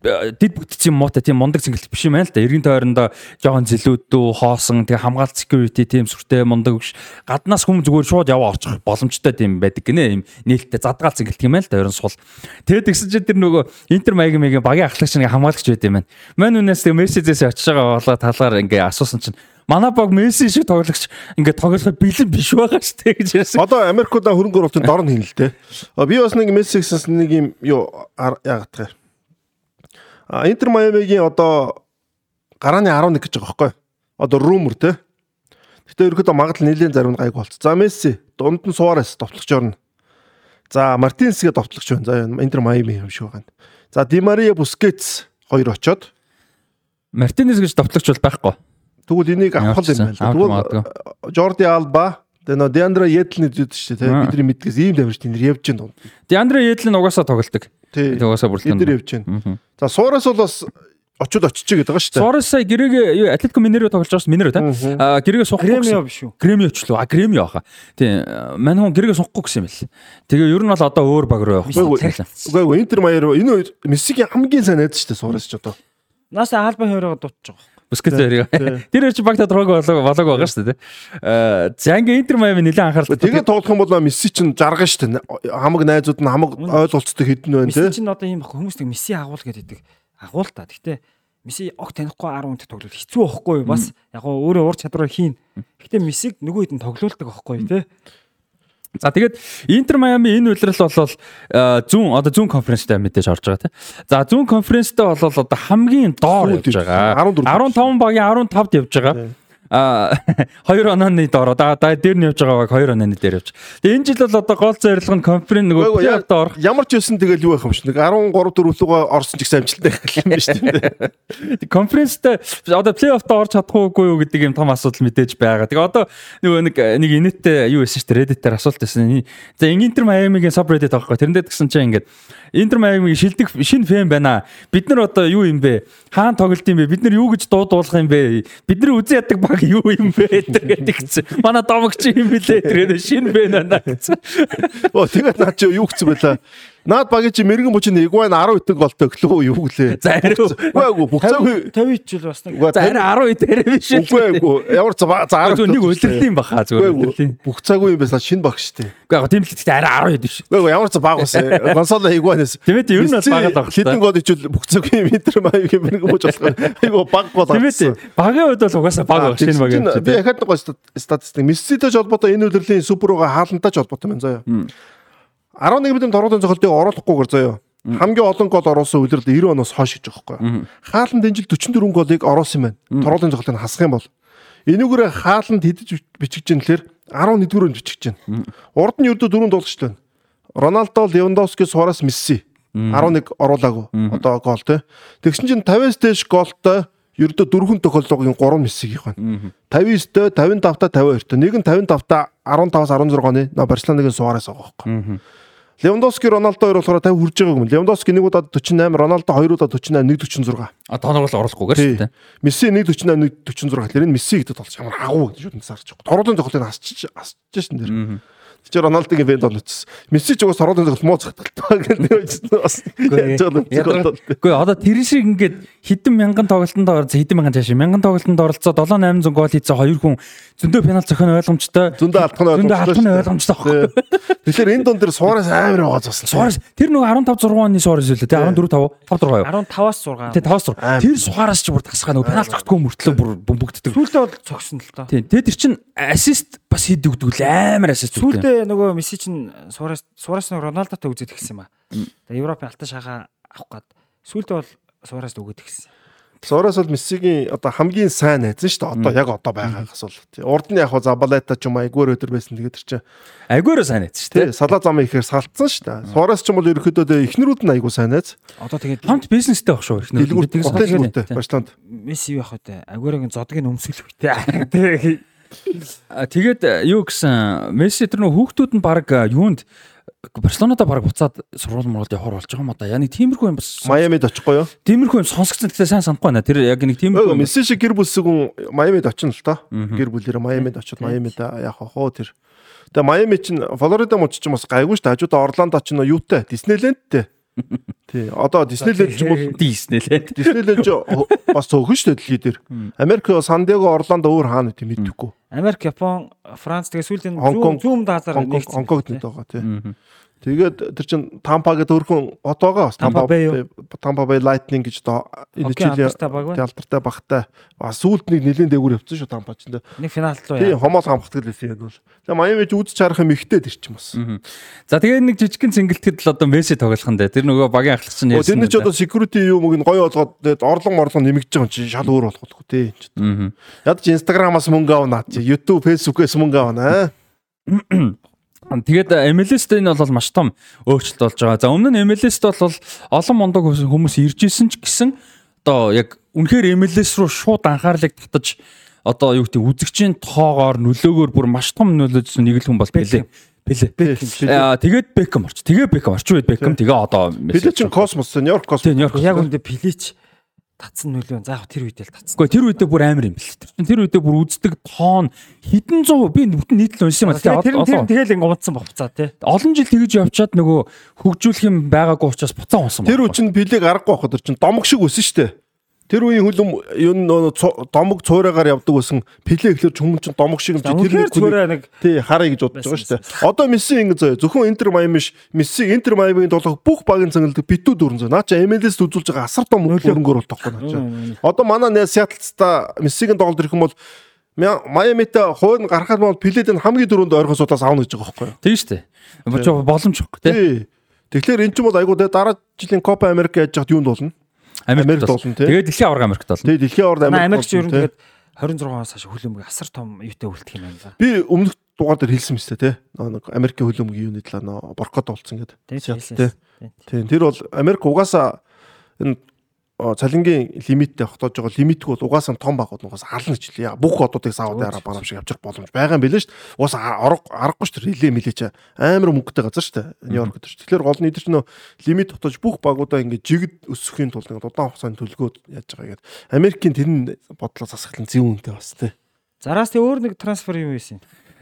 дид бүтцийн муутай тийм мундаг цэнгэлт биш юм байна л да. Эргэн тойрондоо жоохон зэлүүддүү хоосон тэгээ хамгаалт security тийм сүртэй мундаг биш. Гаднаас хүм зүгээр шууд яваа орчих боломжтой тийм байдаг гинэ. Ийм нээлттэй задгаал цэнгэлт юм байна л да. Ерөн сул. Тэгээд тэгсэн чинь тэр нөгөө Интер Майамигийн багийн ахлагч нэг хамгаалагч байд юм байна. Мань үнээс тэгээ Мерседес очиж байгаа болоо талаар ингээ асуусан чинь манай баг Месси шиг тоглогч ингээ тоглоход бэлэн биш байгаа шүү дээ гэж ярьсан. Одоо Америкуудаа хөрөнгө оруулалтын дор нь хийнэ л дээ. А, Би бас нэг мессеж гэсэн нэг юм юу яагаад таа. Интер Майамигийн одоо гарааны 11 гэж байгаа байхгүй. Одоо rumor те. Гэтэ ерөөдөө магадлал нэлийн зарим нь гайг болц. За Месси дунд нь Суарес товтлогч орно. За Мартинесгээ товтлогч байна. За Интер Майами юм шиг байна. За Ди Мария Бускетс хоёр очоод Мартинес гэж товтлогч бол байхгүй. тэгвэл энийг авах юм байна л. да. Авах Тэгвэл Жорди Алба Тэгээ нөө Деандра Едлний зүйл шүү дээ. Бидний мэдгээс ийм давирч тийм явж гин дунд. Диандре Едлин угаасаа тоглолдог. Тий. Угаасаа бүрэлдэхүүн. Эдгээр явж гин. За Суурас бол бас очиод очиж гэдэг байгаа шүү дээ. Суарес сая гэрээгээ юу Атлетико Минеро тоглож байгаа шүү Минеро та. Мгм. Аа гэрээгээ сухахгүй. Кремио биш үү? Кремио ч лөө. А Кремио хаа. Тийм. Мань хүн гэрээгээ сухахгүй гэсэн юм бэл. Тэгээ ер нь бол одоо өөр баг руу явах. Үгүй үгүй Интер Майер энэ хоёр Мессигийн хамгийн сайн найз шүү дээ Суурас ч одоо. Нааса хаалбан хоёроо дутж байгаа. Тий, зэрэг. Тэр чи багта дрог болоо болоог байгаа шүү дээ. Аа за ингээ Интер Майами нэлээд анхаарал. Тэгээ тоглох юм бол Месси чинь жаргана шүү дээ. Хамаг найзууд нь хамаг ойлголцдог хэдэн байна Месси те. чинь одоо ийм хүмүүс нэг Месси агуул гэдэг агуул та. Гэхдээ Месси огт танихгүй 10 хүнтэй тоглол хэцүү байхгүй юу? Бас яг гоо өөрөө ур чадвараар хийн. Гэхдээ Мессиг нөгөө хэд нь тоглоулдаг байхгүй юу те? За тэгээд Интер Майами энэ үйлрэл болол зүүн одоо зүүн конференцтэй мэдээж орж байгаа тийм. За зүүн конференцтэй болол одоо хамгийн доор явж байгаа. 15 багийн 15-д явж байгаа. А 2 онооны доор да дээр нь явж байгаа баг 2 онооны дээр явж. Тэгээ энэ жил бол одоо гол зорилго нь конференц нөгөө плей-оффд орох. Ямар ч байсан тэгэл юу байх юм шиг нэг 13 дөрвөлгөө орсон ч гэсэн амжилттай юм байна шүү дээ. Конференцтэй одоо плей-оффд орж чадахгүй юу гэдэг юм том асуудал мэдээж байгаа. Тэгээ одоо нөгөө нэг нэг инээдтэй юу байсан шүү дээ Reddit дээр асуулт байсан. За Интер Майамигийн subreddit аахгүй. Тэрэндээ гэсэн чинь ингээд Интер Майамигийн шилдэг шинэ фэн байна. Бид нар одоо юу юм бэ? Хаана тоглолт юм бэ? Бид нар юу гэж дуудуулах юм бэ? Бид нар үзэн яддаг баг юу юм бэ? гэдэг гэсэн. Манай домогч юм бэлээ. Тэр шинэ фэн байна гэсэн. Оо тэгээд наа чи юу гэсэн байлаа. Наад багийн чи мэрэгэн мөчн Игвайн 10 итэг голтой өглөө юу гэлээ. За хариу. Үгүй эгүй бүх цагийн 50 жил бас нэг За харин 10 дээр биш. Үгүй эгүй ямар ч за 10 Зүгээр нэг үлрэлийн баха зүгээр үлрэлийн. бүх цагийн юм байсан шинэ багш штэ. Үгүй яг тийм л гэхдээ арай 10 биш. Үгүй эгүй ямар ч баг бас консол Игванээс. Тийм ээ, ер нь бол багад баг Хитэн гол ичүүл бүх цагийн метр маягийн мэрэгэн мөч болох. Айгу баг гол Тийм ээ. Багийн үед бол угаасаа баг баг шинэ баг юм чи. Би дахиад нэг гоо статистик Месситэй холбоотой энэ удирдлагын суперга хаалантай ч холбоотой байна заяа. 11 мэдэн торгуудын цогцолтыг оруулахгүйгээр заяа. Хамгийн олон гол оруулсан удирдал 90 оноос хойш гэж байгаа байхгүй. Хааланд энэ жил 44 голыг оруулсан байна. Торгуудын цогцолтыг хасах юм бол энүүгээр хааланд хэдэж бичиж гин тэлэр 11-р нь бичиж гин. Урд нь ердөө дөрөв дуулагч байна. Роналдо, Левандовски, Суарес, Месси 11 оруулаагүй. Одоо гол те. Тэгсэн чинь 50-аас дээш голтой ердөө дөрвөн тохиолдлогын 3 мессиг их байна. 59-тэй, 55-та 52-тэй. Нэг нь 55-та 15-аас 16 оны нөө Барселонагийн Суарес байгаа байхгүй. Левандовски, Роналдо хоёр болохоор 50 хүрж байгаа юм. Левандовски нэг удаа 48, Роналдо хоёр удаа 48, нэг 46. А тоног бол Тий. шүү дээ. Месси нэг 48, нэг 46 гэхэлэр энэ Месси гэдэг болж ямар агуу гэж шууд насаарч байгаа. Торолын зохиолыг хасчих хасчих шин дэр. Чи Роналдогийн бэнд онцсон. Месси ч угаас торолын зохиол муу захталтай гэж нэрвэжсэн бас. Гэхдээ одоо тэр шиг ингээд хэдэн мянган тоглолтонд оролцсон хэдэн мянган цааш мянган тоглолтонд оролцоод 7 800 гол хийсэн хоёр хүн зөндөө пенальт зохион ойлгомжтой. Зөндөө алдах нь Зөндөө алдах нь ойлгомжтой. байхгүй. Тэгэхээр энэ дунд дээр Суарес амар байгаа засан. Суарес тэр нөгөө 15 6 оны Суарес үлээ те 14 5 5 6 юу. 15-аас 6. Тэ 5 6. Тэр Суарес ч бүр тасгаа нөгөө пенальт зогтгоо мөртлөө бүр бөмбөгддөг. Сүүлдээ бол цогсон л тоо. Тийм. Тэгээ тэр чин ассист бас хийдэг өгдөг л амар ассист өгдөг. Сүүлдээ нөгөө Месси чинь Суарес Суарес нэг Роналдотой үзээд гисэн юм аа. Европын алтан шагаа авах гад сүүлдээ бол Суарес өгөөд гисэн. Суараас бол Мессигийн одоо хамгийн сайн найз нь шүү дээ. Одоо яг одоо байгаагаас бол. тий. Урд нь яг хаа Забалета ч юм айгуур өдр байсан тэгээд тэр чинь Айгуураа сайн найз шүү дээ. салаа замын ихээр салтсан шүү дээ. Суараас ч юм бол ерөөхдөө эхнэрүүд нь айгуу сайн найз. Одоо тэгээд Хамт бизнестэй баг шүү их нэр. Дэлгүүр Тэгээс хотелгүүртэй тий. Баштанд. Месси юу явах вэ? Агурагийн зодгийг өмсгөл хүйтэй. А, Тэгээд э, юу гэсэн Месси тэр нөх хүүхдүүд нь баг э, юунд Барселонада баг буцаад сургууль муралд явахар болж байгаа юм да. Яг нэг тиймэрхүү юм бас Майамид очихгүй юу? тиймэрхүү юм сонсгоцсон гэхдээ сайн санахгүй байна. Тэр яг нэг тиймэрхүү юм. Месси шиг гэр бүлсэг хүн Майамид очино л та. Гэр бүлэрээ Майамид очиод Майамид яах хоо тэр. Тэгээ Майами чинь Флорида муч чинь бас гайгүй шүү дээ. Хажуудаа Орландо нөө юутай Диснейлендтэй. Тий. Одоо Диснейленд ч юм бол Диснейленд. Диснейленд ч бас цөөхөн шүү дээ дэлхий дээр. Америк Сан Диего Орландо өөр хаана гэдэг мэдэхгүй. Америк, Япон, Франц тэгээ сүүлийн зүүн газар Хонконг нэгдсэн. Хонконгт байгаа тий. Тэгээд тэр чин Тампа гэдэг өөрхөн байгаа. бас. Юу? Tampa Bay Lightning гэж одоо энэ жилийн алдартай багтай. Сүүлд нэг нэлийн дээгүүр явцсан шүү Тампа ч энэ. Нэг финал руу яа. хомоос хамгадаг л байсан яг бол. Тэгээ Майами ч үзэж харах юм ихтэй тэр чинь бас. За тэгээд нэг жижигхэн цэнгэлтэд л одоо Месси тоглох нь дээ. Тэр нөгөө багийн ахлагч нь ярьсан. тэрний ч одоо security юу мөг нь гоё тэгээд орлон морлон нэмэгдэж байгаа юм чи шал өөр болохгүй тий. Яд чи Instagram-аас мөнгө авна чи YouTube, Facebook-ээс мөнгө авна. Тэгээд э, MLS-д энэ бол маш том өөрчлөлт болж байгаа. За өмнө нь MLS-д бол олон мондог хүмүүс ирж исэн ч гэсэн одоо яг үнэхээр MLS руу шууд анхаарлыг татаж одоо юу гэдэг үзэгчийн тоогоор нөлөөгөөр бүр маш том нөлөөжсөн нэг л хүн бол Пеле. Пеле. Аа тэгээд Бекхэм орч. Тэгээ Бекхэм орч үед Бекхэм тэгээ одоо Бид чинь космос, Нью-Йорк космос. Яг үндэ Пилич татсан нөлөө. За яг тэр үед л татсан. Гэхдээ тэр үедээ бүр амар юм бэл. Тэр чинь тэр үедээ бүр үздэг тоон хідэн зуун би бүтэн нийтлэл уншсан юм байна. Тэр тэр тэгэл ингэ унтсан бовцаа тий. олон жил тэгэж явчаад нөгөө хөгжүүлэх юм байгаагүй учраас буцаа унсан. Тэр үчин пилиг аргагүй байх тэр чин домог шиг өсөн штэ. Тэр үеийн хүлэм юу нөө домог цуураагаар явдаг байсан пилээ ихлээр хүмүүс чин домог шиг юм чи тэр нэг зүгээр нэг тий харъя гэж бодож байгаа штэ. Одоо Месси ингэ зөө зөвхөн Интер Майами ш Месси Интер Майамигийн тоглох бүх багийн цангалдаг битүү дөрөн зөө. Наа чи MLS үзүүлж байгаа асар том хөрөнгөөр бол тоглоно наа чи. Одоо манай Сиэтлста Мессигийн тоглолт ирэх юм бол Майамитай хойно гарахад бол пилээд нь хамгийн дөрөнд ойрхосуудаас аавна гэж байгаа байхгүй юу? Тийм шүү дээ. Бочо боломжгүй тий. Тэгэхээр эн чинь бол айгуу дараа жилийн Копа Америк яаж яхад юунд болно? Америкт Америкт болно, тий. Тэгээд дэлхийн аварга Америкт болно. Тий, дэлхийн орд манай Америк. Америкч ер нь тэгээд 26-аас хойш хүлэмж асар том юутай үлдэх юм байна. би өмнөх дугаар дээр хэлсэн мэт те. Нэг Америкийн хөлөмгийн юуны талаа нөө боркод болцсон гэдэг. Тий, Тий. хэлсэн. Тий. Тэр бол Америк угаасаа энэ цалингийн лимиттэй хотоож байгаа лимитгүй бол угаасаа том багууд нугаас ална гэж. Яа, Бүх хотуудыг Сауди Араб банав шиг авчрах боломж байгаа юм билээ шүү дээ. Арга аргагүй шүү дээ. Хилээ мэлээч амар мөнгөтэй газар шүү дээ. Нью-Йорк гэдэг чинь. Тэгэхээр гол нь эдгээр нөө лимит хотоож бүх багуудаа ингээд жигд өсөхийн тулд ингээд удаан хугацааны төлгөөд яаж байгаа гэдэг. Америкийн тэр нь бодлоос асахлан зэв үнэтэй бас тий. Зараас тэг өөр нэг трансфер юм байсан.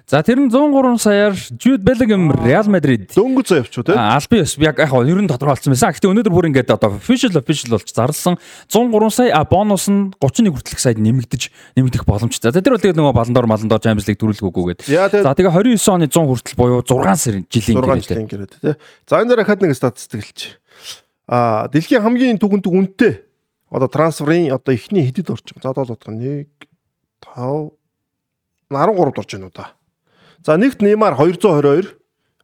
За тэр нь 103 саяар Jude Bellingham Real Madrid Дөнгөж зөө явчих тий. А, албан ёс яг яг ер нь тодорхойлсон байсан. Гэхдээ өнөөдөр бүр ингээд одоо official official болж зарласан 103 сая а бонус нь 31 хүртэлх саяд нэмэгдэж нэмэгдэх боломжтой. За тэр бол тэгээд нөгөө баландор маландор Champions League дөрүлгөөгүй гээд. Яа За тэгээ тэгээ 29 оны 100 хүртэл буюу 6 сарын жилийн 6 гэрээ. тий. За энэ дээр хахад нэг статистик хэлчих. А дэлхийн хамгийн түгээнтэг үнэтэй одоо трансферын одоо эхний хэдэд байгаа. За одоо бодох 1 5 13-д орж байна уу да. За нэгт Неймар 222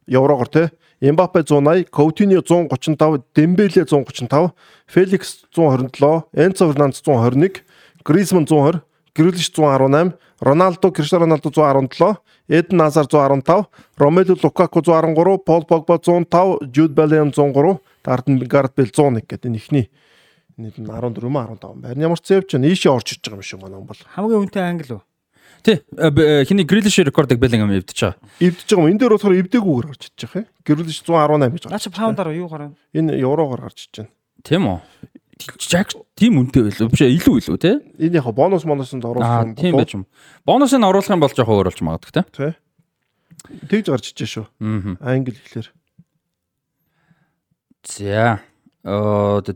еврогоор тий. Эмбапе 180, Коутиньо 135, Дембеле 135, Феликс 127, Энцо Фернандес 121, Гризман 120, Грилиш 118, Роналдо, Криштиано Роналдо 117, Эден Азар 115, Ромело Лукаку 113, Пол Погба 105, Жуд Беллиам 103, Дарден Гард Бел 101 гэдэг энэ ихний нь 14 мөн 15 байна. Ямар ч зэвч ийшээ орж иж байгаа юм шиг манай хүн бол. Хамгийн үнэтэй англи үү? Тий. э, Хиний Grealish рекордыг Bellingham эвдэж байгаа. Эвдэж байгаа юм. Энэ дээр болохоор эвдээгүйгээр гарч иж байгаа юм. Гэрүүлж 118 гэж Наа гарч. чи паундаар юу гараа? Энэ еврогоор гарч иж байна. Тийм үү? Яг тийм үнэтэй байлгүй биш илүү илүү тий. Энэ яг бонус моносонд оруулах юм тийм байж юм. Бонусыг нь оруулах юм бол жоохон өөр болж магадгүй тий. тий. Тэгж гарч иж шүү. Аа. Англи хэлээр. За. Оо за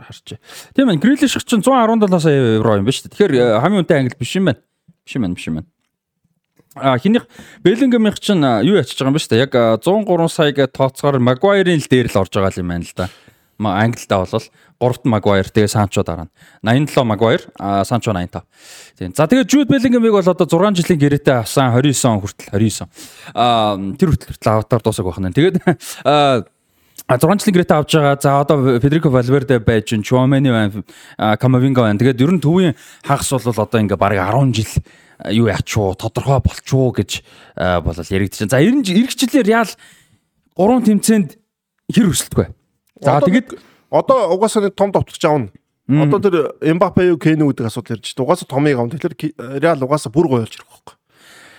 харч. Тийм ээ, Grealish чинь 117 сая евро юм ба шүү дээ. Тэгэхээр э, хамгийн үнэтэй англи биш юм байна. Биш юм байна, биш юм байна. А хиних Bellingham-ийн чинь э, юу ячиж байгаа юм ба шүү дээ. Яг э, 103 саяг тооцоогоор Maguire-ийн л дээр л орж байгаа юм байна л да. Ма англидаа бол 3-т Maguire тэгээ Sancho дараа нь. 87 Maguire, а Sancho 85. Тийм. За тэгээ Jude Bellingham-ыг бол одоо 6 жилийн гэрээтэй авсан 29 он хүртэл 29. А тэр хүртэл хүртэл аватар дуусах байх нь. Тэгээд а А 6 жилийн гэрээтэй авч байгаа. За одоо Федерико Валверде байж, Чуамени байна, Камавинга байна. Тэгээд ер нь төвийн хагас бол одоо ингээ бараг 10 жил юу ячуу, тодорхой болчуу гэж болол яригдчихэв. За ер нь эх жилээр яал 3 тэмцээнд хэр өсөлтгүй. За тэгээд одоо угаасаа нэг том товтлогч аавна. Одоо тэр Эмбапе юу Кэн гэдэг асуудал ярьж байна. Угаасаа томыг аавна. Тэгэхээр Реал угаасаа бүр гоё болж ирэх байхгүй.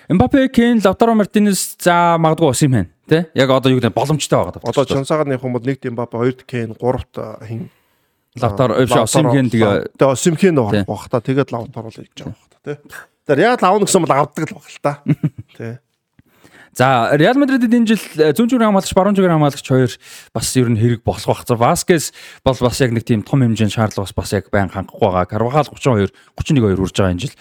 Эмбапе, Кен, Лавтаро Мартинес за магадгүй ус юм байна. Тэ? Яг одоо юу гэдэг боломжтой байгаа. Одоо Чансагааны хүмүүс нэгт Эмбапе, хоёрт Кен, гуравт хин Лавтаро Осимхен тэгээ тэгээ Осимхен орох бах та. Тэгээд Лавтаро л хийж байгаа бах та. Тэ? Тэр Реал аавна гэсэн бол авдаг л баг л та. Тэ? За Реал Мадридд энэ жил зүүн зүрийн хамгаалагч, баруун зүрийн хамгаалагч хоёр бас ер нь хэрэг болох бах. За Васкес бол бас яг нэг тийм том хэмжээний шаардлага бас яг байн хангахгүй байгаа. Карвахал 32, 31 2 үрж байгаа энэ жил.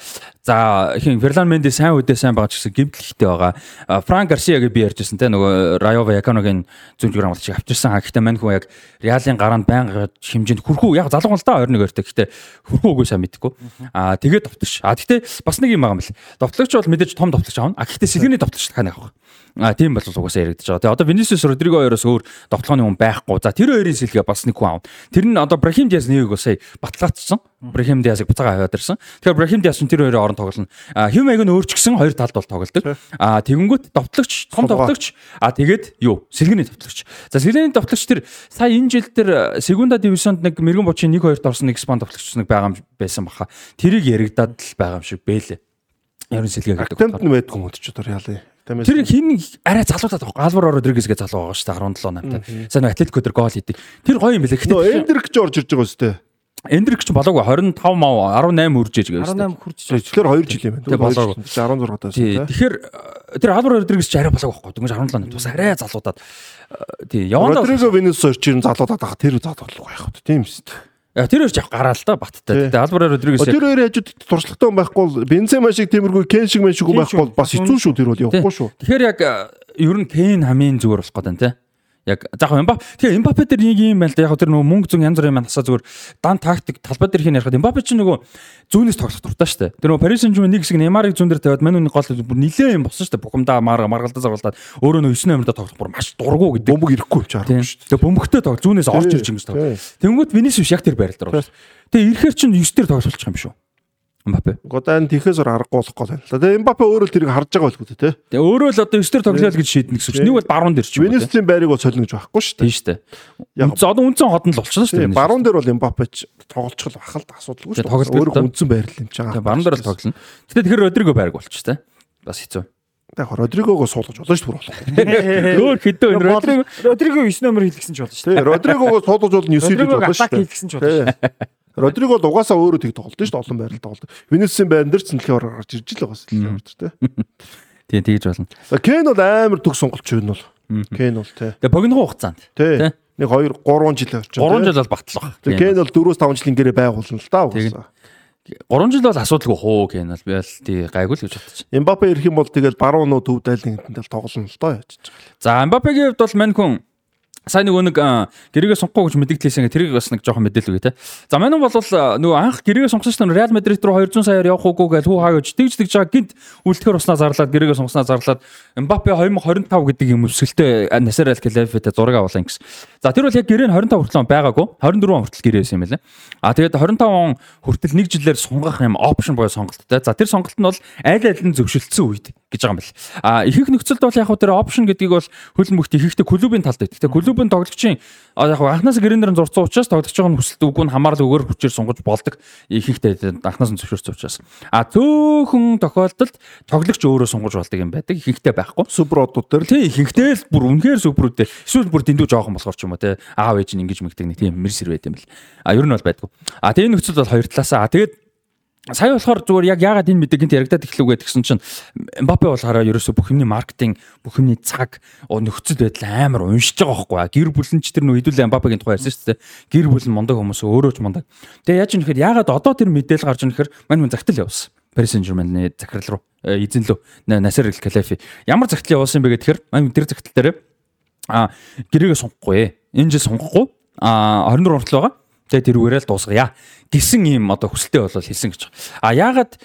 За хин Ферлан Менди сайн үдээ сайн байгаа ч гэсэн гимтлэгтэй байгаа. Франк Гарсияг би ярьжсэн те нөгөө Райо Ваяканогийн зүүн зүрийн хамгаалагч авчирсан. Гэхдээ мань хүн яг Реалын гараанд байнга хэмжээнд хүрхүү яг залуу да 21 2-тэй. Гэхдээ хүрхүү үгүй сайн мэдгүй. Аа тэгээд товтлогч. Аа гэхдээ бас нэг юм байгаа юм бэл. Товтлогч бол мэдээж том товтлогч аавна. А гэхдээ сэлгэний товтлогч хань авах. А тийм бол угаасаа яригдаж байгаа. Тэгээ одоо Vinicius Rodrigo хоёроос өөр довтлооны хүн байхгүй. За тэр хоёрын сэлгээ бас нэг хүн аав. Тэр нь одоо Brahim Diaz нэг сая батлаацсан. Brahim Diaz-ыг буцаага хаваад ирсэн. Тэгэхээр Brahim Diaz нь тэр хоёрын оронд тоглоно. А Hume Ag нь өөрчгсөн хоёр талд бол тоглолдог. А тэгэнгүүт довтлогч, том довтлогч, а тэгээд юу? Сэлгэний довтлогч. За сэлгэний довтлогч тэр сая энэ жил тэр Segunda Division-д нэг мэрэгэн бочийн 1-2-т орсон нэг спан довтлогч нэг байгаа юм байсан баха. Тэрийг яригадаад л байгаа юм шиг бэлээ. Ярин сэлгээ гэдэг. Темп нь байдгүй юм ч одоо яалаа. Тэр хин арай залуудаад байгаа. Альваро Родригес гэж залуу байгаа шүү дээ 17 намтай. Сайн Атлетико дээр гол хийдэг. Тэр гоё юм билээ. Гэхдээ Эндрик ч орж ирж байгаа шүү дээ. Эндрик ч болоогүй 25 мав 18 хүрж шүү дээ. 18 хүрч ээж. Тэгэхээр 2 жил юм байна. Тэгээ болоогүй 16 таас. Тэгэхээр тэр Альваро Родригес ч арай болоогүй байхгүй. Дүнгийн 17 нам тус арай залуудаад тий явна. Родриго Венес орчин залуудаад байгаа. Тэр залуулах байх хөө. Тийм шүү дээ. Яа тэр хоёр яг гараал та баттай. Тэгээ Альваро Родригес тэр хоёр хажууд туршлагатай хүн байхгүй бол Бензема шиг тиймэрхүү Кен шиг мэн шиг хүн байхгүй бол бас хэцүү шүү тэр бол явахгүй шүү. Тэгэхээр яг ер нь Кен хамгийн зүгээр болох гэдэг нь те. Яг за яг Эмбап тэгээ Эмбапе дээр нэг юм байл да яг тэр нөгөө мөнгө зүүн янз бүрийн манасаа зүгээр дан тактик талбай дээр хин ярихад Эмбапе ч нөгөө зүүнээс тоглох дуртай шүү дээ. Тэр нөгөө Paris Saint-Germain нэг хэсэг Неймарыг зүүн дээр тавиад мань үний гол бүр нилээ юм болсон шүү дээ. Бухимдаа мар маргалдаа заргалдаад өөрөө нөгөө 9 номертой тоглох бүр маш дургу гэдэг. Бөмбөг ирэхгүй юм чаар шүү дээ. Тэгээ бөмбөгтэй тоглох зүүнээс орж ирж ингэж тоглох. Тэнгүүт Vinicius яг тэр байрал дээр. Тэгээ ирэхээр чинь 9 дээр тоглолчих юм шүү. Мбаппе. Годан тийхээс ор аргагүй болохгүй л байна. Тэгээ Мбаппе өөрөө л тэрийг харж байгаа байлгүй те. Тэгээ өөрөө л одоо 9 дээр тоглоё гэж шийднэ гэсэн чинь. Нэг бол баруун дээр ч юм. Венеслийн байрыг бол солино гэж байхгүй шүү дээ. Тийм шүү дээ. Яг одоо үнцэн хот нь л болчихсон шүү дээ. Баруун дээр бол Мбаппе ч тоглолцох л ахалт асуудалгүй шүү дээ. Өөрөө үнцэн байрал юм чагаа. Тэгээ баруун дээр л тоглоно. Гэтэ тэгэхээр Родриго байраг болчих те. Бас хэцүү. Яг Родригогоо суулгаж болно шүү дээ. Өөр хэдөө Родриго Родриго 9 номер хэлсэн ч болно шүү дээ. Родригогоо суулгаж болно 9 хэлж болно шүү дээ. хэлсэн ч болно шүү. Родриго л угаасаа өөрөө тийг тоглолт шүү дээ. Олон байрал тоглолт. Венесийн байран дээр ч нэлээд орж ирж л байгаа юм шүү дээ. Тий, тэгж болно. Кен бол амар төг сонголч юм бол. Кен бол тий. Тэгээ богино хугацаанд. Тий. Нэг 2 3 жил орч. 3 жил бол батлах. Кен бол 4-5 жилийн гэрээ байгуулна л да угаасаа. 3 жил бол асуудалгүй хуу Кен бол би бол тий гайгүй л гэж бодчих. Эмбапе ирэх юм бол тэгэл баруун нуу төв дайлангтанд тоглоно л доо яаж. За Эмбапегийн хувьд бол мань хүн Сайн нөгөө нэг гэрээгээ сонгохгүй гэж мэдээлсэн. Тэрийг бас нэг жоохон мэдээлэл үгүй те. За манай бол нөгөө анх гэрээгээ сонгосон чинь Реал Мадрид руу 200 саяар явах уугүй гэж хүү хаа гэж тэгж тэгж байгаа гинт үлдэхэр уснаа зарлаад гэрээгээ сонгосноо зарлаад Мбаппе 2025 гэдэг юм өсөлтөө Насер Аль Келефитэй зураг авуулсан гэсэн. За тэр бол яг гэрээ нь 25 хүртэл байгаагүй 24 он хүртэл гэрээ байсан юм байна. А тэгээд 25 он хүртэл нэг жилээр сунгах юм опшн боё сонголттой. За тэр сонголт нь бол аль аль нь зөвшөлдсөн үед гэж байгаа юм бэл. А ихэнх нөхцөлд бол яг хөө тэр опшн гэдгийг бол хөлн мөхт ихэнхдээ клубын талд байдаг. Тэгээ клубын тоглогчийн яг хөө анхнаас гэрэнээр зурцсан учраас тоглогч байгаа нөхцөлд үгүй нь хамаарал өгөр хүчээр сунгаж болдог. Ихэнхдээ анхнаас нь зөвшөөрсөн учраас. А цөөхөн тохиолдолд тоглогч өөрөө сунгаж болдог юм байдаг. Ихэнхдээ байхгүй. Супродууд дээр тий ихэнхдээ л бүр үнэхээр супродтэй. Эсвэл бүр дэндүү жоохон болохоор ч юм уу те. Аав ээж нь ингэж мэгдэг нэг тийм мэрс хэрвэт юм бэл. А ер нь бол байдгүй. А тэгээ нөхцөл бол хоёр талаасаа. Тэгээд Сая болохоор зүгээр яг яагаад энэ мэдээг гинт яригадаад эхлэв гэдгсэн чинь Мбаппе болохоор ерөөсө бүх юмний маркетинг, бүх юмний цаг, нөхцөл байдал амар уншиж байгаа байхгүй. Гэр бүлэн ч тэр нөө хэдүүлээ Мбаппегийн тухай ярьсан шүү дээ. Гэр бүл нь мундаг хүмүүс өөрөө ч мундаг. Тэгээ яаж юм нэхэр яагаад одоо тэр мэдээлэл гарч ирнэхэр мань хүн загтал явсан. Paris Saint-Germain-ны захирал руу эзэн лөө Насер Эл Калафи. Ямар загтал явуулсан бэ гэхээр мань тэр загтал дээр а гэрээгээ сунгахгүй. Энэ жил сунгахгүй. А 24 хүртэл байгаа. Тэгээ тэрүүгээрээ л дуусгая гэсэн ийм одоо хүсэлтэй болол хэлсэн гэж. А яагаад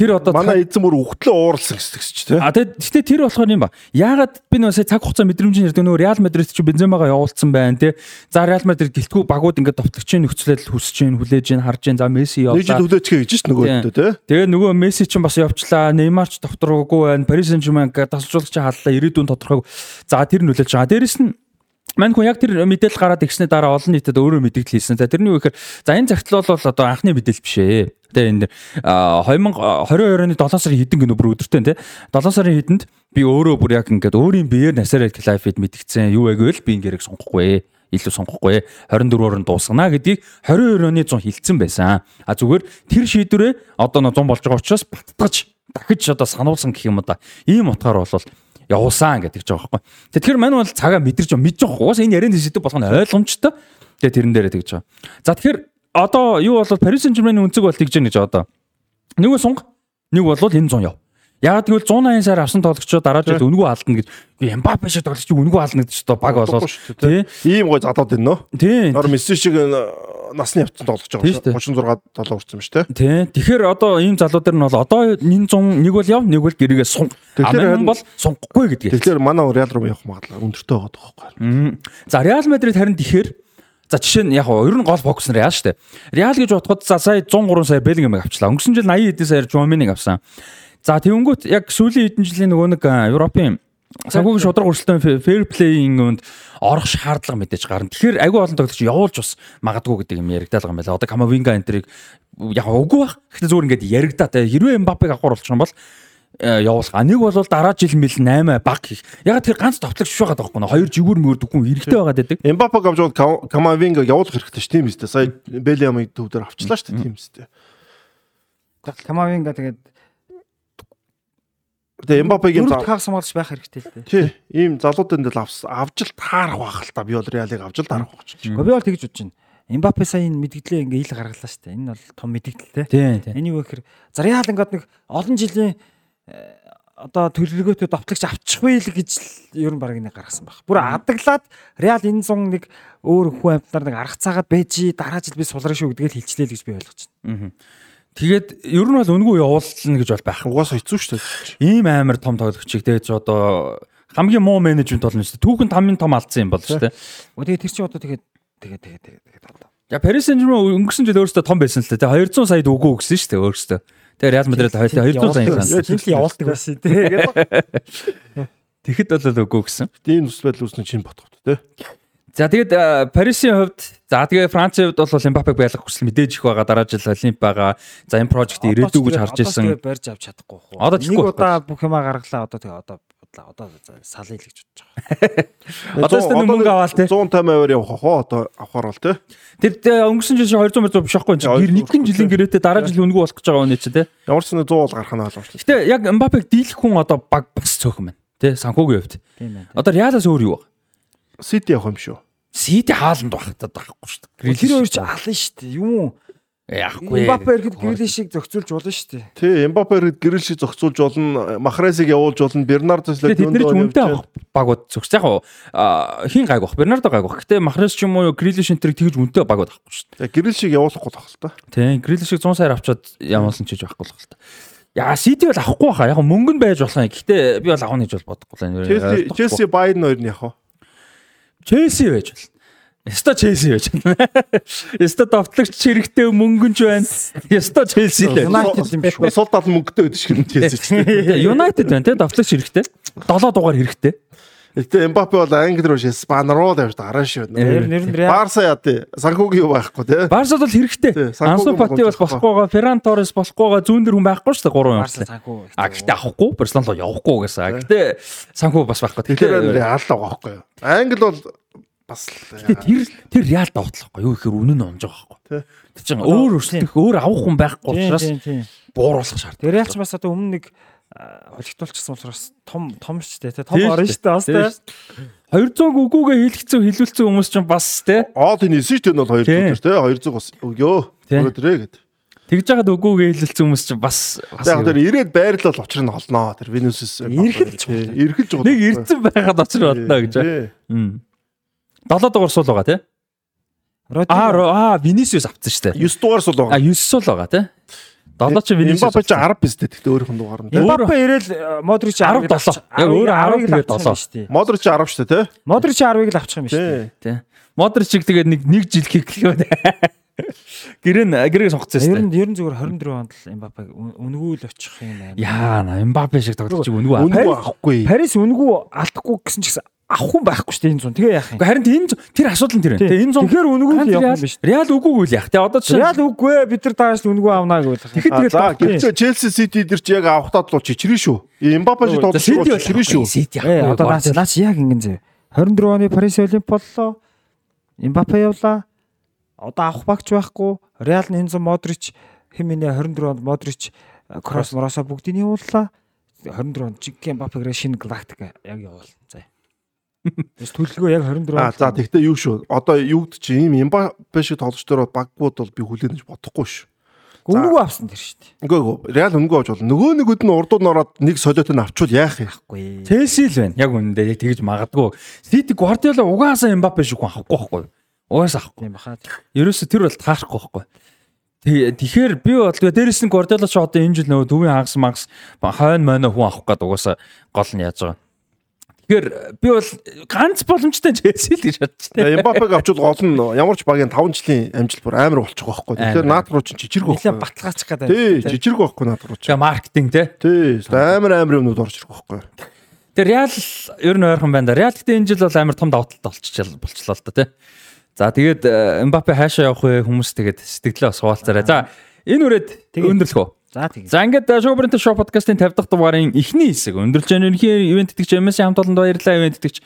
Тэр одоо Манай эзэн бүр өгтлөө ууралсан гэсэгч тий. А тэгээд гэхдээ тэр болохоор юм ба. Яагаад би нөө сая цаг хугацаа мэдрэмжийн ярьдаг нөө Реал Мадрид чи Бенземагаа явуулсан байна тий. За Реал Мадрид гэлтгүү багууд ингээд товтлогчийн нөхцөлөд хүсэж гин хүлээж гин харж гин за Месси Нэг жил явлаа. хүлээчихээ гэж шүү нөгөөдөө тий. Тэгээ нөгөө Месси ч бас явчлаа. Неймар ч товтроогүй байна. Paris Saint-Germain тасалжуулагч хааллаа. Ирээдүйн тодорхойг. За тэр хүлээж байгаа. Дээрэс нь Мань хүн яг тэр мэдээлэл гараад ирснээр дараа олон нийтэд өөрөө мэдээлэл хийсэн. За тэрний үехээр за энэ загтал бол одоо анхны мэдээлэл биш ээ. Тэгээ энэ а, 2022 оны 7 сарын хэдэн гэнэ бүр өдөртөө те 7 сарын хэдэнд би өөрөө бүр яг ингээд өөрийн биеэр Naseret Life-ид мэдгдсэн юу яг вэ би ингээрэг сонгохгүй илүү сонгохгүй 24-оор нь дуусгана гэдгийг 22 оны 100 хилцсэн байсан. А зүгээр тэр шийдвэрээ одоо нөө 100 болж байгаа учраас баттгаж дахиж одоо сануулсан гэх юм да. Ийм утгаар бол явуулсан гэдэг ч байгаа байхгүй. Тэгэхээр мань бол цагаа мэдэрч мэдж байгаа. Уус энэ ярианы сэдв болох нь ойлгомжтой. Тэгээ тэрэн дээрээ тэгж байгаа. За тэгэхээр одоо юу бол Paris Saint-Germain үнцэг бол тэгж яах гэж одоо нэг бол сунг нэг бол энэ 100 яв. Яг тэгвэл 180 сар авсан тоглогчдоо дараа жил өнгөө алдна гэж Эмбапе шиг тоглогч өнгөө алдна гэж одоо баг болоод тий. Ийм гой залууд энэ нөө. Тий. Нор Месси шиг насны явцсан тоглож Тийм шүү дээ. байгаа. 36 толоо хүрсэн юм шүү дээ. Тий. Тэгэхээр одоо ийм залууд нар нь бол одоо энэ 100 нэг бол яв нэг бол гэрээгээ сунг. Тэгэхээр бол сунгахгүй гэдгийг. Тэгэхээр манай Реал руу явах магадлал өндөртэй байгаа тоххой. За Реал Мадрид харин тэгэхээр за жишээ нь яг ер нь гол фокус нь Реал шүү дээ. Реал гэж бодоход за сая 103 сая Беллингем авчлаа. Өнгөрсөн жил 80 эдэн саяар Жуаминыг авсан. За тэгэнгүүт яг сүүлийн хэдэн жилийн нөгөө нэг Европын санхүүгийн шудраг өрсөлдөөн fair play-ийн үнд орох шаардлага мэдээж гарна. Тэгэхээр агүй олон тоглогч явуулж бас магадгүй гэдэг юм яригдаад байгаа юм байна. Одоо Камавинга энтрийг яг үгүй бах. Гэхдээ зүгээр ингээд яригдаа. те. Хэрвээ Мбаппег авахар болчих юм бол э, явуулах. Нэг бол дараа жил мэл 8 баг хийх. Яг тэр ганц товтлогч биш байгаа даахгүй нэ. Хоёр жигүүр мөр дөхөн эрэхтэй байгаа гэдэг. Эмбапаг авч бол Камавинга явуулах хэрэгтэй шүү тийм үстэй. Сая Белиамыг төвдөр авчлаа шүү тийм үстэй. Камавинга тэгээд Тэгээ Эмбапагийн дөрөвт хагас хамгаалж байх хэрэгтэй л дээ. тий ийм залуудын дэл авс авж л таарах байх л та би бол Реалыг авж л таарах байх ч. Гэхдээ би бол тэгж бодож байна. Эмбапе сая энэ мэдгдлээ ингээ ил гаргалаа шүү дээ. Энэ бол том мэдгдэл те. Тийм тийм. Энийг вэхэр за Реал ингээд нэг олон жилийн э, одоо төлөвлөгөөтэй давтлагч авчихгүй л гэж л ер нь баг нэг гаргасан баг. Бүр адаглаад Реал энэ зун нэг өөр хүн амтнаар нэг арга цаагаад байж дараа жил би сулраа шүү гэдгийг хэлчлээ л гэж би ойлгож байна. Мгм. Тэгээд ер нь бол үнгүү явуулна гэж бол байх. Угаас хэцүү шүү дээ. Ийм амар том тоглогчийг тэгээд ч одоо хамгийн муу менежмент болно шүү дээ. Түүхэнд хамгийн том алдсан юм бол шүү дээ. Өө тэгээ тэр чинь одоо тэгээд тэгээд тэгээд тэгээд тэгээд одоо. За Paris Saint-Germain өнгөрсөн жил өөрөөсөө том байсан л. Тэгээ 200 саяд өгөө өгсөн шүү дээ өөрөөсөө. Тэгээ Real Madrid хоёулаа 200 сая Явуулдаг сан. байсан. явуулдаг байсан тэгээд. Тэгэхэд бол өгөө өгсөн. Тийм төс байдал үүснэ чинь ботхот тий. За тэгээд Парисын хувьд за тэгээ Францын хувьд бол Эмбапег байлгах хүсэл мэдээж их байгаа. Дараа жил Олимп байгаа. За энэ прожект ирээдүй гэж харж Одоо ирсэн. тэгээ барьж авч чадахгүй хөө. Одоо нэг удаа бүх юмаа гаргалаа одоо тэгээ одоо бодлаа одоо салъя л гэж бодож байгаа. Одоо ч мөнгө аваал те. 150-аар явах хоо одоо авахар бол тий. Тэр өнгөрсөн жил 200 мөрөд биш байхгүй Яа, чинь. Нэгэн жилийн гэрээтэй дараа жил өнгө болох гэж байгаа үнэ чи те. Ямар ч нэг 100 бол гарах нь ойлгомжтой. Гэтэ яг Эмбапег дийлэх хүн одоо баг бас цөөхөн байна. Тэ санхүүгийн хувьд. Одоо Реалаас өөр юу вэ? Сити явах юм шүү. Сити хааланд багтаад байхгүй шүү дээ. Тэр хоёр ч алан шүү дээ. Юм уу? яахгүй. Мбаппе ихэд гэрэлшиг зохицуулж болно шүү дээ. Тий, Эмбапе гэрэл шиг зохицуулж болно, Махресыг явуулж болно, Бернардо ч үнэтэй авах баг бод зөвс. Яг хин гайг бах. Бернардо гайг бах. Гэтэ Махрес ч юм уу Грилиш энтриг тэгж үнэтэй баг бод авахгүй шүү дээ. Гэрэл шиг явуулахгүй байх л та. Тийм Грилишийг 100 саяар авчаад ямаалсан ч гэж байхгүй л та. Яа Сити бол авахгүй баха. Яг мөнгө нь байж болох юм. Гэхдээ би бол авах гэж бол бодохгүй л байна. Челси Байерн хоёр нь явах. Челси байж болно. Яста Челси байж байна. Яста давтлагч хэрэгтэй мөнгөнч байна. Яста Челси л. United. Сул тал мөнгөтэй байдаг шиг Челси ч. Юнайтед байна те давтлагч хэрэгтэй. 7 дугаар хэрэгтэй. Гэтэ Эмбапе бол Англи руу Испани руу явж дараа шүү. Нэр нэр Барса яа тий. Санхүүгийн юу байхгүй тий. Барсад бол хэрэгтэй. Ансу Фати бол болохгүй байгаа. Ферран Торрес болохгүй байгаа. Зүүн дээр хүн байхгүй шүү дээ 3 юм. Барса. А гэхдээ авахгүй. Барселона руу явахгүй гэсэн. Гэтэ санхүү бас байхгүй. Тэгэхээр Реал л байгаа байхгүй юу. Англи бол бас л тэр тэр реал давтлахгүй юу гэхээр үнэн нь онж байгаа байхгүй. Тий. Тэр чинь өөр өрсөлдөх өөр авах хүн байхгүй учраас бууруулах шаардлагатай. Тэр Реал ч бас одоо өмнө нэг хожигдуулчихсан учраас том том ч тий том орно шүү дээ бас тий 200 өгөөгээ хэлгэцүү хилүүлсэн хүмүүс ч бас тий оол энэ эсэж тэн бол 200 тий. 200 бас өгөө өдрөө гэд. Тэгж яхад өгөөгээ хилүүлсэн хүмүүс ч бас яг тэр ирээд байрлал учир нь олноо тэр Венусс ирэхэлж ирэхэлж нэг ирцэн байхад учир олноо гэж. аа 7 дугаар суул байгаа тий? Аа аа Венисиус авцсан шүү дээ. 9 дугаар суул байгаа. А 9 суул байгаа тий? 7 ч Винисиус. Мбаппе ч 10 биз дээ. Тэгтээ өөрийнх нь дугаар нь. Мбаппе ирээл э, Модрич 17. Яг өөр 10 гэдэг 7. Модрич 10 шүү дээ, тэ? Модрич 10-ыг л авчих юм биш үү? Тэ. Модричиг тэгээд нэг нэг жил хийх гэлээ. Гэрэн гэрээ сонгоцсон Ер шүү нь ер нь зүгээр 24 онд л Мбаппег үнгүү л очих юм байна. Яа, Мбаппе шиг тоглож чиг үнгүй аа. Үнгүй авахгүй. Парис үнгүү алдахгүй гэсэн ч гэсэн авахгүй байхгүй шүү дээ энэ зүүн. Тэгээ яах юм? Харин энэ тэр асуудал нь тэр байна. Тэгээ энэ зон Тэгэхээр үнгүү л явах юм биш. Реал үгүй үйл яах. Тэгээ одоо чинь Реал үгүй ээ бид нар тааш үнгүү авнаа гэвэл. тэгэхэд А, тэгэл За гэвч Челси Сити дэр чи яг авахтаа л чичрэн шүү. Мбаппе шиг тоглож чичрэн шүү. Сити Э яах. одоо наач наач яг ингэн зэ. 24 оны Парис Олимп боллоо. Мбаппе явлаа. Одоо авах багч байхгүй. Реал зам Модрич хэмээнэ 24 онд Модрич кросс мороосо бүгдийг нь явууллаа. 24 онд Жиг Мбаппег шинэ галактика яг явуул. За. Тэс төлөлгөө яг 24 А онд. за тэгтээ юу шүү. Одоо юуд чи ийм Мбаппе шиг тоглогчдоор баггууд бол би хүлээнэж бодохгүй шүү. Үнгүү авсан тэр шүү дээ. Ээ. Реал өнгөө авч болно. Нөгөө нэгүүд нь урдууд нь ороод нэг солиот нь авчвал яах юм? Үгүй. Челси л байна. Яг үнэндээ яг тэгж магадгүй. Сити Гвардиола угаасаа Мбаппе шиг хүн авахгүй байхгүй. Уус авахгүй юм баха. Ерөөсө тэр бол таарахгүй байхгүй. Тэгэхээр би бол дээрэс нь Guardiola ч одоо энэ жил нөгөө төвийн хагас магас хойно мойно хүн авах гэдэг угаасаа гол нь яаж байгаа. Тэгэхээр би бол ганц боломжтой Челси л гэж бодож байна. Эмбапег авчвал гол нь ямар ч багийн 5 жилийн амжилт бүр амар болчих واخгүй. Тэгэхээр наад руу чинь жижиг واخгүй. Нилээ баталгаачих гэдэг. Тий, жижиг واخгүй наад руу чинь. Маркетинг тий. Тий, амар амар юмнууд орж ирэх واخгүй. Тэгээ Реал ер нь ойрхон байна да. Реал гэдэг энэ жил бол амар том давталт болчихлоо болчлоо л да тий. За тэгээд э, Мбаппе хаашаа явах вэ хүмүүс тэгээд сэтгэлээ бас хуваалцаарай. За энэ үрээд Тэгээд- өндөрлөх үү? За тийм. За ингээд Шоубринт шоу подкастын 50 дахь дугаарын эхний хэсэг өндөрлж байгаа нөхөр ивент итгэгч MS хамт олонд баярлалаа ивент итгэгч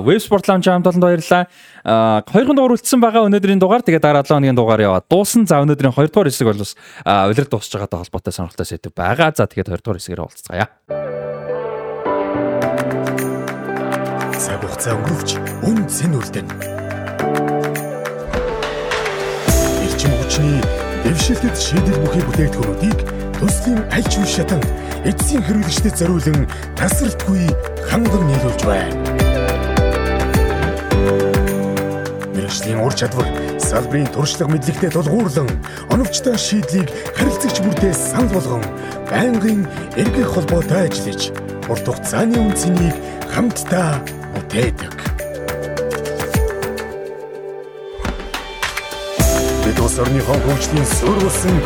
Web Sport Lounge хамт олонд баярлалаа. Аа, Хоёрхан дугаар үлдсэн байгаа өнөөдрийн дугаар тэгээд дараа 7 хоногийн дугаар яваад дууссан. За өнөөдрийн 2 дугаар хэсэг бол бас аа, улирал дуусч байгаатай холбоотой сонирхолтой сэдв байгаа. За тэгээд 2 дугаар хэсгээр уулзцаая. цаг хугацаа өнгөрөвч үн цэн үлдэн. Хүчний дэвшилтэд шийдэл бүхий бүтээгдэхүүнүүдийг төслийн аль ч үе шатанд эцсийн хэрэглэгчдэд зориулан тасралтгүй ханган нийлүүлж байна. Мэргэжлийн ур чадвар салбарын туршлага мэдлэгтэй тулгуурлан оновчтой шийдлийг харилцагч бүртээ санал болгон байнгын эргэх холбоотой ажиллаж урт хугацааны үнцнийг хамтдаа бүтээдэг. Бид улс орныхон хөгжлийн суурь болсон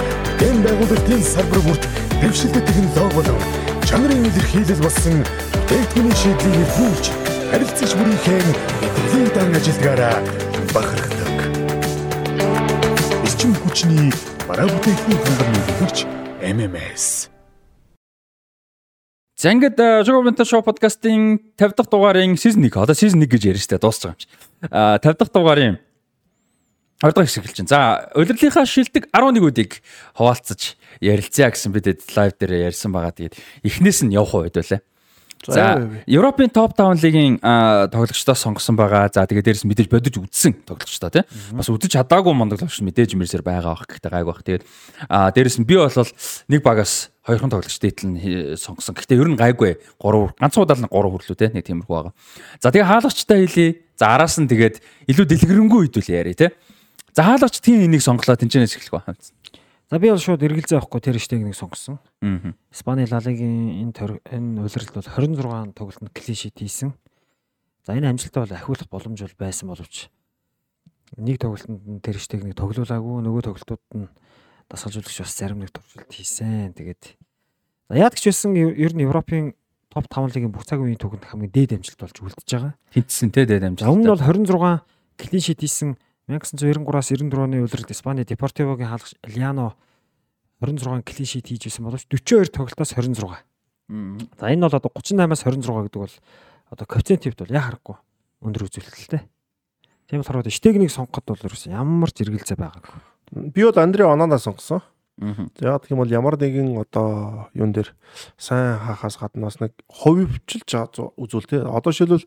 дэм байгуулалтын салбар бүрт дэвшилтэй технологи болон чанарын илэрхийлэл болсон бүтээгдэхүүний шийдлийг эрхүүлж харилцагч бүрийнхээ мэдрэлийн дан ажиллагаараа бахархдаг. Эрчим хүчний бараа бүтээгдэхүүн хангамж нөлөөлөгч MMS За ингээд Шоубринт шоу подкастын 50 дахь дугаарын season 1 одоо season 1 гэж ярьж штэ байгаа юм чи. Аа 50 дахь дугаарын 2 дахь хэсэг эхэлж байна. За улирлынхаа шилдэг 11 үдийг хуваалцаж ярилцъя гэсэн бидэд лайв дээр ярьсан байгаа. Тэгээд эхнээс нь явах үед байлаа. За Европын топ 5 лигийн тоглогчдоо сонгосон байгаа. За тэгээд дээрэс мэдээж бодож үзсэн тоглогчдоо тий. Бас үзэж чадаагүй мондоглогч мэдээж мэрсээр байгаа бах гэхдээ гайг бах. Тэгээд аа дээрэс нь би бол нэг багаас хоёрхан тоглогч дээтэл нь сонгосон. Гэхдээ ер нь гайгүй 3 ганцхан удаал нь 3 хүрлүү тий. Нэг тиймэрхүү байгаа. За тэгээд хаалгачтай хэлий. За араас нь тэгээд илүү дэлгэрэнгүй хэдүүл яриа тий. За хаалгач тийм энийг сонглоо тэнцэнээс эхлэх байна. За би бол шууд эргэлзээ авахгүй тэр штег нэг сонгосон. Аа. Испани Ла Лигийн энэ энэ улиралд бол 26 тоглолтод клин шит хийсэн. За энэ амжилтаа бол ахиулах боломж бол байсан боловч нэг тоглолтод нь тэр штег нэг тоглоулаагүй нөгөө тоглолтууд нь дасгалжуулагч бас зарим нэг туршилт хийсэн. Тэгээд за яад ч байсан ер нь Европын топ 5 лигийн бүх цагийн үеийн түүхэнд хамгийн дээд амжилт болж үлдэж байгаа. Тэнцсэн те дээд За өмнө амжилт. нь бол 26 клин шит хийсэн 1993-аас 94 оны улиралд Испани Депортивогийн хаалгач Лиано 26 клин шит хийж байсан боловч 42 тоглолтоос 26. За энэ бол одоо 38-аас 26 гэдэг бол одоо коэффициент төвд бол яа харахгүй өндөр үзүүлэлттэй. Тийм болохоор штегнийг сонгоход бол ерөөсөн ямар ч эргэлзээ байгаагүй. Би бол Андре Онана сонгосон. За гэх юм бол ямар нэгэн одоо юун дээр сайн хаахаас гадна бас нэг байгаа үзүүл те. Одоо шилбэл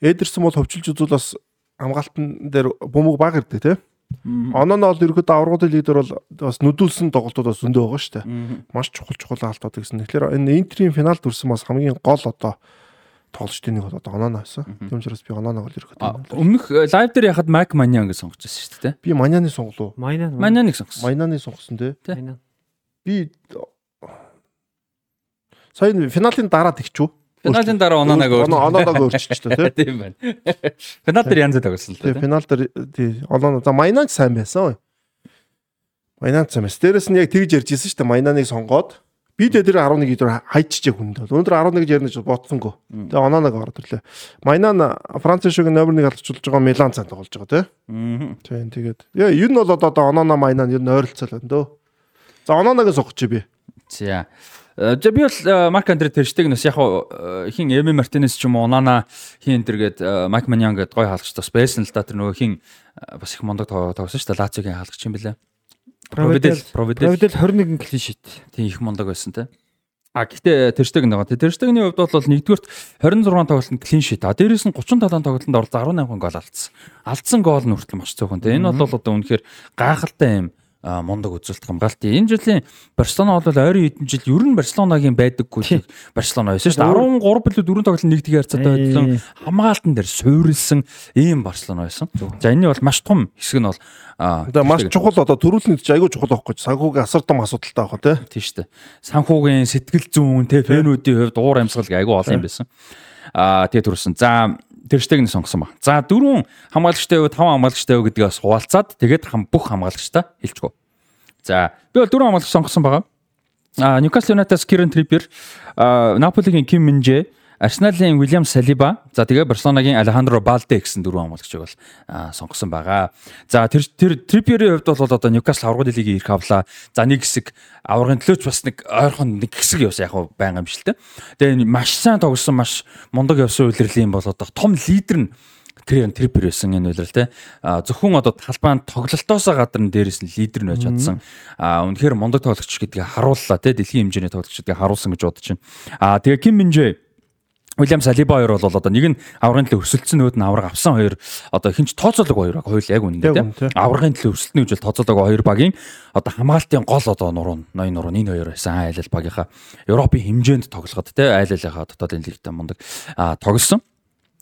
Эдерсон бол ховчилж үзүүл бас хамгаалтан дээр бөмбөг баг ирдэг те. Оноо бол ерөөдөө аврагуудын лидер бол бас нүдүүлсэн тоглолтууд бас зөндөө байгаа шүү дээ. Маш чухал чухал хаалтууд гэсэн. Тэгэхээр энэ Интерийн финалд үрсэн бас хамгийн гол одоо тоглолчдын нэг бол одоо Оноо байсан. Тийм учраас би Оноо бол ерөөдөө. Өмнөх э, лайв дээр яхад Майк Маньян гэж сонгож байсан шүү дээ. Би Маняны сонголоо. Маньяныг сонгосон. Майнаны сонгосон. Майна. би сая финалийн дараа тэгчүү. Финалийн дараа Онанаг Оноо- Онооног өөрчилчихлээ тий. Тийм байна. Финал дээр янз тогсон л Тий да. финал дээр тий Оноо за Майнанч сайн байсан. Майнанч сайн байсан. Дээрэс нь яг тэгж ярьж ирсэн шүү дээ. Майнаныг сонгоод би дээр 11 идэр хайчжээ хүнд. Өнөөдөр 11 гэж ярина гэж бодсонгүй. Тэгээ Онооног ороод ирлээ. Майнан Франц шиг номер 1 алдчихулж байгаа Милан цаанд тоглож байгаа тий. Мгм. Тийм тэгээд яа ер нь бол одоо Онооно Майнан ер нь ойролцоо л байна дөө. За Онооноог сонгоч би. За. Э, За би бол э, Марк Андре Терштег нэс яг хаа хин Эми Мартинес ч юм уу Онана хин дэргээд Майк Маньян гээд гой хаалгач бас байсан л да тэр нөгөө хин э, бас их мондог тоглосон шүү дээ Лациогийн хаалгач юм бэлээ. Провидел Провидел Провидел 21 клин шит. тийм их мондог байсан те. А гэхдээ Терштег нэг. Терштегний хувьд бол нэгдүгürt 26 тоглолтод клин шит. А дээрээс нь 37 тоглолтод оролцсон 18 гол алдсан. Алдсан гол нь хүртэл маш цөөхөн те. Энэ бол одоо үнэхээр гайхалтай юм мундаг үзүүлэлт хамгаалт. Энэ жилийн Барселона бол ойрын хэдэн жил ер нь Барселонагийн байдаггүй Барселона байсан шүү дээ. 13 билүү 4 тоглолт нэг тийг харьцаатай байсан. Хамгаалтан дээр суурилсан ийм Барселона байсан. За энэний бол маш том хэсэг нь бол Тэгээ маш чухал одоо төрүүлнэ гэж айгүй чухал байхгүй ч санхүүгийн асар том асуудалтай байгаа тий. тийм шүү дээ. Санхүүгийн сэтгэл зүйн те фэнүүдийн хувьд уур амьсгал айгүй олон юм байсан. Аа тэгээ төрсөн. За тэрштэг нь сонгосон ба. За дөрвөн хамгаалагчтай юу, таван хамгаалагчтай юу гэдгээс хуваалцаад тэгээд хам бүх хамгаалагчтай хэлчихв. За би бол дөрвөн хамгаалагч сонгосон байгаа. А Ньюкасл Юнайтед Кирен Триппер, а Наполигийн Ким Минжэ, Арсеналын Уильям Салиба, за тэгээ Барселонагийн Алехандро Балде гэсэн дөрвөн хамгаалагчийг бол сонгосон байгаа. За тэр тэр Трипперийн хувьд бол одоо Ньюкасл аврагын лигийн ирэх авлаа. За нэг хэсэг аврагын төлөөч бас нэг ойрхон нэг хэсэг явсан яг юм шиг л те. Тэгээ маш сайн тогсон маш мундаг явсан үйлрэлийн бол одоо том лидер нь тэр трипер байсан энэ үйлрэл те зөвхөн одоо талбайд тоглолтоосоо гадар нь дээрэс нь лидер нь байж чадсан а үнэхээр мундаг тоглогч гэдгийг харууллаа те дэлхийн хэмжээний тоглогч гэдгийг харуулсан гэж бодож байна а тэгээ Ким Минжэ Уильям Салиба хоёр бол одоо нэг нь аврагын төлөө өрсөлдсөн нөгөөд нь авраг авсан хоёр одоо хинч тооцоолог хоёр хоёул яг үнэн тийм аврагын төлөө өрсөлдөнө гэж бол тооцоолог хоёр багийн одоо хамгаалтын гол одоо нуруу ноён нуруу энэ хоёр байсан айл ал багийнхаа Европын хэмжээнд тоглоход тийм айл алынхаа дотоодын лигтээ мундаг а тоглосон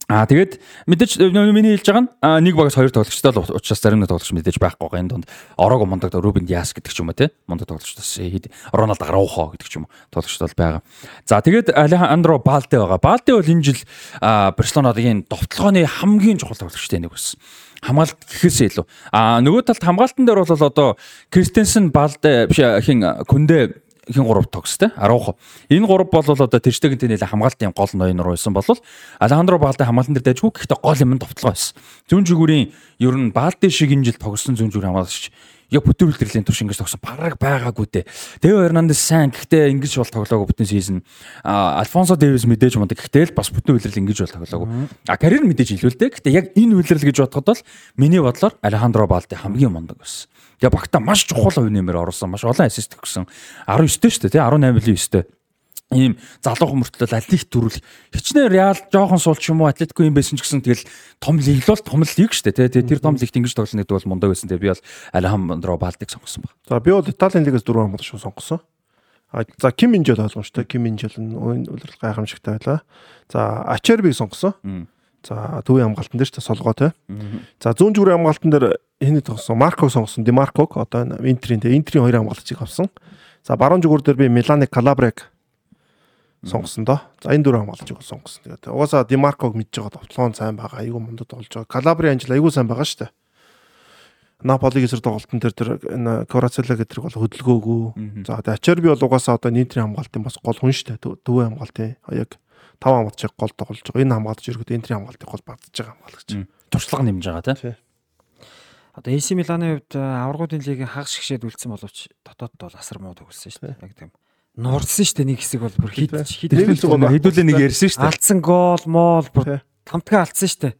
Аа тэгээд мэдээж нөө миний хэлж байгаа нь аа, нэг багаас хоёр тоглогчтой л учраас зарим нэг тоглогч мэдээж байхгүй байгаа. Энэ донд ороог мундаг Рубен Диас гэдэг ч юм уу те. Мундаг тоглогч бас хэд Роналд Араухо гэдэг ч юм уу тоглогч бол байгаа. За тэгээд Алехандро Балде байгаа. Балде бол энэ жил аа, Барселонагийн довтлооны хамгийн чухал тоглогчтой нэг байсан хамгаалт гэхээсээ илүү. А нөгөө талд хамгаалтан дээр бол одоо Кристенсен Балде биш хин Күндэ хин гурав тогстой 10. Энэ гурав бол одоо тэрштегийн тэнэлээ хамгаалтын гол ноён руу байсан бол Алехандро Балде хамгаалтан дээр дайжгүй гэхдээ гол юм товтлоо байсан. Зүүн зүгүүрийн ер нь Балде шиг энэ жил тогсон зүүн зүгүүрийн хамгаалагч яг бүтэн үлрэлийн турш ингэж тогсон бараг байгаагүй дээ. Тео Эрнандес сайн гэхдээ ингэж бол тоглоагүй бүтэн сизон. А Альфонсо Дэвис мэдээж мундаг гэхдээ л бас бүтэн үлрэл ингэж бол тоглоагүй. А карьер мэдээж илүү л дээ. Гэхдээ яг энэ үлрэл гэж бодоход бол миний бодлоор Алехандро Балде хамгийн мундаг байсан. Тэгээ багта маш чухал хувь нэмэр оруулсан. Маш олон ассист өгсөн. 19 дээ шүү дээ тий 18-9 ийм залуу хүмүүртэл аль их төрүүл хичнээн реал жоохон суул ч юм уу атлетико юм байсан ч гэсэн тэгэл том лиг л бол том лиг шүү дээ тий тэр том лигт ингэж тоглоно гэдэг бол мундаг байсан тэгээ би бол Алехандро Балдыг сонгосон баг. За би бол Италийн лигээс дөрвөн хамгаалагч сонгосон. А за Ким Минжэл ойлгомжтой. Ким Минжэл нь үйлрэл гайхамшигтай байлаа. За Ачербиг сонгосон. За төвийн хамгаалтан дээр ч солгоо те. За зүүн зүрийн хамгаалтан дээр хэний тогсон? Марког сонгосон. Димарког одоо Интерийн те. Интерийн хоёр хамгаалагчийг авсан. За баруун зүгүүр дээр би Миланы Калабрек сонгосон доо. За энэ дөрвөн хамгаалагчийг сонгосон. Тэгээд угаасаа Димарког мэдж байгаа товтлон сайн байгаа. Айгүй мундад болж байгаа. Калабри анжил айгүй сайн байгаа шүү дээ. Наполиг эсрэг тоглолтын дээр тэр энэ Корацела гэдэг бол хөдөлгөөгүй. За Ачерби бол угаасаа одоо нийтрийн хамгаалтын бас гол хүн шүү дээ. Төвийн хамгаалтын яг тав хамгаалагчийг гол тоглож байгаа. Энэ хамгаалагч ерөөд энтрийн хамгаалтыг гол багдаж байгаа хамгаалагч. Туршлага нэмж байгаа тий. Одоо AC Миланы хувьд э, аврагуудын лигийн хагас шгшээд үлдсэн боловч дотоодд бол асар муу төгссөн шүү дээ. Яг тийм. Нуурсан шүү дээ нэг хэсэг бол бүр хит хит Нэг л гол Хэдүүлээ нэг ярьсан шүү дээ. алдсан гол моол бүр тамтгаа алдсан шүү дээ.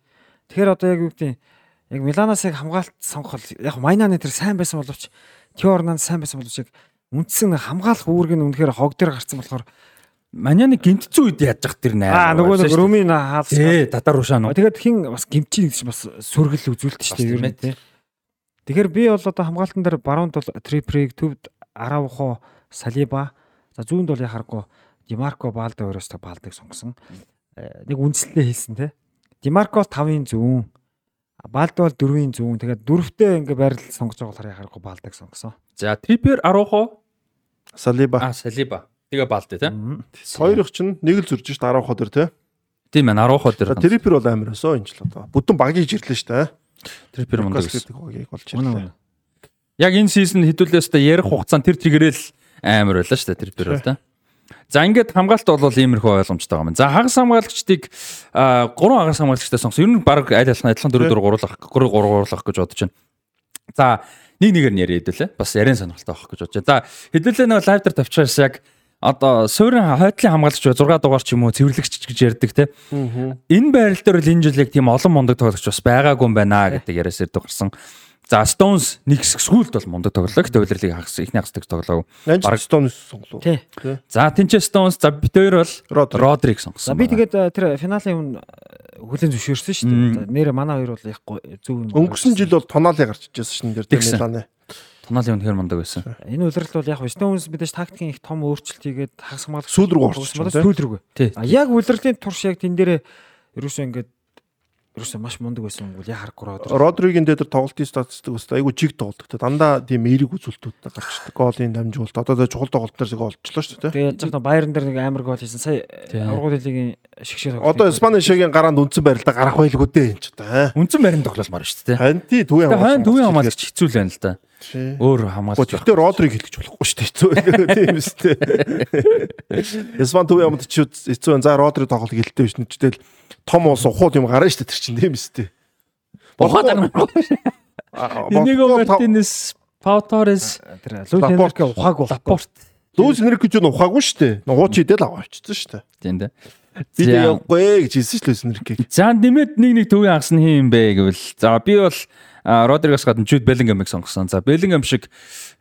Тэгэхээр одоо яг юу гэдэг нь яг Миланаас яг хамгаалт сонгох яг Майнаны тэр сайн байсан боловч Тиорнан сайн байсан боловч яг үндсэн хамгаалах үүрэг нь үнэхээр хог дээр гарцсан болохоор Маняны гинтцүү үед яаж зах тэр наа. аа нөгөө нэг Румын хаалсан. Тий, татар ушаа нуу. Тэгээд хин бас гимчи гэж бас сүргэл үзүүлдэг шүү дээ. ер нь тий. Тэгэхээр би бол одоо хамгаалтан дээр баруунд бол Триприг төвд Араухо, Салиба, за зүүнд бол яхааргүй Димарко Балде өөрөөс та Балдыг сонгосон. Э, Нэг үндслэлээ хэлсэн тий. Димарко бол 5-ын зүүн. Балде бол 4-ийн зүүн. Тэгээд дөрөвтэй ингээ байрлал сонгож байгаа болохоор яхааргүй Балдыг сонгосон. За Трипер Арухо Салиба. А Салиба. Тэгээ Балди тий. Хоёрыг чинь нэг л зурж шít 10 ходор тий. Тийм ээ 10 хот дээр. Трипер бол амар өсөө энэ жил одоо. Бүтэн багийг ирлээ шүү дээ. Трипер мундаг гэдэг багийг болж ирлээ. Яг энэ сизон хэдүүлээс та ярих хугацаанд тэр чигээрэл амар байлаа шүү дээ Трипер бол та. За ингээд хамгаалт бол иймэрхүү ойлгомжтой байгаа юм. За хагас хамгаалагчдыг гурван хагас хамгаалагчтай сонгосон. Ер нь баг аль алхна адилхан дөрөв дөрөв гуруулах, гурав гуруулах гэж бодож байна. За нэг нэгээр нь яриад хэлээ. Бас ярен сонирхолтой байх гэж бодож байна. За хэдүүлээ нэг лайв дээр тавьчихсан яг одоо суурин хойдлын хамгаалагч 6 дугаар ч юм уу цэвэрлэгч гэж ярьдаг те. Энэ байрал дээр бол энэ жил яг тийм олон мундаг тоглогч бас байгаагүй юм байна гэдэг яриас ирдэг гарсан. За Stones нэг хэсэг сүүлд бол мундаг тоглолоо. Гэтэ үйлрэлийг хагас ихний хагасдаг тоглоо. Нанж Бараг- Стоунс сонглоо. Тий. За Тинче Stones за бид хоёр бол За сонгосон. би тэгээд э, тэр финалийн өмнө хүлэн зөвшөөрсөн шүү дээ. За, Нэрэ манай хоёр бол го- зөв юм. Өнгөрсөн жил бол тонаали гарч ижсэн шин дээр. Миланы. Тоналийн үнэхээр мундаг байсан. Энэ үйлрэл бол яг Stones мэдээж тактикийн их том өөрчлөлт хийгээд хагас хамгаалалт Сүүл рүү орчихсон тийм. сүүл. Тий. А яг үйлрэлийн турш яг тэн дээрээ ерөөсөө ингээд ерөөсөө маш мундаг байсан юм бол яг харахгүй. Родригийн дээр тоглолтын статистик өстой айгу чиг тоглолт. Дандаа тийм эерэг үзүүлэлтүүд гарчдаг. Голын дамжуулалт. Одоо тэ чухал тоглолт дээр зэг олчлоо шүү дээ. Тэгээд яг нь Байерн дээр нэг амар гол хийсэн. Сая аврагууд лигийн шигшээ Одоо Испани шигийн гараанд үндсэн байралда гарах байлгүй дээ энэ ч одоо. Үнцэн барин тоглолмоор шүү дээ. Хань тий төвийн Тэгээ хойно төвийн хамгаалагч хэцүү л байна л да. Өөр хамгаалагч. байх. Гэхдээ Родриг хэлгэж болохгүй шүү дээ. Тийм үстэй. Испани төвийн хамт ч хэцүү байна. За Родри тоглолт гэлтэй биш нэгчтэл том уус ухууд юм гарна шүү дээ тэр чинь тийм үстэй. Ухаад арна. Энийг Мартинес, Пауторес, тэр Луис Энрике ухааг болохгүй. Лапорт Лүүс энерги гэж нь ухаагүй шүү дээ. Нууч идэл аваа авчихсан шүү дээ. тийм дээ. Би явахгүй гэж хэлсэн шүү Лүүс энергийг. За нэмээд нэг нэг төвийн нь хин юм бэ гэвэл за би бол а, Родригос гадна Жуд Беллингамыг сонгосон. За Беллингам шиг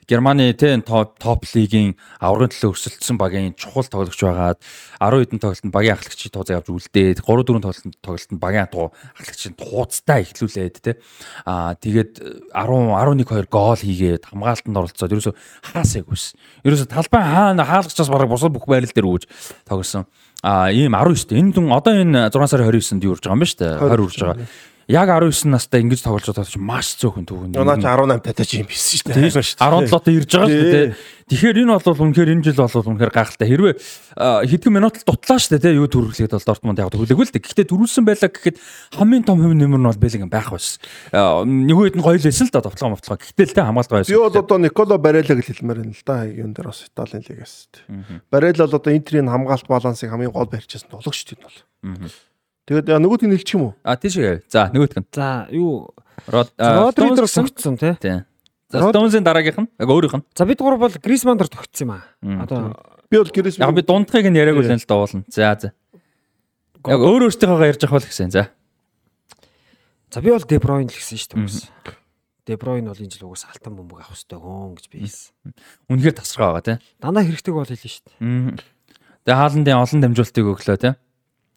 Германы тэ топ лигийн аврагын төлөө өрсөлдсөн багийн чухал тоглогч байгаад 10 хэдэн тоглолтод багийн ахлагчийг тууз явж үлдээд 3 4 тоглолтод тоглолтод багийн туу ахлагчийн тууцтай ихлүүлээд тэ аа тэгээд 10 11 2 гол хийгээд хамгаалтанд оролцоод ерөөсө хаасаагүйс. Ерөөсө талбай хаана хаалгачаас бараг бусад бүх байрал дээр үүж тоглосон. Аа ийм 19 шүү дээ. Энэ дүн одоо энэ 6 сарын 29-нд юу урж байгаа юм ба дээ. 20 урж байгаа. Яг 19 настай ингэж тоглож байгаа ч маш цөөхөн түүхэн. Наа чи 18 татаач юм биш шүү дээ. 17-д ирж байгаа шүү дээ. Тэгэхээр энэ бол үнэхээр энэ жил бол үнэхээр гайхалтай. Хэрвээ а, хэдхэн минут л дутлаа шүү дээ. Юу төрүүлээд бол Дортмунд яг хүлээгүй л дээ. Гэхдээ төрүүлсэн байлаа гэхэд хамгийн том хувь нэмэр нь бол Беллингем байх байсан. Нэг үед нь гоё л байсан л да товтлогоо мовтлогоо. Гэхдээ л тэ хамгаалт Би бол байсан. одоо Николо Барелла гэж хэлмээр байна л да. Юун дээр бас Италийн лигээс. Барелла бол одоо Интерийн хамгаалт балансыг хамгийн гол барьчихсан тоглогч тийм бол. Тэгээд яа, нөгөөдгийг нэлчих юм уу? А тийш гээ. За нөгөөх нь. За юу Род Родри дээр Stones гэсэн. тогтсон тий. За Stones-ын дараагийнх нь яг өөрийнх нь. За бид гур бол Грисман дээр тогтсон юм аа. Одоо Би бол Гэрээс Яг би дундхыг нь яриаг үлэн л дуулна. За за. Яг өөр өөртөөгөө ярьж авах л гэсэн. За. за би бол Де Бройн л гэсэн шүү дээ. угсаа. Де Бройн бол энэ жил угсаа алтан бөмбөг авах хэрэгтэй гон гэж би хэлсэн. Үнэхээр тасархаа байгаа тийм. Дандаа хэрэгтэй бол хэлнэ шүү дээ. Тэгээ хааландын олон дамжуултыг өглөө те.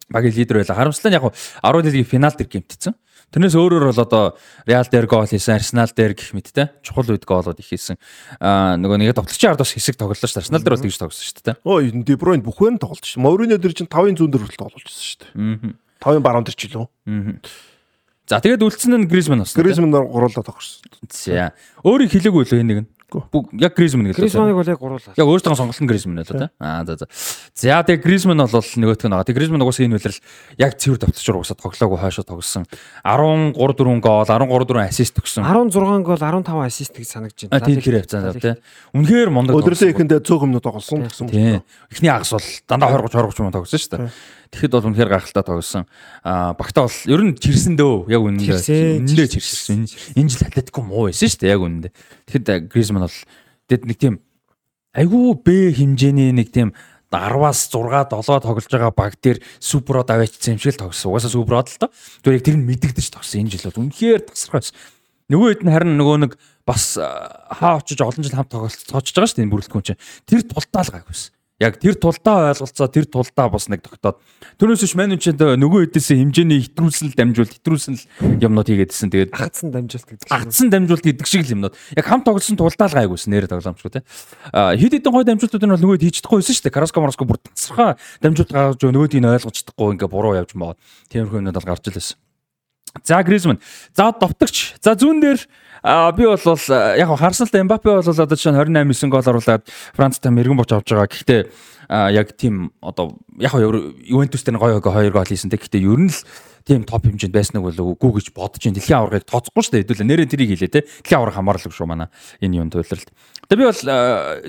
Багийн лидер байла. Харамслаа нь яг 10 лигийн финал дээр гимтсэн. Тэрнээс өөрөөр бол одоо Реал дээр гол хийсэн, Арсенал дээр гэх мэт те. Чухал үед голууд их хийсэн. Аа нөгөө нэг тоглолчийн ард бас хэсэг тоглолоо шүү. Арсенал дээр бол тэгж тогсон шүү дээ. Оо Де Бройн бүх байн тоглож шүү. Мориньо дээр чинь 5-ын зүүн дээр хүртэл тоглож байсан шүү дээ. Мм. 5-ын баруун дээр ч илүү. Мм. За тэгээд үлдсэн нь Гризман болсон. Гризман гуруулаа тогсон. За. Өөрийг хэлээгүй лөө энэ нэг нь. Бүгд яг Гризман гэж. Грисманыг бол яг гуруулаа. Яг өөртөө сонголт нь Гризман л да. Аа за за. За тэгээ Гризман бол нөгөөх нь байгаа. Тэгээ Гризман угаасаа энэ үйлрэл яг цэвэр давтчихвар угаасаа тоглоогүй хойшоо тогсон. 13 4 гол, 13 4 ассист өгсөн. 16 гол 15 ассист гэж санагдаж байна. тийм тэр явцсан тий. Үнэхээр мундаг. Тоглосон. ихэндээ цөөхөн минут тоглосон гэсэн Тийм. Эхний агас бол дандаа 20 30 20 30 минут тогсон шүү дээ. Тэгэхэд бол үнэхээр гайхалтай тогсон. Аа багтаа бол ер нь чирсэн дөө. Яг үнэндээ. Чирсэн, Үнэндээ чирсэн. Энэ жил Атлетико муу байсан шүү дээ. Яг үнэндээ. Тэгэхэд Гризман бол тэгэд нэг тийм айгүй Б хэмжээний нэг тийм 10-аас 6 7 тоглож байгаа баг дээр суперод аваачсан юм шиг л тогсон. Угаасаа суперод л доо. Зүгээр яг тэр нь мэдэгдэж тогсон. Энэ жил бол үнэхээр тасархай байсан. Нөгөө хэд нь харин нөгөө нэг бас хаа очиж олон жил хамт тоглож байгаа шүү дээ энэ бүрэлдэхүүн чинь. Тэр тултаа л гайгүйсэн. Яг тэр тултаа ойлголцоо тэр тултаа бас нэг тогтоод түүнээс биш мань үчинд нөгөө хэдээс хэмжээний итрүүлсэн л дамжуул итрүүлсэн л юмнууд хийгээдсэн. Тэгээд Агцсан дамжуулт гэдэг. Агдсан дамжуулт гэдэг шиг л юмнууд. Яг хамт тоглосон тултаа л гайгүйсэн нэрэ тоглоомчгүй те. А хэд хэдэн гой дамжуултууд нь бол нөгөө хийчихдэггүй байсан шүү дээ. Караско мараско бүр тасархаа дамжуулт гаргаж нөгөө нь ойлгож чадахгүй ингээ буруу явж маа. Тиймэрхүү юмнууд бол гарч илсэн. За Гризман. За довтогч. За зүүн дээр а би бол яг харсан л да Мбаппе бол одоо чинь 28 9 гол оруулаад Францтай мэрэгэн боч авч байгаа. Гэхдээ яг тийм одоо яг Ювентустэй гоё гоё хоёр гол хийсэн. Гэхдээ ер нь л тийм топ хэмжээнд байснаг бол үгүй гэж бодож ин дэлхийн аваргыг тооцохгүй шүү дээ. Хэдүүлээ нэрээ тэрийг хэлээ те. Дэлхийн аварга хамаарлаг шүү манай энэ юм төлөлт. Тэгээ би бол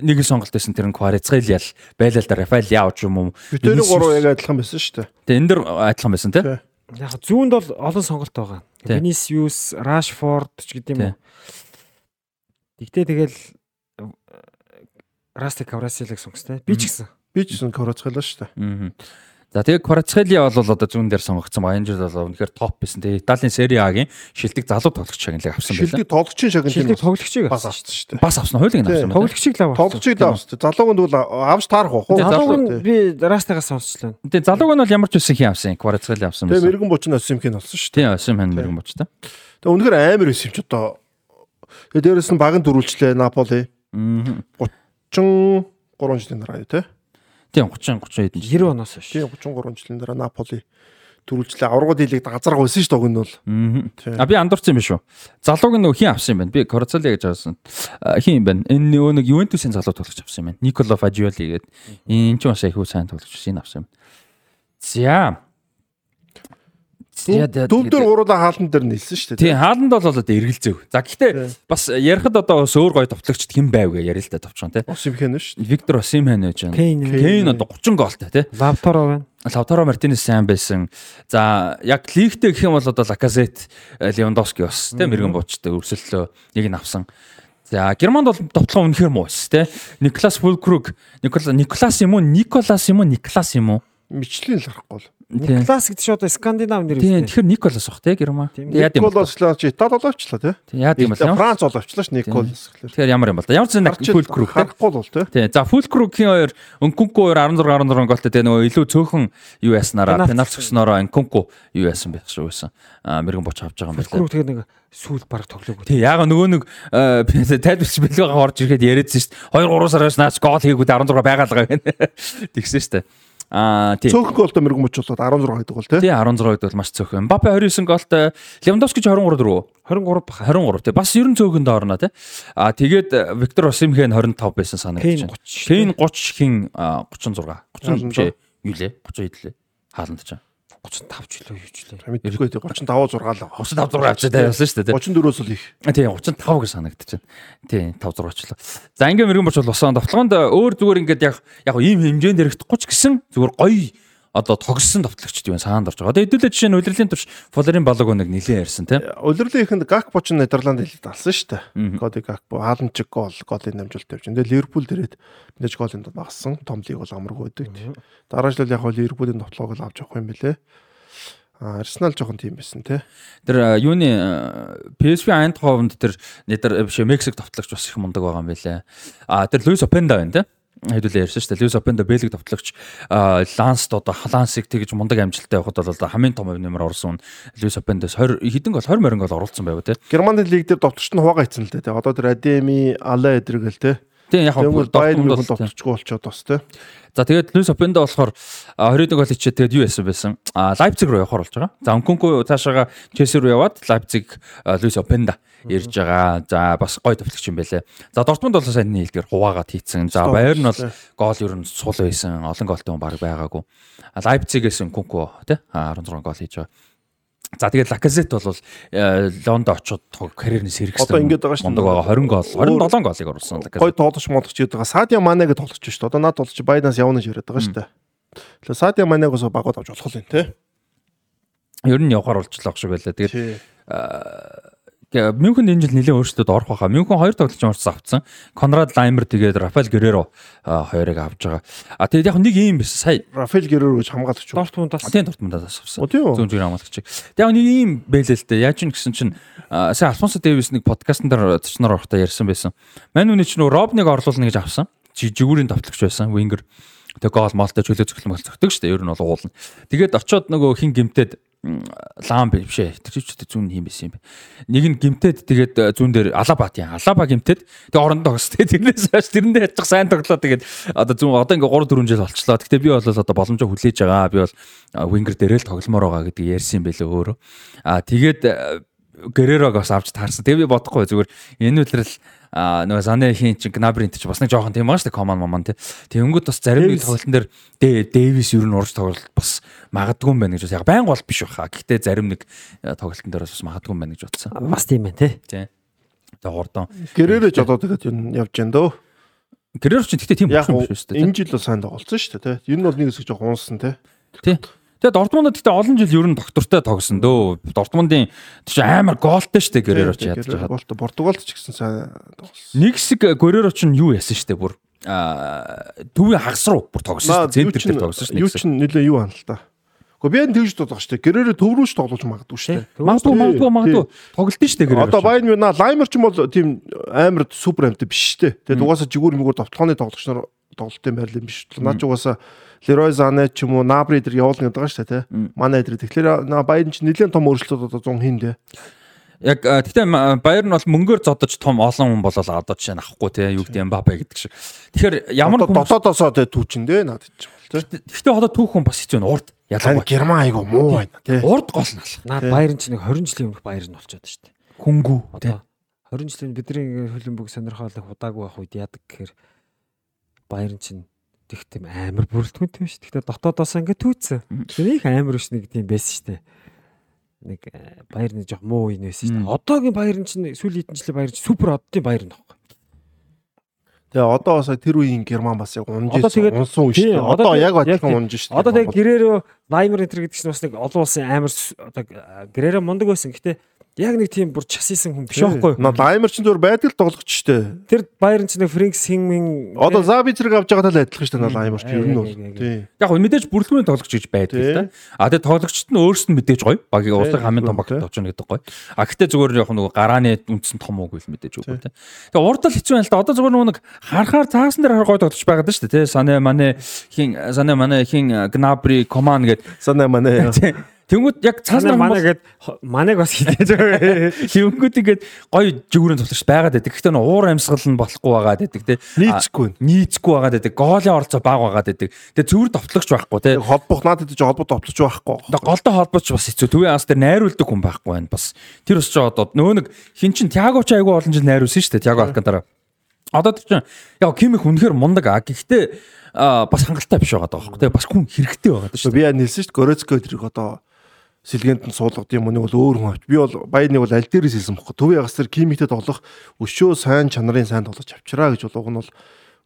нэг сонголт байсан тэр нь Кварицгел ял байлал да Рафаэл Яо ч юм уу. Битүүрийн гурав яг адилхан байсан шүү дээ. Тэгээ энэ дэр адилхан байсан те. Яг зүүнд бол олон сонголт байгаа. Vinicius, Rashford ч гэдэм юм. Тэгтээ тэгэл Растик Каврасилыг сонгостой. Би ч гэсэн. Би ч гэсэн Кварицгел шүү дээ. За тэгээ Кварацхели бол одоо зүүн дээр сонгогдсон ба энэ жил бол үнэхээр топ байсан. Тэгээ Италийн Сери А-гийн шилдэг залуу тоглогч шагналыг авсан байлаа. Шилдэг тоглогчийн шагнал Шилдэг тоглогчийг бас авсан. шүү дээ. Бас авсан хуулийг нь авсан. Тоглогчийг л авсан. Тоглогчийг л авсан. Залууг нь бол авч таарах уу? Залууг нь би Растагаас сонсчлаа. Тэгээ залууг нь бол ямар ч үсэн хин авсан. Кварацхели авсан Тэгээ мэрэгэн бочны Осимхийг авсан шүү дээ. Тийм авсан хэн мэрэгэн бочтой. Тэгээ үнэхээр амар байсан юм ч одоо. Тэгээ дээрэс нь багын дөрүүлчлээ Наполи. Аа. 33 жилийн дараа тий. Тийм 30 30 хэдэн жил. 90 оноос хойш. Тийм 33 жилийн дараа Наполи дөрүүлчлээ. Аврагууд дийлийг газарга байсан шүү нь бол. Аа. А би андуурсан юм биш үү? Залууг нь хин авсан юм байна. Би Кварацхели гэж авсан. Хин юм байна. Энэ нөгөө нэг Ювентусын залуу тоглогч авсан юм байна. Николо Фажиоли гэдэг. Энэ ч бас их сайн тоглогч энэ авсан юм. За. Дүүм дээр гуруула хаалтан дээр нэлсэн шүү дээ. Тийм хааланд бол одоо эргэлзэв. За гэхдээ бас ярихад одоо бас өөр гоё товтлогчд хэн байв гэ ярил л да товчхон тий. Осимхэн шүү дээ. Виктор Осимхэн байж байна. Кейн. Одоо 30 гоолтай тий. Лавторо байна. Лавтаро Мартинес сайн байсан. За яг лигтэй гэх юм бол одоо Лаказет, Левандовски бас тий мэрэгэн буучтай өрсөллөө нэг нь авсан. За Германд бол товтлого үнэхээр муу байсан тий. Никлас Фулкруг, Николас Никлас юм уу? Николас юм уу? Никлас юм уу? Мичлин л харахгүй л. Тийм. Класс гэдэг чинь одоо Скандинав нэр Тийм үстэй. тэгэхээр Николас бах тий Герман. Тийм. Яа гэм бол. Николослаа чи Итали олоочлаа тий. Яа гэм бол. Франц олоочлаа ш Николос гэхэлэр. Тэгэхээр ямар юм бол да. Ямар ч нэг Фулкруг тий. харахгүй л тий. Тий. За Фулкругийн хоёр Нкунку хоёр 16 16 голтой тэгээ нөгөө илүү цөөхөн юу яснараа пенальт цогснороо Нкунку юу ясан байх шүү байсан. Аа мэрэгэн боч авч байгаа юм байна. Фулкруг тэгээ нэг сүүл баг тоглоогүй. Тий, яг нөгөө нэг тайлбарч бэлгээ орж ирэхэд яриадсэн шүү дээ. 2 3 сараас наач гол хийгүүд 16 байгаалгаа байна. Тэгсэн дээ. Аа тий. Цөөхөн голтой мэрэгэн мөч болоод 16 гэдэг бол тий. Тий 16 хэд бол маш цөөхөн. Мбаппе 29 голтой, Левандовски 23 дөрөв. 23 баха. 23 тий. Бас 90 цөөхөнд орно тий. Аа тэгээд э, Виктор Осимхэн 25 байсан санагдаж байна. Кейн 30 хин аа, 36. 30 биш ээ. юу лээ? 30 хэд лээ? Хааланд ч. 35 ч илүү юу ч лээ. Мэдгүй тий 35 6 л байгаа. 35 6 авчаа тавьсан шүү дээ тий. 34-өөс л их. Тийм 35 гэж санагдаж байна. Тийм 5 6 очлоо. За ингээм мэрэгэн боч бол усан довтлогонд өөр зүгээр ингээд яг яг ийм хэмжээнд хэрэгдэхгүй ч гэсэн зүгээр гоё одоо тогссон довтлогчд юм саанд орж байгаа. Одоо хэдүүлээ жишээ нь удирлын турш Фолерийн балог нэг нилээн ярьсан тийм. Улирлын ихэнд Гакпо ч Нидерланд хэлээд алсан шүү дээ. Коди Гакпо хаалмчиг гол голын намжуулт тавьж. Тэгээ Ливерпул дээрээд мэдээж голын дод багассан. Том лиг бол амаргүй байдаг. Дараа жил яг бол Ливерпулийн тоглоог л авч явах юм бэлээ. А Арсенал жоохон тийм байсан тий. Тэр э, юуны э, PSV Eindhoven тэр нидер биш Мексик довтлогч бас их мундаг байгаа юм байлээ. А тэр Луис Опенда байна тийм. Хэдүүлээ ярьсан шүү дээ. Луис Опенда Бэлэг довтлогч а, Ланст одоо Халансыг тэгж мундаг амжилттай явахад бол хамгийн том нэмэр орсон Луис Опендас 20 хэдэн гол 20 морин гол оруулсан байв тий. Германы лиг дээр довтлогч нь хуваага ийцэн л дээ. Одоо тэр Адеми, Ала эдрэгэл тий. Тийм яг Байерн Дортмунд тийм. довтлогчгүй болчиход бас тий. За тэгээд Луис Опенда болохоор а, 21 гол хийчихэд тэгээд юу яасан байсан? А Лайпциг руу явахаар болж байгаа. За Онконко цаашаага Челси руу яваад Лайпциг Луис Опенда ирж байгаа. За бас гой төвлөгч юм байлээ. За Дортмунд бол сайн нийлдгээр хуваагаад хийцэн. За Байерн бол гол ер нь сул байсан. Олон голтой хүн баг байгаагүй. А, Лайпцигээс Онконко тий а, 16 гол хийж байгаа. За тэгээд Лаказет бол э, Лондо очоод тог карьернээс хэрэгсэн. Одоо ингэж байгаа шүү дээ. Мундаг байгаа 20 гол, 27 голыг оруулсан Гой Лаказет. тоглогч молгоч гэдэг байгаа. Садио Мане гэдэг тоглогч шүү дээ. Одоо наад тоглогч Байданас явна гэж яриад байгаа шүү дээ. Тэгэхээр Садио Манег бас багууд авч болох юм тий. Ер нь явахаар болчихлоо шиг байлаа. Тэгээд Мюнхен энэ жил нэлээд өөрсдөд орох байхаа. Мюнхен хоёр тоглогч орсон авцсан. Конрад Лаймер тэгээд Рафаэл Гереро хоёрыг авч байгаа. А тэгээд яг нэг юм биш. Сая Рафаэл Герер гэж хамгаалагч? Дортмундаас тийм Дортмундаас авсан. Оо тийм үү? Зүүн зүрийн хамгаалагч. Тэгээд яг нэг юм байлээ л дээ. Яаж ч гэсэн чинь сая Альфонсо Дэвис нэг подкастн дээр зочноор орохдоо ярьсан байсан. Мань үний чинь Робныг орлуулна гэж авсан. Жи- Жигүүрийн товтлогч байсан. Вингер. Тэгээ гол молтой чөлөө бол цогтөг шүү дээ. Ер нь бол уулна. Тэгээд очоод нөгөө хин гимтээд лаам биш ээ. Тэр ч зүүн хийм байсан юм бэ. Нэг нь гимтээд тэгээд э, зүүн дээр алаба тийм алаба гимтээд тэгээд орондоо тогс тэгээд тэрнээс хойш тэрэндээ ячих сайн тоглоо тэгээд одоо зүүн одоо ингээ 3 4 жил болчлоо. Гэхдээ би бол одоо боломжоо хүлээж байгаа. Би бол вингер дээрээ л тогломоор байгаа гэдэг ярьсан юм байлээ өөрөө. Аа тэгээд Гэрерог бас авч таарсан. Тэгээ би бодохгүй зүгээр энэ үлрэл нөгөө Зане хийн чи Гнабринт чи бас нэг жоохон тийм байгаа шүү дээ коман момон тий. Тэнгүүд бас зарим нэг тоглолтын дээр Дэвис ер нь урж тоглолт бас магадгүй юм байна гэж бас яг байн гол биш баха. Гэхдээ зарим нэг тоглолтын дээр бас магадгүй юм байна гэж бодсон. Бас тийм байна тий. Тий. Тэгээ хурдан. Гэрээрэж одоо тэгээд юу явж гэн дөө. Гэрээр чи тэгтээ тийм болсон биш шүү дээ. энэ жил бол сайн тоглолцсон шүү дээ тий. Энэ бол нэг хэсэг жоохон унсан тий. Тий. Тэгээ Дортмундд гэхдээ олон жил ер нь доктортой тогсон дөө. Дортмундын тийч амар гоолтой дээ Гэрээр ч ядаж байгаа. Болто Португалд ч гэсэн сайн тоглосон. Нэг хэсэг Гэрээр ч юу яасан дээ бүр а төвийн хагас руу бүр тогсон дээ. Центр дээр тогсон дээ. Юу ч нэлээ юу хана л та. Гэхдээ би энэ тэгж бодох дээ. Гэрээрээ төв рүү ч тоглож магадгүй дээ. Магадгүй магадгүй магадгүй тоглолт нь дээ Гэрээр. Одоо Байн Мюна Лаймер ч юм бол тийм амар супер амт биш дээ. Тэгээд угаасаа жигүүр мэгүүр товтлооны тоглогч нар тоглолтын байрлал юм биш. Наад ч угаасаа Лерой Зане ч юм уу Набри дээр явуулна гэдэг байгаа шүү дээ. Манай дээр. Тэгэхээр Байн ч нэлээд том өөрчлөлт одоо 100 хин дээ. Яг гэхдээ Баер нь бол мөнгөөр зодож том олон хүн болол одоо жишээ нь авахгүй те юу гэдэг бабэ гэдэг шиг. Тэгэхээр ямар дотоодосоо тэ түүчин дээ наад ч бол тий. Гэхдээ одоо түүх хүн бас хэцүү нь урд ялангуяа. Герман айгу муу байна тий. Урд гол нь алах. Наад Баерн ч нэг 20 жилийн өмнөх Баерн болчиход шүү дээ. Хөнгүү те. Одоо 20 жилийн бидний хөлбөмбөг сонирхоолох удаагүй байх үед яадаг гэхээр Баерн чинь тех тийм амар бүрэлдэхүүнтэй биш. Гэхдээ дотоодоос ингээ түүцсэн. Тэр их амар биш нэг тийм байсан шүү дээ. Нэг э, Баерны жоох муу байсан шүү дээ. Одоогийн Баерн чинь сүүлийн хэдэн жилийн Баерн чинь супер оддын Баерн байхгүй. Тэгээ одоо бас тэр үеийн Герман бас яг унж унсан үе шүү дээ. одоо яг тий. унж шүү дээ. Одоо тэгээ гэрээрөө Лаймер энтер гэдэг чинь бас нэг олон улсын амар с- одоо гэрээрээ мундаг байсан. Гэхдээ яг нэг тийм бүр часисэн хүн биш байхгүй. На Лаймер ч зөвөр байдаг л тоглогч шүү дээ. Тэр Баерн чинь нэг Фрэнк Синмин Одоо Заби зэрэг авч байгаа тал адилхан шүү дээ Лаймер ч ер нь бол. яг, яг, яг. Тий. Яг гоо мэдээж бүрэлдэхүүний тоглогч гэж байдаг л да. А тэгээ тоглогчт нь өөрсдөд нь мэдээж гоё. Багийн улсын хамгийн том багт очно гэдэг гоё. А гэхдээ зүгээр яг нөгөө гарааны үндсэн том уугүй л мэдээж үгүй те. Тэгээ урд л хэцүү байна л да. Одоо зүгээр нөгөө нэг харахаар цаасан дээр харах гоё тоглогч байгаад шүү дээ те. Санаа манай хин санаа манай хин Гнабри Коман гэдэг Санаа манай. Тэнгүүд яг цаасан Манай манайгээд манайг бас хитээж байгаа. Тэнгүүд ингээд гоё жигүүрэн тоглогч байгаад байдаг. Гэхдээ нөгөө уур амьсгал нь болохгүй байгаад байдаг те. Нийцгүй. нийцгүй байгаад байдаг. Гоолын оролцоо бага байгаад байдаг. Тэгээ зөвөр товтлогч байхгүй те. Холбох надад ч холбоо товтлож байхгүй. Голтой холбооч бас хэцүү. Төвийн ас дээр найруулдаг хүн байхгүй байна. Бас тэр бас ч одоо нөгөө нэг хин чин Тиаго ч айгүй олон жил найруулсан шүү дээ. Тиаго Алкантара. Одоо тэр чин яг Кимих үнэхээр мундаг а. Гэхдээ бас хангалттай биш байгаа даа бас хүн хэрэгтэй байгаа даа. Би яа нэлсэн шүү дээ. Горецкой тэрийг одоо сэлгээнд нь суулгад юм нэг бол өөр хүн авч. Би бол баяныг бол аль дээрээс хэлсэн бохгүй. Төвийн ягас тэр кимиктэй тоглох өшөө сайн чанарын сайн тоглож авчраа гэж бол уг нь бол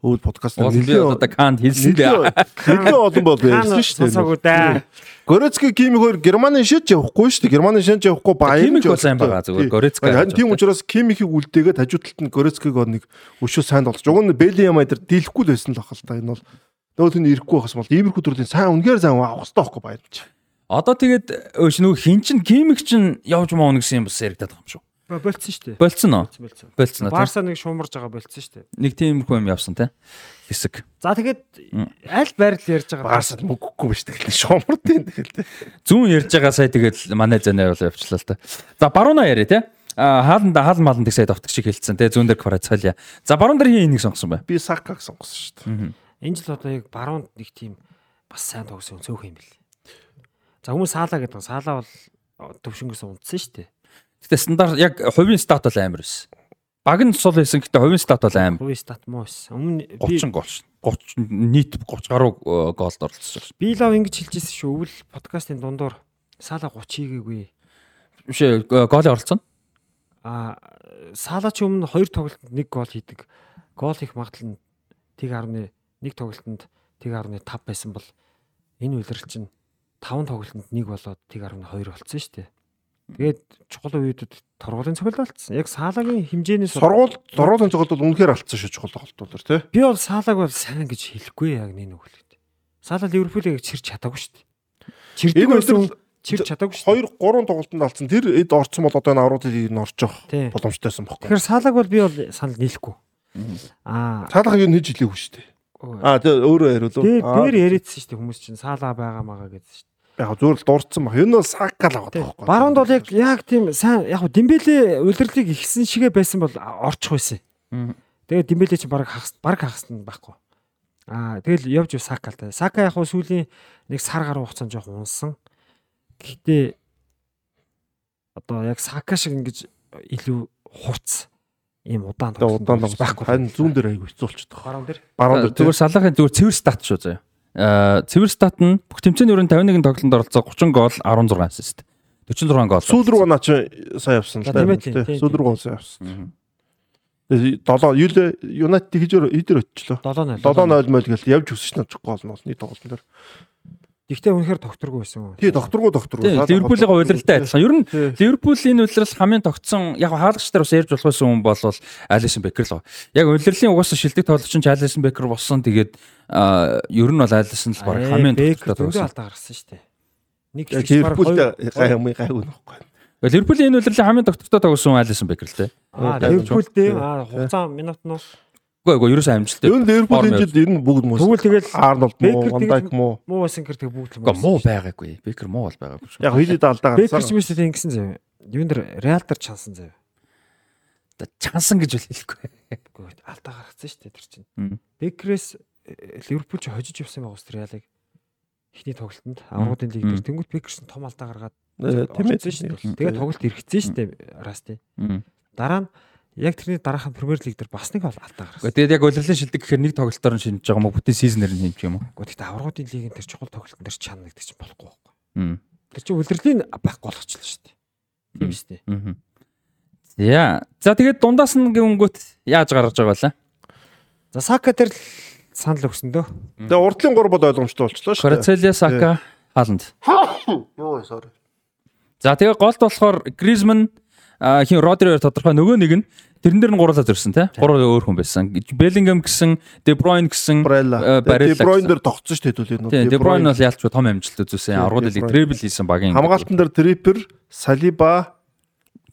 өвөл подкаст Уул би одоо канд хэлсэн дээ. Нэлээд олон бол ярьсан шүү дээ. Горецкий кимик хоёр Германы шиж явахгүй шүү дээ. Германы шиж явахгүй баян. Кимик бол сайн байгаа, зүгээр Горецкий Харин тийм учраас кимикийг үлдээгээд хажуу талд нь Горецкийг нэг өшөө сайн тоглож. Уг нь Белиам айдэр дийлэхгүй л байсан л ахал та энэ бол нөгөө тийм ирэхгүй байхс бол иймэрхүү төрлийн сайн үнгээр сайн авах хэрэгтэй байхгүй баян ч. Одоо тэгээд нөгөө хин чин Кимих чин явж маав гэсэн юм бас яригадаад байгаа юм шүү. Болцсон шүү дээ. Болцсон уу? Болцсон. Барса нэг шуумарж байгаа болцсон шүү дээ. Нэг тийм их юм явсан те. Хэсэг. За тэгээд аль байрал ярьж байгаа Баарсад мөнгөгүй биш тэгэл шомордын тэгэл. Зүүн ярьж байгаа сая тэгэл манай зэнэ бол явчлаа л та. За барууна яриа те. А хааланд хаал маланд их сая давтаг шиг хэлсэн те. Зүүн дээр кварацхалия. За баруун дээр хин энийг сонгосон бай. Би Сакаг сонгосон шүү дээ. Энэ жил одоо яг баруунд нэг тийм бас сайн тогсон цөөх юм бэл. За хүмүүс саалаа гэдэг. Саалаа бол төвшнгөөс унтсан шүү дээ. Гэтэ стандарт яг хувийн стат бол амар байсан. Баг нь сул байсан гэхдээ хувийн стат бол амар. Хувийн стат муу байсан. Өмнө би 30 гол ш. 30 нийт 30 гаруй э, голд оролцсон ш. би лав ингэж хэлж ирсэн шүү. Өвөл подкастын дундуур саалаа 30 хийгээгүй. Биш ээ голын оролцсон. А саалаа ч өмнө хоёр тоглолтод нэг гол хийдэг. Гол хийх магадлал нь тэг 10-ны нэг тоглолтод тэг 10-ны 5 байсан бол энэ үйлрэл чинь 5 тоглолтод нэг болоод тэг 10-ны 2 болцсон шүү дээ. Тэгээд чухал үеүүдэд торгуулийн цогцол алдсан. Яг саалагийн хэмжээний Сургууль сургуулийн цогцолд бол үнэхээр алдсан шүү чухал тоглолтууд тий. би бол саалаг бол сайн гэж хэлэхгүй яг нэг нүгэлээд. Саалал Ливерпулийг чирч чадаагүй шүү дээ. Чирдэг байсан хүн чирч чадаагүй шүү дээ. 2 3 тоглолтод алдсан. Тэр эд орцсон бол одоо энэ авруудыг нь орж явах боломжтойсэн бохгүй. Тэгэхээр саалаг бол би бол санал нийлэхгүй. Аа Цаалах юу нэж хэлээгүй шүү дээ. Аа тэгээ өөрөө дээр дээр яриадсэн шүү дээ хүмүүс чинь саалаа байгаа магаа гэсэн шүү дээ. Яг зүгээр л дурдсан баг. Энэ бол сака л аваад байгаа байхгүй. Баруунд бол яг яг тийм сайн яг Дембеле удирлыг ихсэн шигэ байсан бол орчих байсан. Тэгээд Дембеле чи баг хагас баг хагасна байхгүй. Аа тэгэл явж ив Сакалтай. Сака яг сүүлийн нэг сар гаруй хугацаанд жоох унсан. Гэхдээ одоо яг Сака шиг ингэж илүү хуц ийм удаан удаан байхгүй. Харин зүүн дээр айгу хэцүүлчихдэг. Баруун дээр. Баруун дээр Зүгээр салахын зүгээр цэвэр стат шүү заяа. Аа цэвэр стат нь бүх тэмцээний өрөөнд 51 тоглолтод оролцоо 30 гол 16 ассист. 46 гол. сүүл рүү наа чи сайн явсан л да. Сүүл рүү сайн явсан. Мгм. Тэгээ 7 юулээ Юнайтед хижээр эдэр очилоо. 7-0. 7-0 мөл гэл явж өсөж нэ гол нь бол нийт тоглолтын дээр. Гэхдээ үнэхээр докторгүй байсан. Тий докторгоо. Тийм Ливерпулийн удирдалтай адилхан. Ер нь Тий. Ливерпул энэ удирдал хамгийн тогтсон яг хаалагчдаар бас ярьж болох байсан хүн бол Алисон Бекер л. Яг удирдлагын угаасаа шилдэг тоглогч нь Алисон Бекер болсон. Тэгээд ер нь бол Алисон л баг хамгийн тогттой дөнгөө тоглосон. алдаа гаргасан шүү дээ. Нэг Ливерпултэй хоёр- гай юм гайгүй нөхгүй. Ливерпулийн энэ удирдлагын хамгийн тогттой тоглосон Алисон Бекер л те. Аа Тий. Ливерпултэй Тий. аа хугацаа минут нь Үгүй эгүй ерөөсөө амжилттай. Ер нь Ливерпул энэ жил ер нь бүгд мөс. Тэгвэл тэгэл Арнолд муу, Бекер Ван Дайк муу. муу байсан гэр тэг бүгд л Үгүй муу байгаагүй. Бекер муу бол байгаагүй шүү. Яг хилээд алдаа Бекер гарсан. миштэй ингэсэн зав. Юун дээр Реал дээр чансан зав. Одоо Чансан гэж үл хэлэхгүй. Үгүй алдаа гаргацсан шүү дээ тэр чинь. Бекерээс э, Ливерпул ч хожиж явсан байгаа ус Реалыг. Эхний тоглолтод аврагын лиг дээр тэнгуут Бекерс нь том алдаа гаргаад Э, Тийм ээ. орцсон шүү дээ. Тэгээд тоглолт эргэцсэн шүү дээ Расти. Дараа нь яг тэрний дараахан Премьер лиг дээр бас нэг бол алдаа гаргасан. Гэхдээ тэгээд яг удирдлагын шилдэг гэхээр нэг тоглолтоор нь шинжиж байгаа мó бүтэн сизнээр нь хэмжих юм уу? Гэхдээ аврагын лигийн тэр чухал тоглолтын дээр чанаа гэдэг чинь болохгүй байхгүй. Мм. Тэр чинь үлрэлийн байхгүй болгочихлоо шүү дээ. Тийм шүү дээ. Мгм. За. За тэгээд дундаас нь гингүүт яаж гаргаж байгаа вэ? За Сака л санал өгсөн дөө. Тэгээ урдлын 3 бол ойлгомжтой болчихлоо шүү дээ. Кварацелия, Сака, Хааланд. Йоо, sorry. За тэгээ голд болохоор Гризман хин Родриер тодорхой нөгөө нэг нь тэрэн дээр нь гурлаа зөрсөн те. Гурав өөр хүн байсан. Беллингем гэсэн, Де Бройн гэсэн Барелла. Э, Де Бройн дээр тогтсон шүү дээ энэ. Тийм, Де Бройн бол ялч том амжилт үзүүлсэн. Тийм, Аргууд Де лиг Бройн. трибл хийсэн багийн Хамгаалтан дээр Трипер, Салиба,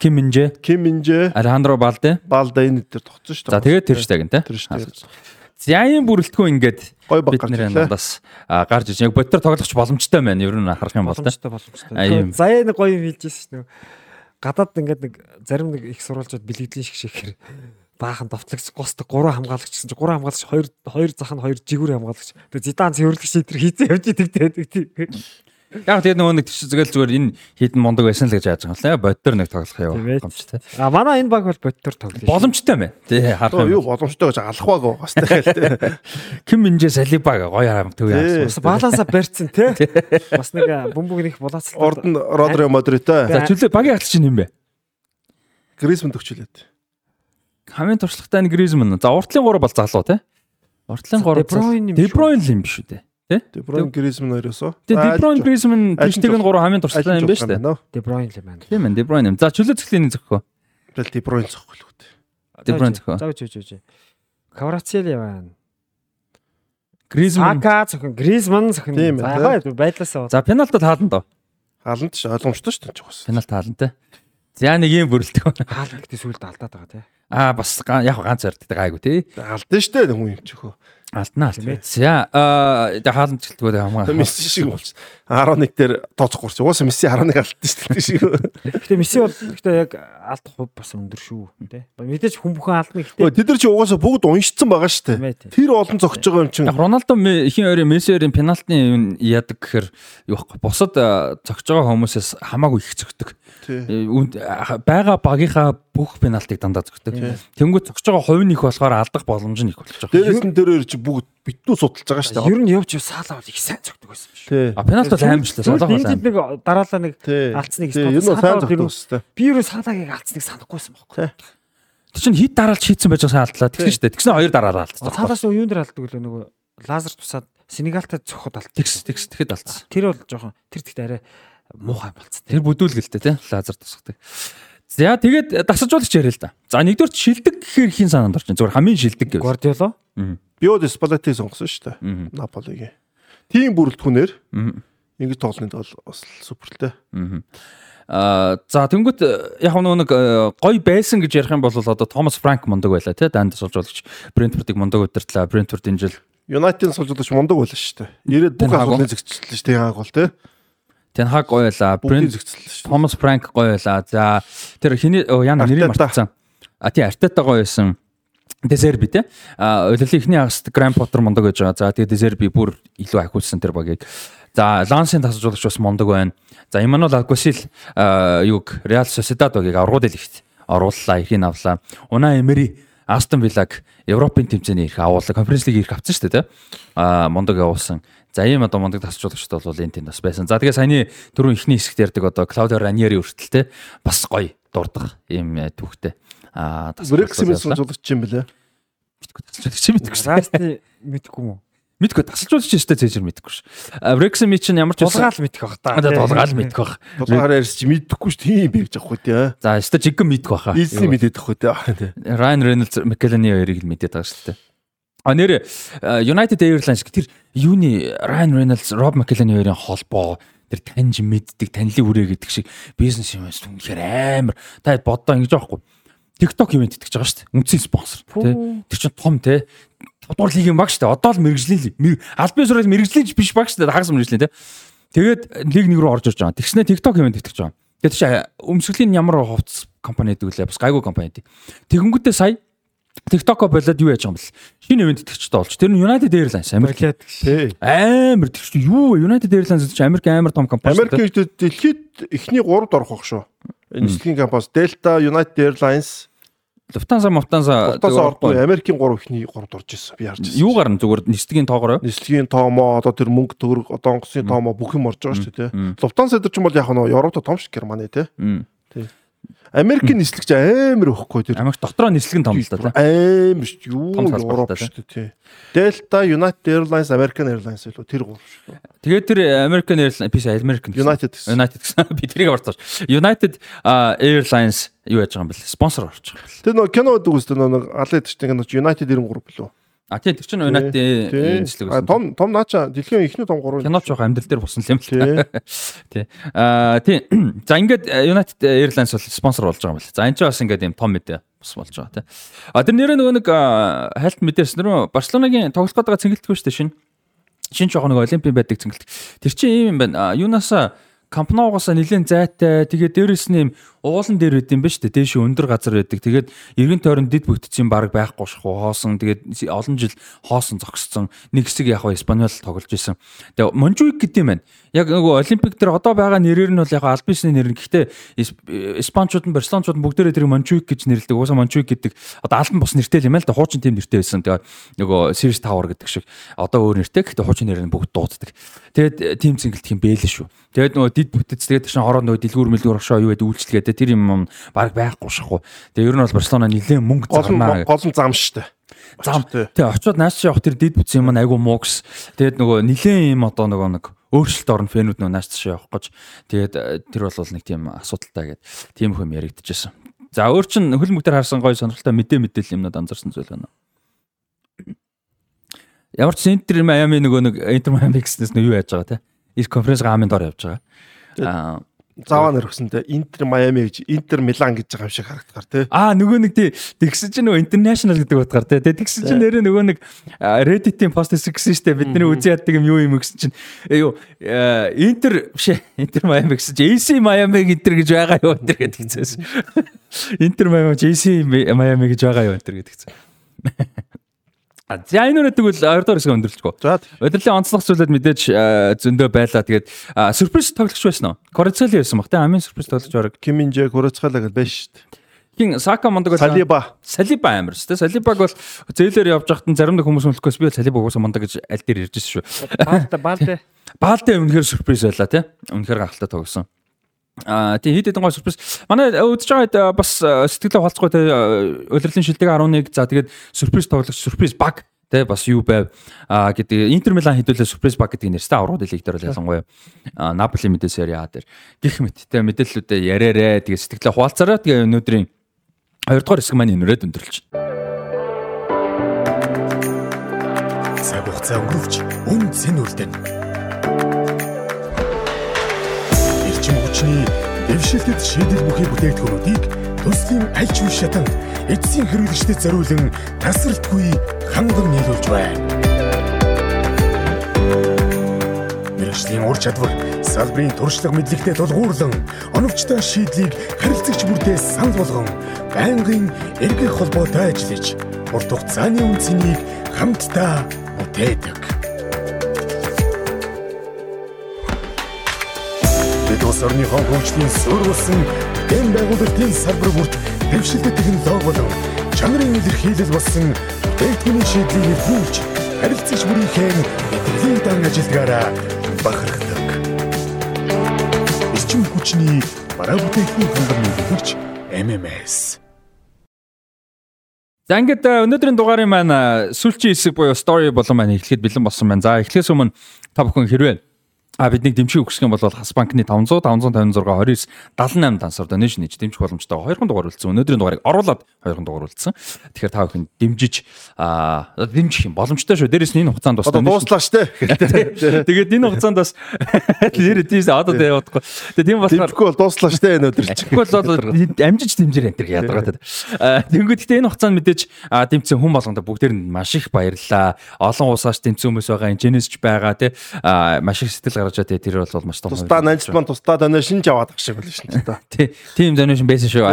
Ким Минжэ, Ким Минжэ, Алехандро Балде. Балда энэ дээр тогтсон шүү дээ. За тэгээд тэр штаг те. Тэр. За ийм бүрэлдэхүүн ингээд бид дундаас а, гарч иж яг бодтор тоглохч боломжтой байна. Ер нь харах юм бол. Боломжтой боломжтой. Заяа нэг гоё юм хэлжсэн шүү дээ. Гадаад ингээд нэг зарим нэг их сурвалжууд бэлгэдлийн шиг шихээр баахан довтлогч госдог гурван хамгаалагч гэсэн чинь гурван хамгаалагч хоёр хоёр зах нь хоёр жигүүр хамгаалагч. Тэгээ зидан цэвэрлэгч энэ хийцэн явж идэг тэгээд Яг тэгээд нөгөө нэг тийш зүгээр зүгээр энэ хідэн мундаг байсан л гэж яаж байгаа юм лээ. Бодтор нэг тоглох юм гомч те. А манай энэ баг бол бодтор тоглоё. Боломжтой байна. Тий харах юм. юу боломжтой гэж алах баг бас тэгээд. Ким Минжэ Салибаг гоё харам төв Тий. яасан. Бас баланса барьцсан те. Бас нэг бөмбөг нэг булаацлаа. Орд нь Родрио Модритой, За чөлөө багийн ахлч чинь юм бэ? Гризман төгчлээд. Хамгийн туршлагатай нь Гризман. За уртлын 3 бол залуу те. Уртлын 3 Де Бройн юм юм биш үү те. Де Бройн Гризман хоёроосоо. Тэгээ Де Бройн Гризман Аль нь тийштэйг нь 3 хамгийн туршлагатай юм байна шүү дээ. Де Бройн л байна. Тийм ээ Де Бройн юм. За чөлөө цэцлийн зөхөө. Тэгэл Де Бройн зөхгүй л үү. Де Бройн зөхөө. За үгүй үгүй. Каврацели байна. Гризман. Сака зөвхөн Гризман зөвхөн. Тийм За ээ, яг байдлаасаа. За пенальт бол хаална доо. Хаалт ш ойлгомжтой шүү дээ бас. Пенальт хаална те. За нэг юм бүрэлдэхүүн. хаал гэдэг сүлд алдаад байгаа тий. Аа бас яг ганц ярьдаг гайгүй те. Алдсан шүү дээ хүн юм чихөө. Алднаа алт. За аа гэлтгөө Тэгээ хамгаа. Месси шиг болж 11 дээр тооцохгүй ч. Угаасаа Месси 11 алдсан шүү дээ шиг. Гэтэ Месси бол гэхдээ яг алдах хувь бас өндөр шүү тий. Мэдээж хүн бүхэн алдна гэхдээ тэд нар чи угаасаа бүгд уншицсан байгаа шүү дээ. Тэр олон зогсож байгаа юм чинь. Яг Роналдо ихийн ойрын Мессиэрийн пенальтны юм яадаг гэхээр юу байхгүй. Бусад зогсож байгаа хүмүүсээс хамаагүй их зөгтөг. Э, үнд- а, байгаа багийнхаа бүх пенальтыг дандаа зөгтөг. Тэнгүүд зогсож байгаа хувь нь их болохоор алдах боломж нь их болж байгаа. Дээрээс нь тэр чи бүгд битүү судалж байгаа шүү дээ. ер нь явж саалаа бол их сайн зөгдөг байсан шүү. А пенальт бол аимшлаа. Бол ингээд аим. нэг дараалал нэг алдсныг бол дээ. би юу саалагийг алдсныг санахгүйсэн байхгүй. Тэр чинь хит дараалж хийцэн байж байгаа сайн алдлаа. Тэгсэн шүү дээ. Тэгсэн хоёр дараараа алдсан. Цаалаас юу дээр алддаг лөө нөгөө лазер тусаад Сенегалтай зөхөд алддаг. Тэгс тэгс тэгэхэд алдсан. Тэр бол жоохон тэр тэгтээ арай муухай болцсон. Тэр бүдүүлгэлтэй тий лазер тусгадаг. За тэгээд дасажуулагч яриа л да. За нэгдүгээр шилдэг гэхээр хин санаанд орчин. Зүгээр хамгийн шилдэг гэв. Гвардиола Биод Спалати сонгосон шүү дээ. Наполигийн. Тим бүрэлдэхүүнээр. Ингэж тоглоны бол бас супер л дээ. Мгм. Аа за тэнгуут э, яг нэг э, гой байсан гэж ярих юм бол одоо Томас Франк мундаг байлаа тий данд суулжуулагч Брентфордыг мундаг удирдлаа. Брентфорд энэ жил Юнайтед суулжуулагч мундаг байлаа шүү дээ. Ирээд бүх асуултыг зэгчлээ шүү дээ. Яг бол тий. Тэн хаг гоё байла. Брент зэгцэлсэн шүү. Томас Франк гоё байла. За тэр хиний яна нэрийг мартсан. А тий Артета гоё байсан. Дезерби те. А удирлын ихний хагаст Гранд Поттер мундаг гэж байгаа. За тэгээ Дезерби бүр илүү ахиулсан тэр багийг. За Лансын тасалжуулагч бас мундаг байна. За Имануэл Алгосил юуг Реал Сосидад багийг аврагууд дэлгэхт орууллаа, эрхийг авлаа. Унаа Эмери Астон Виллаг Европын тэмцээний эрх авуулаа. Конференц лиг эрх авсан шүү дээ те. А мундаг явуулсан. За ийм одоо мундаг тасалжуулагчд бол энэ тэнд бас байсан. За тэгээ саяны түрүүн ихний хэсэгт ярьдаг одоо Клаудио Раньери хүртэл те бас гоё дурдаг ийм э, түүхтэй. А Брексимийн суулгч юм бэлээ. тасалжуулагч юм мэдгүй. Расти мэдхгүй юм уу? Мэдгүй тасалжуулагч өстэй цэжэр мэдгүй ш. Брексими чинь ямар ч Тулгаал мэдэх бах та. Тулгаал мэдэх бах. Тулгаараа ярьж мэдэхгүй шүү тийм би гэж аахгүй тий. За өстэй жигэн мэдэх баха. Эзний мэдээд ахгүй тий. Райан Рейнольдс Маккелани хоёрыг л мэдээд байгаа шүү дээ. А нэр United Airlines тэр юуны Ryan Reynolds, Rob McElhenney хоёрын холбоо тэр таньж мэддэг танилын үрээ гэдэг шиг бизнес юм байна. Үнэхээр амар. Та боддоо ингэж аахгүй. TikTok ивент итгэж байгаа шүү дээ. Үнцэн спонсор тий. Тэр чинь том тий. Тавдугаар лигийн баг дээ. Одоо л мэрэгжлийн. Албан ёсоор мэрэгжлийн ч биш баг дээ. Хагас мэрэгжлийн тий. Тэгээд лиг нэг рүү орж ирж байгаа. Тэгснэ TikTok ивент итгэж байгаа. Тэгээд чи өмсгөлийн ямар хувцас компани гэдэг үлээ бас гайгүй компани дээ. Тэгэнгүүтээ сая TikTok болоод юу яаж юм бэл. Шинэ ивент итгэжтэй болж. Тэр нь United Airlines Америк Тий. амар чинь юу вэ? United Airlines гэж Америк амар том компани. Америкт дэлхийд эхний 3-д орох байх шүү. Энэ нислэгийн компаниас Delta, United Airlines, Lufthansa, Lufthansa Lufthansa ордгүй Америкийн 3 эхний 3-д орж ирсэн. Би харж ирсэн. юу гарна зүгээр нисдгийн тоогоор Нислэгийн тоомоо одоо тэр мөнгө төгрөг одоо онгоцны тоомоо бүх юм орж байгаа шүү дээ. Lufthansa дээр ч юм бол яг нь Европт том шиг Германы тий. Америкийн нислэгч амар өгөхгүй тэр. Америк дотроо нислэг нь том л да. Амар шүү. Юу Европ шүү тий. Delta, United Airlines, American Airlines илүү тэр гур шүү. Тэгээд тэр American Airlines биш American гэсэн. United. United гэсэн. Би тэрийг аварцгааш. United Airlines юу яаж байгаа юм бэл? Спонсор байгаа. Тэр нөө кино гэдэг үстэй нөө алаад чинь кино United 93 билүү. А тий тэр чинь United А, байсан. Том том наача дэлхийн ихний том 3. Киноч жоох амьдрал дээр бусан юм л Тий. та. Тий. Аа тий. За ингээд э, United Airlines бол спонсор болж байгаа юм байна. За энэ ч бас ингээд юм том мэдээ бас болж байгаа тий. А тэр нэрээ нөгөө нэг хальт мэдээс нэрөө Барселонагийн тоглох гэдэг цэнгэлтгүй шүү дээ шин. Шин жоох нэг олимпийн байдаг цэнгэлт. Тэр чинь ийм юм байна. А, Юунаас Кампноогоос нэлээд зайтай тэгээд дээрэс нь юм уулан дээр байд юм ба дээ. Дээш өндөр газар байдаг. Тэгээд эргэн тойрон дид бүтцийн баг байхгүй шаху хоосон. Тэгээд олон жил хоосон зогссон. Нэг хэсэг яг Испаниол тоглож исэн. Тэгээд Монжуик гэдэг юм байна. Яг нөгөө олимпик дээр одоо байгаа нэрээр нь бол яг аль бисны нэр нь. Гэхдээ Испанчууд нь Барселончууд нь бүгдээрээ тэр Монжуик гэж нэрлэдэг. Уусаа Монжуик гэдэг одоо албан бус нэртэй юм аа л да. Хуучин тим нэртэй байсан. Тэгээд нөгөө Series Tower гэдэг шиг одоо өөр нэртэй. Гэхдээ хуучин нэр нь бүгд дууддаг. Тэгээд тим цэнгэлт юм бэлээ шүү. Тэгээд нөгөө дид бүтэц тэгээд чинь хороо нөгөө дэлгүүр мэлгүүр огшоо юу гэдэг үйлчлэгээ тэр юм баг байхгүй шаху. Тэгээд ер нь бол Барселона нэлээд мөнгө зарнаа. гол нь зам дээ. Зам. Тэгээ очиод нааш явах тэр дид бүтсэн юм айгу муугс. Тэгээд нөгөө нэлээд юм одоо нөгөө нэг өөрчлөлт орно фэнүүд нөгөө нааш чи явах гэж. Тэгээд э, тэр бол нэг тийм асуудалтай гэдэг. Тийм их юм яригдчихсэн. За өөр чин хөл мөгтөр харсан гоё сонирхолтой мэдээ мэдээлэл юмнууд анзаарсан зүйл байна. Ямар ч Интер Майами нөгөө нэг Интер Майами гэснээс нь юу яаж байгаа те? Их конференц гамын дор явж байгаа. Аа Заваа нэрхсэнтэй Интер Майами гэж Интер Милан гэж байгаа юм шиг харагдахаар тий. Аа нөгөө нэг тий тэгсэн чинь нөгөө international гэдэг утгаар тий тэгсэн чинь нэрээ нөгөө нэг Reddit-ийн пост хийсэн гэсэн штэ бидний үзий яддаг юм юу юм гэсэн чинь э, юу Интер биш Интер Miami гэсэн чинь AC Miami Интер гэж байгаа юу Интер гэдэг хэлсэн. Интер Miami AC Miami гэж байгаа юу Интер гэдэг хэлсэн. А за энэ үрээд тэгвэл 2 дахь хэсэг өндөрлөхгүй. За Удирлын онцлог зүйлүүд мэдээж зөндөө байлаа. Тэгээд сюрприз тоглогч байсан уу? Корицели байсан баг те амин сюрприз тоглогч орог. Киминжэ Курацхала гэж байж шүү дээ. Хин Сака мондог байсан. Салиба Салиба шүү дээ. Салибаг бол зээлээр явж байхад нь заримдаа хүмүүс мөлөхөөс би бол Салибаг уусаа мундаг гэж аль дээр иржсэн шүү. Баалта баалта. Баалтай үнэхээр сюрприз байлаа тий. Үнэхээр гахалтай тогсон. Аа тий хэд хэдэн гой сюрприз. Манай үзэж байгаад э, бас э, сэтгэлээ холцгой тий удирлын шилдэг 11 за тэгээд сюрприз тоглогч сюрприз баг тий бас юу байв? Аа гэдэг Интер Милан хэдүүлээ сюрприз баг гэдэг нэрстэй аврууд лиг дээр ялангуяа. Наполи мэдээ сери А дээр. Гих мэт тий мэдээллүүдээ яриарэ. Тэгээд сэтгэлээ хуваалцараа тэгээ өнөөдрийн 2 дугаар хэсэг маань энэрэд өндөрлж. Цаг хугацаа өнгөрөвч үн цэн үлдэн. Хүчний дэвшилтэд шийдэл бүхий бүтээгдэхүүнүүдийг төслийн аль ч үе шатанд эцсийн хэрэглэгчдэд зориулан тасралтгүй ханган нийлүүлж байна. Мэргэжлийн ур чадвар салбарын туршлага мэдлэгтэй тулгуурлан оновчтой шийдлийг харилцагч бүртээ санал болгон байнгын эргэх холбоотой ажиллаж урт хугацааны үнцнийг хамтдаа бүтээдэг. Бид улс орныхон хөгжлийн суурь болсон дэм байгуулалтын салбар бүрт дэвшилтэй технологи болон чанарын илэрхийлэл болсон бүтээгдэхүүний шийдлийг нэвтрүүлж харилцагч бүрийнхээ мэдрэлийн дан ажилдгаараа бахархдаг. Эрчим хүчний бараа бүтээгдэхүүн хангамж нэгтгэгч MMS За ингээд э, өнөөдрийн дугаарын маань э, сүүлчийн хэсэг буюу story болон маань эхлэхэд бэлэн болсон байна. За эхлээс өмнө та бүхэн хэрвээ А бидний дэмжих юм бол Хас банкны 500 556 29 78 дансаар донешн хийж дэмжих боломжтой 2хан дугаар үлдсэн. Өнөөдрийн дугаарыг оруулаад 2хан дугаар үлдсэн. Тэгэхээр та бүхэн дэмжиж а дэмжих юм боломжтой шүү. Дээрээс нь энэ хугацаанд бас Одоо дууслаа штэ. Тэгээд энэ хугацаанд бас нэр тийс одоо тэ явахгүй. Тэгээд тийм болохоор Дэмжихгүй бол дууслаа штэ энэ өдөр чинь. Тэгэхгүй бол амжиж дэмжээр энэ төр ядаргатай. Тэнгүүд гэхдээ энэ хугацаанд мэдээж дэмцсэн хүн болгонд бүгдээр нь маш их баярлалаа. Олон улсаас дэмцсэн хүмүүс байгаа, инженерч байгаа тий маш их сэтгэл гаргаж байгаа тэр бол маш том. Тусдаа нанжман тусдаа доноо шинж аваад ах шиг шин ч та. Тий, тийм доношн байсан шүү.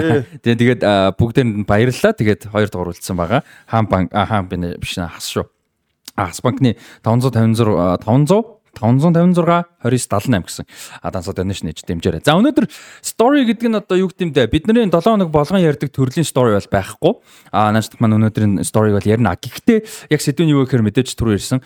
Тэгээ тэгээд бүгдээр нь баярлалаа. Тэгээд хоёр дугаар үлдсэн байгаа. Хаан банк хаан би биш хас шүү. Хас банкны 556 500 556 2978 гэсэн дансаа donation хийж дэмжээрэй. За өнөөдөр story гэдэг нь одоо юу бэ? Бидний 7 хоног болгон ярьдаг төрлийн story бол байхгүй. А наачдах маань өнөөдрийн story бол ярина. Гэхдээ яг сэдвийн юу гэхээр мэдээж түрүү ирсэн.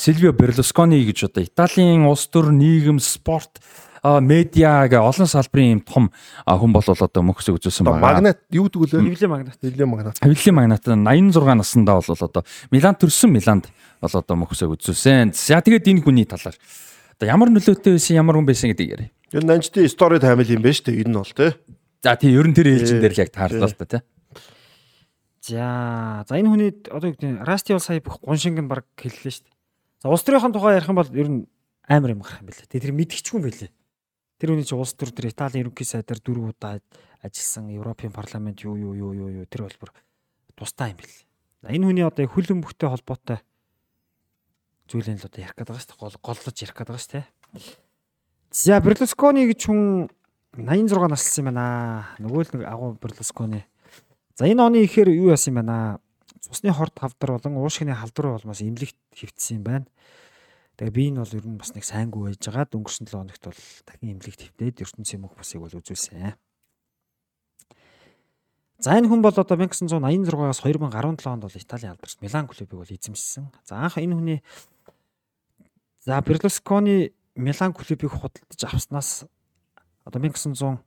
Сильвио Берлускони гэж одоо Италийн улс төр нийгэм спорт медиа гэ олон салбарын юм том хүн бол одоо мөхсөг үзүүлсэн байна. Магнат юу гэдэг вэ? Хөвлийн магнат. Хөвлийн магнат. Хөвлийн магнат 86 наснда бол одоо Милан төрсөн Миланд бол одоо мөхсөг үзүүлсэн. За тэгээд энэ хүний талаар одоо ямар нөлөөтэй байсан, ямар хүн байсан гэдэг яриа. Ер нь анчтын story time юм байна шүү дээ. Энэ нь бол тий. За тий ер нь тэр ээлжин дээр л яг таарлаа л та тий. За за энэ хүний одоо юу гэдэг Расти бол сая бүх гуншинг нь баг хэллээ шүү дээ. За улс төрийн тухай ярих юм бол ер нь амар юм гарах юм билээ. Тэгээ тэр мэдчихгүй юм билээ. Тэр хүний чинь улс төр төр Италийн ерөнхий сайдаар дөрөв удаа ажилласан Европын парламент юу юу юу юу юу тэр бол бүр тустай юм билээ. За энэ хүний одоо хүлэн бүхтэй холбоотой зүйлэн л одоо ярих гэдэг байгаа шүү дээ. Гол голлож ярих гэдэг байгаа шүү дээ. За Берлускони гэж хүн 86 наслсан юм байна. Нөгөө л нэг агуу Берлускони. За энэ оны ихээр юу яасан юм байна? Цусны хорт хавдар болон уушгины халдвар болмоос имлэгт хөвтсөн юм байна. Тэгээ би энэ бол ер нь бас нэг сайнгүй байж байгаа. Өнгөрсөн 7 хоногт бол дахин имлэгт хөвтээд ертөнцийн мөнх басыг бол үзүүлсэн. За энэ хүн бол одоо 1986-аас 2017 онд бол Италийн алдарч Милан клубыг бол эзэмшсэн. За анх энэ хүний За Берлускони Милан клубыг худалдаж авснаас одоо 1900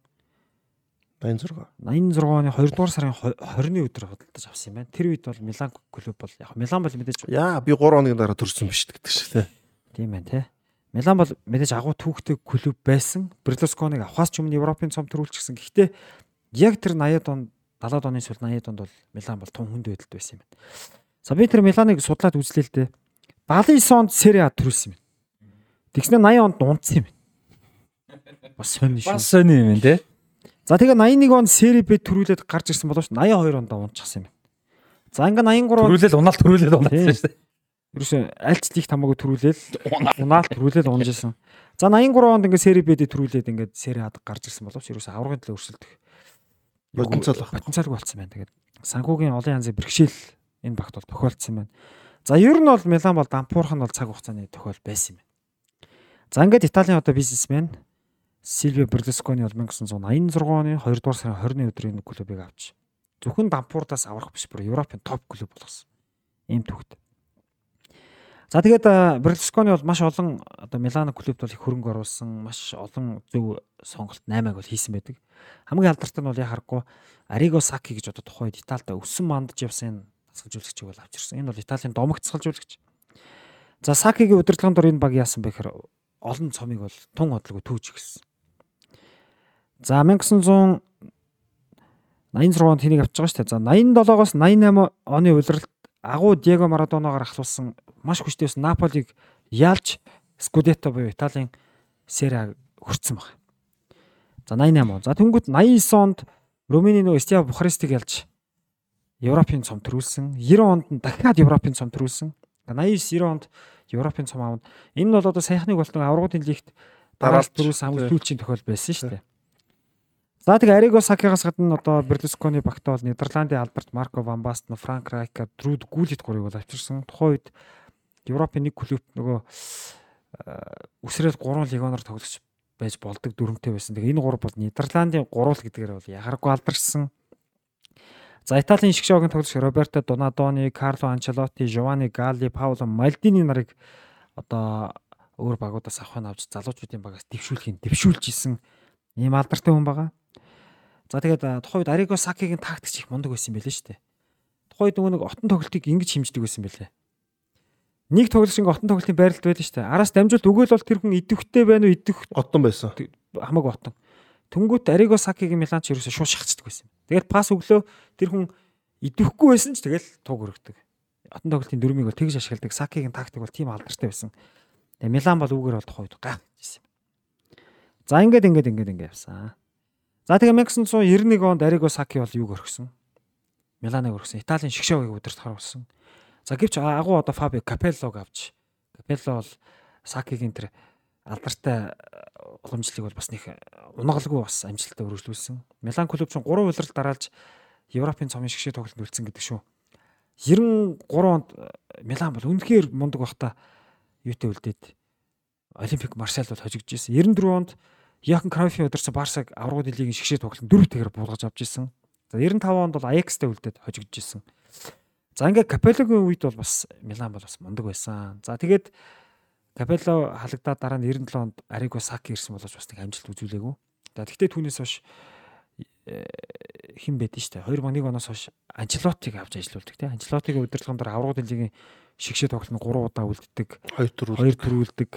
86. 86 оны 2 дугаар сарын 20-ны өдөр худалдаж авсан юм байна. Тэр үед бол Милан клуб бол яг Милан бол мэдээж Яа би 3 хоногийн дараа төрсөн биш гэдэг шиг тий. тийм байна те. Милан бол мэдээж агуу түүхтэй клуб байсан. Берлусконыг авахаас ч өмнө Европын цом төрүүлчихсэн. Гэхдээ яг тэр 80-ад онд 70-ад оны сүүл 80-ад онд бол Милан бол том хүнд байдалд байсан юм байна. За би тэр Миланыг судлаад үзлээ л дээ. 79 онд Serie А төрүүлсэн юм. Тэгснэ 80 онд унтсан юм. Бас сонь шүү. Бас сони юм байна те. За тэгээ 81 онд Serie B төрүүлээд гарч ирсэн боловч 82 онд унчихсан юм. За ингээ 83 онд Төрүүлэл унаал төрүүлэл унаалсан шүү дээ. ерөөсөө альч лиг тамаагүй төрүүлээл унаал төрүүлээл унжсэн. За 83 онд ингээ Serie B-д төрүүлээд ингээ Serie А-д гарч ирсэн боловч ерөөсөө аврагын төлөө өрсөлдөх Потенциал потенциалгүй болсон байна. Тэгээд санхүүгийн олон янзын бэрхшээл энэ багт бол тохиолдсон байна. За ер нь бол Милан бол дампуурх нь бол цаг хугацааны тохиол байсан юм байна. За ингээд Италийн одоо бизнесмен Сильвио Берлускони бол 1986 оны 2 дугаар сарын 20-ны өдрийн нэг клубыг авч зөвхөн дампуурдаас аврах биш бүр Европын топ клуб болгосон. Ийм төвхт. За тэгээд Берлускони бол маш олон одоо Милано клубт бол их хөрөнгө оруулсан, маш олон зөв сонголт 8-аг бол хийсэн байдаг. Хамгийн алдартай нь бол яа харахгүй Ариго Саки гэж одоо тухайд Италид өссөн мандж явсан тасгалжуулагчийг бол авчирсан. Энэ бол Италийн домогт тасгалжуулагч. За Сакигийн удирдлагын дор энэ баг яасан бэ гэхээр олон цомыг бол тун хотлого түүж гисэн. За 1900 86 онд тэнийг авч байгаа шүү дээ. За 87-оос 88 оны улиралд агуу Диего Марадоногаар ахлуулсан маш хүчтэй байсан Наполиг яалж Скудетто буюу Италийн Сера хүртсэн баг. За 88 он. За тэнгуут 89 онд Румыны нөгөө Стиа Бухарестиг ялж Европын цом төрүүлсэн. 90 онд дахиад Европын цом төрүүлсэн. 89 90 онд Европын цом аавна. Энэ нь бол одоо саяхныг болтон аврагуудын лигт дараалт хамгийн сүүлчийн тохиол байсан шүү дээ. За тэгээ Ариго Сакигаас гадна одоо Берлусконы багт бол Нидерландын алдарт Марко Ван Бастен, Франк Райка, Друд Гүлит гурыг бол авчирсан. Тухайн үед Европын нэг клубт нөгөө үсрээд 3 легионоор тоглож байж болдог дүрмтэй байсан. Тэгээ энэ гурав бол Нидерландын гурвал гэдгээр бол ягаргүй алдарсан. За Италийн шгшөөгийн тоглогч Роберто Донадони, Карло Анчелотти, Жовани Галли, Пауло Мальдини нарыг одоо өөр багуудаас авах нь авч залуучуудын багаас дэвшүүлэхийн дэвшүүлж исэн ийм алдартай хүн байгаа. За тэгээд тухайн үед Ариго Сакигийн тактикч их мундаг байсан байлээ шүү дээ. Тухайн үед нэг отон тоглолтыг ингэж хэмждэг байсан байлээ. Нэг тоглолт шиг отон тоглолтын байралд байдаг шүү дээ. Араас дамжуулт өгөөл бол тэр хүн идэвхтэй байна уу идэх Отон байсан. хамаагүй отон. Тэнгүүт Ариго Сакигийн Милан ч ерөөсөө шууд шахацдаг байсан. Тэгээд пас өглөө тэр хүн идэвхгүй байсан ч тэгэл туг өргөдөг. Отон тоглолтын дөрмийг бол тэгж ашигладаг. Сакигийн тактик бол тийм алдартай байсан. Тэгээ Милан бол үүгээр бол тухайд гайхажсэн юм. За ингээд ингээд ингээд ингээд явсан. За тэгээ 1991 онд Ариго Саки бол юуг орхисон? Миланыг орхисон. Италийн шгшөөгийг өдөрт харуулсан. За гэвч агуу одоо Фабио Капеллог авч Капелло бол Сакигийн тэр алдартай уламжлалыг бол бас нэг унагалгүй бас амжилттай өргөжлүүлсэн. Милан клуб чинь 3 улирал дараалж Европын цомын шгшээ тоглолтод үлдсэн гэдэг шүү. 93 онд Милан бол үнэхээр мундаг байхдаа юутэй үлдээд Олимпик Марсель бол хожигдж ирсэн. 94 онд Яхан Кройфын удирсан Барсаг аврагууд лигийн шгшээ тоглолтод дөрөв тэгэр буулгаж авч ирсэн. За 95 онд бол Аякстай үлдээд хожигдж ирсэн. За ингээд Капеллогийн үед бол бас Милан бол бас мундаг байсан. За тэгээд Капелло халагдаад дараа нь 97 онд Ариго Саки ирсэн боловч бас нэг амжилт үзүүлээгүй. За тэгтээ түүнээс хойш хэн байдэн штэ 2001 оноос хойш Анчелотиг авч ажиллаулдаг тийм Анчелотигийн удирдлагын дараа аврагууд лигийн шгшээ тоглолтод 3 удаа үлддэг. 2 4 2 төрүүлдэг.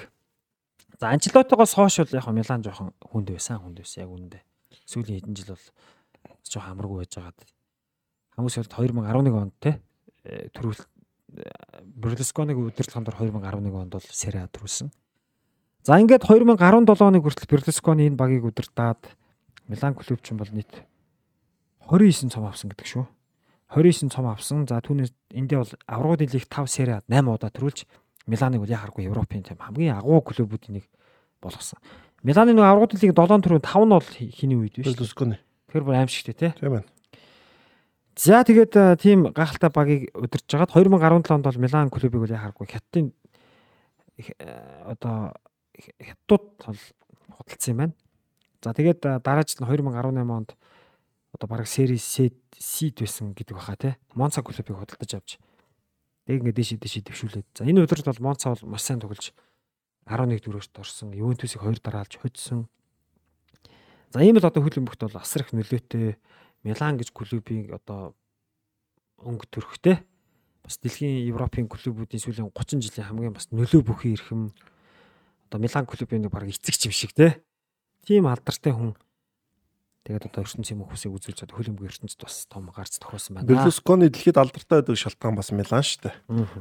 За Анчелотигоос хойш бол яг Милан жоохон хүнд байсан, хүнд байсан яг үүндээ. Сүүлийн хэдэн жил бол жоохон амаргүй байж байгаад. Хүмүүс бол 2011 онд те төрүүл Берлусконыг удирдлагын дор 2011 онд бол Сериа төрүүлсэн. За ингээд 2017 оны хүртэл Берлусконы энэ багийг удирдаад Милан клуб чинь бол нийт 29 цом авсан гэдэг шүү. 29 цом авсан. За түүнээс эндээ бол аврагуудын лиг 5 Сериа 8 удаа төрүүлж Миланыг бол яхахгүй Европын тийм хамгийн агуу клубүүдийн нэг болгосон. Миланы нэг аврагуудын лиг 7 төрөө 5 нь бол хиний үед биш. Берлусконы. Тэр бүр аимшигтэй тий. Тийм байна. За тэгээд э, тийм гахалтай багийг удирж жагаад 2017 онд бол Милан клубыг бол яхахгүй хятадын э, одоо хятадууд бол худалдсан юм байна. За тэгээд дараа жил нь 2018 онд одоо бараг сери сид байсан гэдэг баха тий. Монца клубыг худалдаж авч Тэг ингээд дэши дэши дэвшүүлээд. За энэ удирд бол Монца бол маш сайн тоглож 11 дөрөвт орсон. Ювентусыг 2 дараалж хоцсон. За ийм л одоо хөлбөмбөгт бол асар их нөлөөтэй Милан гэж клубийн одоо өнгө төрхтэй бас дэлхийн Европын клубүүдийн сүүлийн 30 жилийн хамгийн бас нөлөө бүхий эрхэм одоо Милан клубын нэг баг эцэгч юм шиг те. Тийм алдартай хүн Тэгээд одоо ертөнцийн мөнхөсийг үзүүлж чад хөлбөмбөг ертөнцид бас том гарц тохиосон байна. Берлусконы дэлхийд алдартай байдаг шалтгаан бас Милан шүү дээ.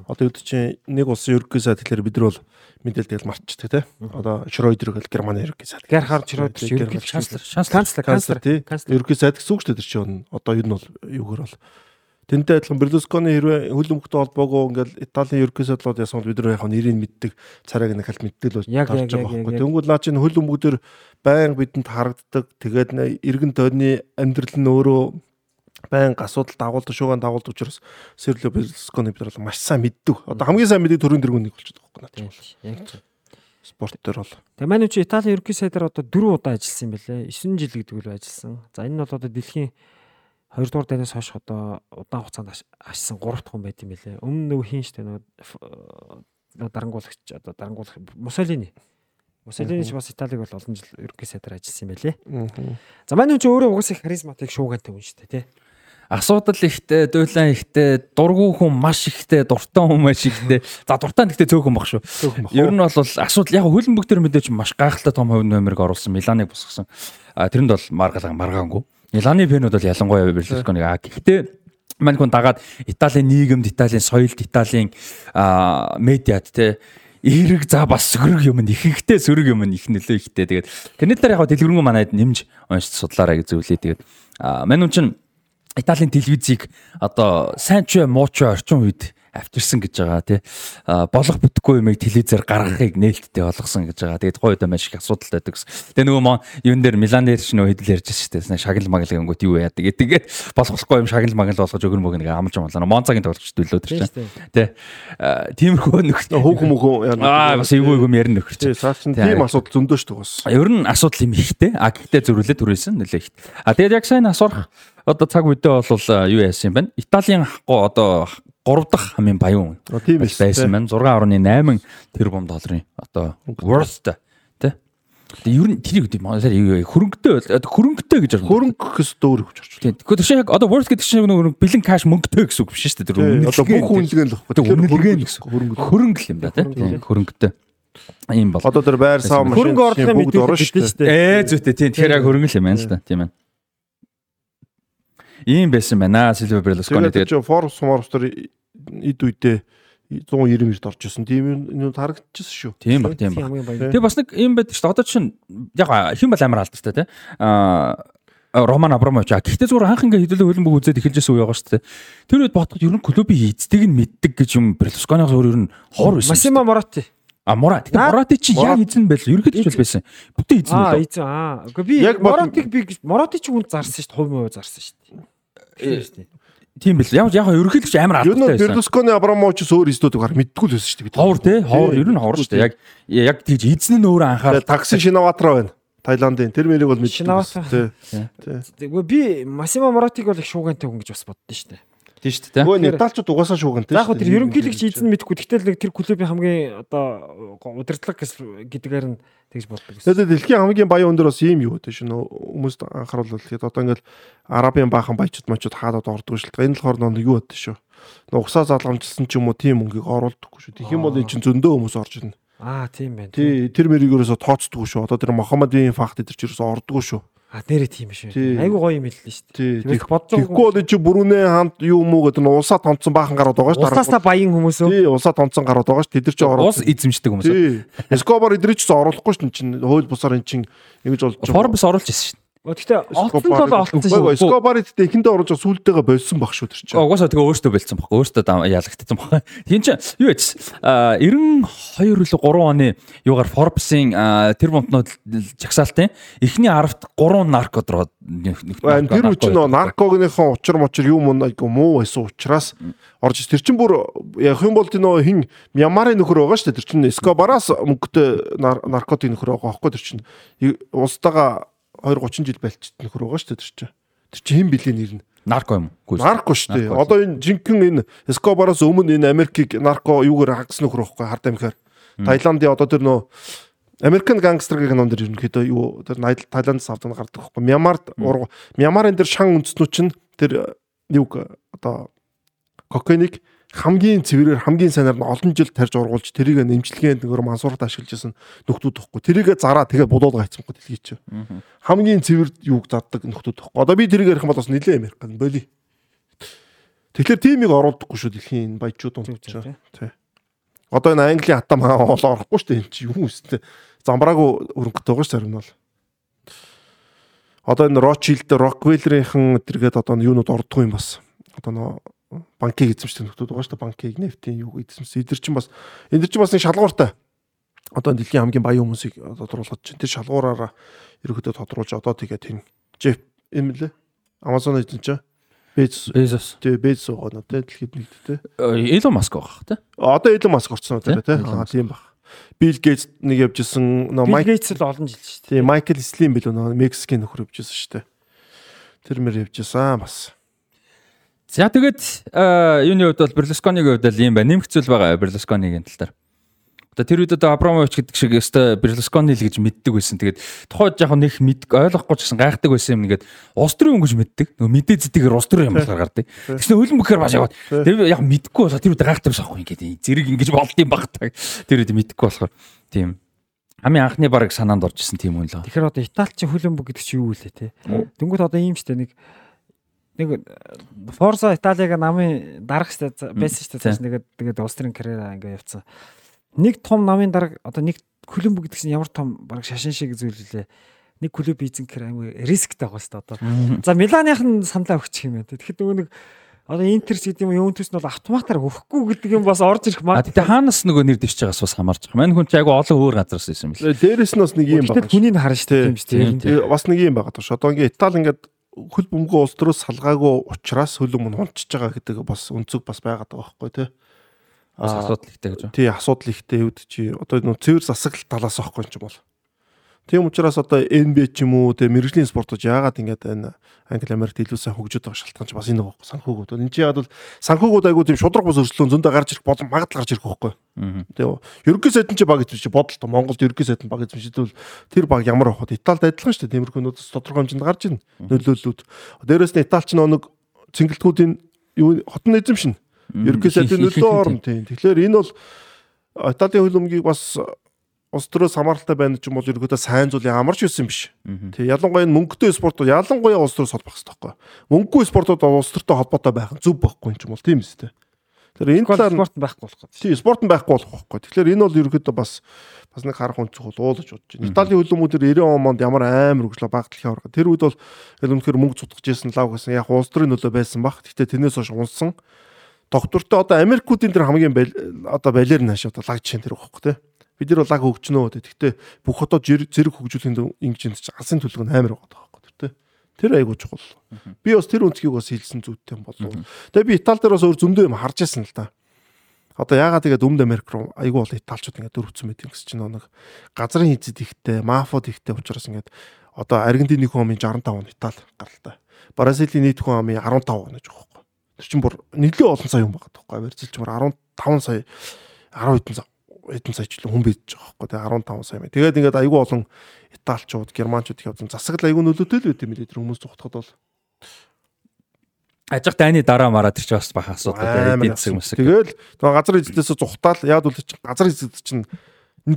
Одоо үүд чинь нэг улсын ерөнхий сайд тэгэхээр бид нар бол мэдээлэл марчдаг тий. Одоо Шройдер гэл Германы ерөнхий сайд. Герхард Шройдер ерөнхий Канцлер, канцлер канцлер тий. Ерөнхий сайд гэсэн үг шүү дээ тэр чинь одоо ер нь бол юугаар бол Тэнтэй адилхан Берлусконы хэрвээ хөлбөмбөгтэй холбоогүй ингээл Италийн ерөнхий сайдлууд ясан бид нар яг нэрийг мэддэг царайг нэг хальт мэддэг л Яг, болж яг, байгаа яг, байхгүй. яг. Тэнгүүд наа чинь хөлбөмбөгдөр байн бидэнд харагддаг. Тэгээд эргэн тойрны амьдрал нь өөрөө байн асуудал дагуулдаг шуугаан дагуулдаг учраас Серло Берлусконы бид нар маш сайн мэддэг. Одоо хамгийн сайн мэддэг төрийн дэргүүн нэг болчиход байгаа байхгүй наа. Яг тийм. Спорт дээр бол Тэгээ манай чи Италийн ерөнхий сайдаар одоо 4 удаа ажилласан юм байлээ. 9 жил гэдэг үл ажилласан. За энэ нь бол одоо дэлхийн 2 дугаар дайнаас хойш одоо удаан хугацаанд аш- ашсан 3 дахь хүн байт юм байлээ. Өмнө нөгөө хийн штэ нөгөө дарангуулагч одоо дарангуулах Мусолини. Мусолини ч бас Италиг бол олон жил ерөнхий сайдаар ажилласан юм байлээ. За манай хүн чи өөрөө угсаа их харизматик шуугантай хүн штэ тий. Асуудал ихтэй, дуйлан ихтэй, дургу хүн маш ихтэй, дуртай хүн маш ихтэй. За дуртай нь ихтэй цөөхөн баг шүү. Ер нь бол асуудал яг хөлбөмбөг төр мэдээж маш гайхалтай том хувь нэмрийг оруулсан Миланыг босгосон. А тэрэнд бол маргалан маргаангүй. Миланы фэнүүд бол ялангуяа Берлусконыг а гэхдээ мань хүн дагаад Италийн нийгэмд, Италийн соёлд, Италийн медиад те эрэг за бас сөрөг юм ихэнхтэй сөрөг юм их нөлөө ихтэй. Тэгээд тэрний дээр яг дэлгэрэнгүй манайд нэмж уншиж судлаарай гэж зөвлөе. Тэгээд мань хүн чинь Италийн телевизийг одоо сайн ч муу ч орчин үед авчирсан гэж байгаа тий. А, болох бүтэхгүй юмыг телевизээр гаргахыг нээлттэй болгосон гэж байгаа. Тэгээд тухайн үед маш их асуудалтай байдаг гэсэн. Тэгээ нөгөө мон юун дээр Милан дээр ч нөгөө хэдэл ярьж шүү дээ. Шагнал магал гингүүт юу яадаг. Тэгээд болох болохгүй юм шагнал магал болгож өгөр мөгнө ингээ амлж амлаа. Монцагийн тоглогч төлөө тэр чинь. Тий. А, Тиймэрхүү нөхд Хөөх мөхөө Аа бас эвгүй эвгүй ярина нөхөр Тий, Тий, тийм асуудал зөндөө шүү дээ бас. Ер нь асуудал юм ихтэй. А гэхдээ зөрүүлээ түрээсэн нөлөө ихт. А тэгээд яг сайн асуурах одоо цаг үедээ бол юу яасан юм бэ? Италийн го- одоо 3 дахь хамгийн баян байж байсан байна. 6.8 тэрбум долларын одоо worth тий. Тэгээ ер нь тэрийг үү юу хөрөнгөтэй хөрөнгөтэй гэж байна. Хөрөнгө гэс дөөр өгч орч. Тийм. Гэхдээ тийм яг одоо worth гэдэг чинь нөгөө бэлэн каш мөнгөтэй гэсэн үг биш шүү дээ. Тэр Тий, Одоо бүх үнэлгээ л. Тэгээ үнэлгээ нь гэсэн. хөрөнгө. хөрөнгө л юм да тийм хөрөнгөтэй. Ийм бол. Одоо тэр байр сав машин Хөрөнгө орлогын мэдээлэл шүү дээ. Ээ зүйтэй тийм. Тэгэхээр яг хөрөнгө л юм байна л да. Тийм байна. Ийм байсан байна. Сильвер Берлускони Тэгээд тэгээд чи Forbes Forbes тэр эд үедээ 190-д орж исэн. Тийм юм харагдчихсан шүү. тийм баг тийм баг. Тэгээ бас нэг юм байдаг шүү. Одоо чинь яг хэн бол амар алдартай тий. Аа Роман Абрамович. Гэхдээ зүгээр анх ингээ хэдүүлээ хөлбөмбөг үзээд эхэлжсэн үе байгаа шүү дээ. Тэр үед бодоход ер нь клубын эцдэг нь мэддэг гэж юм Берлускониос өөр ер нь хор байсан. Массимо Моратти. А Мурат. Тэгээ Мурати чи яг эзэн байл. Ерөнхийдөө ч байсан. Бүтэн эзэн Аа, байл. эзэн аа. Үгүй би Моратиг би Моратти ч үнд зарсан шүү дээ. Хувь муу зарсан шүү дээ. Тийм бил. Яг яг ерөнхийдөө амар алдартай байсан. Берлускони Абрамович өөр эздүүд гарах мэддэггүй л байсан шүү дээ. Ховор тий. Ховор ер нь ховор шүү дээ. Яг яг тэгж эзэн нь өөрөө анхаарал. Такси Шинаватра байна. Таиландын тэр мэрийг бол мэддэг. Тий. Би Массимо Моратиг бол их шуугантай хүн гэж бас боддоо шүү дээ. Тийм шүү дээ. Нөгөө Италичууд угаасаа шуугантай. Яг хөө тэр ерөнхийлөгч эзэн мэдгүй. Тэгтэл нэг тэр клубын хамгийн одоо удирдлага гэдгээр нь тэгж боддог. Тэгээд дэлхийн хамгийн баян өндөр бас ийм юу гэдэг шин хүмүүст анхааруулвал тэгээд одоо ингээл арабын баахан баячууд мочууд хаадад ордог шүү дээ. Энэ болохоор нэг юу байдаг шүү. Угсаа залгамжилсан ч юм уу тийм мөнгийг оруулдаггүй шүү. Тэгэх юм бол эн чинь зөндөө хүмүүс орж ирнэ. Аа, тийм байна. Тий, тэр мэрийг ерөөсө тооцдгүй шүү. Одоо тэр Мохаммадын факт дээр ч ерөөсө ордггүй шүү. А нэрээ тийм. Тий. Айгу гоё юм хэллээ шүү дээ. Тэгвэл байгаа Тэгэхгүй бол энэ чи бүрүнээ хамт юу муу гэдэг нь улсаа тонцсон баахан гарууд байгаа шүү. Устаасаа баян хүмүүс өө. Тий, улсаа тонцсон гарууд байгаа шүү. Тэд нар ч ороод. Уус эзэмшдэг хүмүүс. Тий. Эскобар эдрий ч оруулахгүй шүү. Чин хууль бусаар эн чин ингэж болж Forbes оруулж ирсэн шүү. Гэхдээ олцсон л бол олцсон Үгүй шүү. Эскобарт эхэндээ оруулж байгаа сүултэйгээ болсон баг шүү тэр чинь. Угаасаа тэгээ өөртөө бэлдсэн баг. Өөртөө ялагдсан баг. Тийм чи юу? А 92 үлээ 3 оны юугаар Forbes-ийн тэр бомтнууд жагсаалтын эхний 10-т 3 наркод руу Байна. Тэр үчи нөө наркогныхон учир мочир юм айгу муу байсан учраас орж тэр чин бүр яг юм бол тэр нөө хин Мямарын нөхөр байгаа шүү дээ. Тэр чин Эскобараас мөнгөтэй нар- наркотик нөхөр байгаа байхгүй тэр чин устаага 2 30 жил байлчт нөхөр байгаа шүү дээ тэр чин. Тэр чин хэн билээ нэр нь? нарко юм. Нарко шүү дээ. Одоо энэ жинхэнэ энэ Эскобараас өмнө энэ Америкийг нарко юугаар хагас нөхөр байхгүй хард амхаар. Таиландын одоо тэр нөө Американ гангстер гэх ном дэр ерөнхийдөө юу тэр Таиландс авдаг гардаг байхгүй. Мямард ург- Мямарын тэр шан үндэстнүүд чинь тэр юг одоо кокаиник хамгийн цэврээр хамгийн сайнаар нь олон жил тарж ургуулж тэрийг нэмжлэгэнд нөгөө мансуурт ашиглаж исэн нөхдүүд тахгүй. Тэрийг зараа тэгээ будуулга хайцсан гоо дэлхий чи. Хамгийн цэвэр юуг заддаг нөхдүүд тахгүй. Одоо би тэрийг ярих юм бол бас нилээ Американ боли. Тэгэхээр тимийг оруулдаггүй шүү дэлхийн энэ баячууд байгаа. Тий. Одоо энэ Английн хатам хаа ол орохгүй шүү дээ энэ чи юу өстэй. Замбраагүй өрөнгөтэй байгаа шүү зарим нь бол. Одоо энэ Рочилд, Роквеллерийнхэн тэргээд одоо юунууд ордгоо юм бас. Одоо нөө банкыг эзэмшдэг нөхдүүд байгаа шүү дээ. Банкыг, нефтийн юуг эзэмсэн. Эдгэр чинь бас эдгэр чинь бас нэг шалгууртай. Одоо дэлхийн хамгийн баян хүмүүсийг тодруулах чинь тэр шалгуураараа ерөөхдөө тодруулж одоо тэгээд тийм Джеф юм лээ. Amazon эзэн чинь Безос Безос. тий Безос байгаа нэ тий дэлхийд нэгдтэй. Илон Маск байх тий. Одоо Elon Musk орсон Тий, Elon Аа тийм баг. Bill Gates нэг явжсэн нөө Майк Gates л олон жил шүү дээ. тий Майкл Слим билүү нөө Мексикийн нөхөр явжсэн шүү дээ. Тэр мэр явжсэн бас. За тэгээд юуны хувьд бол Берлусконигийн хувьд л юм байна. Нэмэгцүүл байгаа Берлусконигийн тал дээр. Одоо тэр үед одоо Абрамович гэдэг шиг өстой Берлускони л гэж мэддэг байсан. Тэгээд тухайд яг нэг мэд ойлгохгүй ч гэсэн гайхдаг байсан юм нэгэд улс төрийн хүн гэж мэддэг. Нөгөө мэдээ зэдгээр улс төрийн юм болохоор гардаг. Тэгснэ хөлн бөхөр маш яваад. Тэр яг мэдгүй болоо тэр үед гайхдаг байсан аахгүй ингээд зэрэг ингэж болд юм баг та. Тэр үед мэдгүй болохоор тийм хамгийн анхны баг санаанд орж исэн тийм хүн л. Тэгэхээр одоо Италичийн хөлбөмбөг гэдэг чи юу вэ те? Дөнгөд одоо ийм штэ нэг нэг Форса Италиг намын дарах штэ байсан штэ цааш нэгэд тэгээд Австрийн карьера ингээ явцсан. Нэг том намын дарга одоо нэг хөлбөмбөг гэдэг чинь ямар том баг шашин шиг зүйл лээ. Нэг клуб эзэн гэхээр аймаг рисктэй байгаа штэ одоо. За Миланых нь саналаа өгчих юм байна. Тэгэхэд нөгөө нэг одоо интерс гэдэг юм юунтэс нь бол автоматар өгөхгүй гэдэг юм бас орж ирэх маа. тэгтээ хаанаас нөгөө нэр дэвч байгаас бас хамаарч байгаа. Мань хүн чи айгу олон өөр газараас ирсэн юм бэл. Дээрээс нь бас нэг юм байна. хүнийг дээ юм шүү дээ. Тэгээ бас нэг юм байгаа тоо. Одоо ингээ Итали ингээд хөл бөмбөгөө улс төрөөс салгаагүй учраас хөл өмнө хунчиж байгаа гэдэг бас өнцөг бас байгаад байгаа байхгүй тий. Бас асуудал ихтэй гэж байна. тий асуудал ихтэй үед чи одоо нөө цэвэр засаглал талаас авахгүй юм бол. Тийм учраас одоо NBA ч юм уу тэгээ мэрэгжлийн спортод яагаад ингээд энэ Англи Америкт илүү сайн хөгжөд байгаа шалтгаан ч бас энэ байгаа санхүүгүүд. Энэ чи яагаад бол санхүүгүүд айгуу тийм шудраг бус өрсөлдөөн зөндөө гарч ирэх болон магадлал гарч ирэх байхгүй. Аа. Тэгээ ерөнхий сайд нь ч баг гэж бодолтой Монголд ерөнхий сайд нь баг гэж шийдвэл тэр баг ямар авах вэ? Италид адилхан шүү дээ. Тиймэрхүүнүүдс тодорхой хэмжээнд гарч ирнэ. Нөлөөллүүд. Дээрээс нь Италич нэг цэнгэлтгүүдийн юу хотон эзэмшин. Ерөнхий сайдын нөлөө орно тийм. Тэгэхээр энэ бол Италийн хөлбөмбөгийг бас улс төрөөс хамааралтай байна ч юм бол ерөөдөө сайн зүйл ямарч юусэн биш. Тэг ялангуяа энэ мөнгөтэй спортууд ялангуяа улс төрөөс холбох хэрэгтэй байхгүй. Мөнгөгүй спортууд улс төртэй холбоотой байх зөв байхгүй юм ч бол тийм үстэй. Тэгэхээр энэ талаар спорт байхгүй болох гэдэг. тий спорт нь байхгүй болох байхгүй. Тэгэхээр энэ бол ерөөдөө бас бас нэг харах үнцэх бол уулж бодож байна. Италийн хөлбөмбөдөр 90 онд ямар амар хөгжлөө багтлахын орго. Тэр үед бол үнэхээр мөнгө цутгаж ирсэн лав гэсэн яг улс төрийн нөлөө байсан баг. Гэхдээ тэрнээс хойш унсан. Доктортой одоо Америкуудын тэр хамгийн одоо балер нааш одоо лаг жишээ тэр байхгүй тий. Бид нар лаг хөгжнөө. Гэхдээ бүх хотод зэрэг хөгжүүлэхийн ингэж чинь алсын төлөв нь амар байгаа байхгүй тэр тий. Тэр айгуу чухал. Би бас тэр үнцгийг бас хэлсэн зүйтэй юм болов. Тэгээ би Итали дээр бас өөр зөндөө юм харж байсан л да. Одоо яагаад тэгээд Өмнөд Америк руу айгүй бол италчууд ингээд дөрвцсөн байт юм гэсэн чинь нэг газрын хийцэд ихтэй, мафод ихтэй учраас ингээд одоо Аргентины хүн амын 65 он Итали гаралтай. Бразилийн нийт хүн амын 15 он гэж байгаа байхгүй. Тэр чинь бүр нэлээд олон сая хүн байгаа байхгүй. Барьцэлч бүр 15 сая 10 хэдэн сая хэдэн сая жилийн хүн бийж байгаа байхгүй. Тэгээ 15 сая мэ. Тэгээд ингээд айгүй олон Италичууд, Германчууд явсан засаглал айгүй нөлөөтэй л байт юм лээ тэр хүмүүс зүгтход бол. Ажиг дайны дараа мараа тэр чи бас бахан асуудал эдийн засаг мэсэг. Тэгэл газар эзэдээс зүхтаал яад үл чинь газар эзэд чинь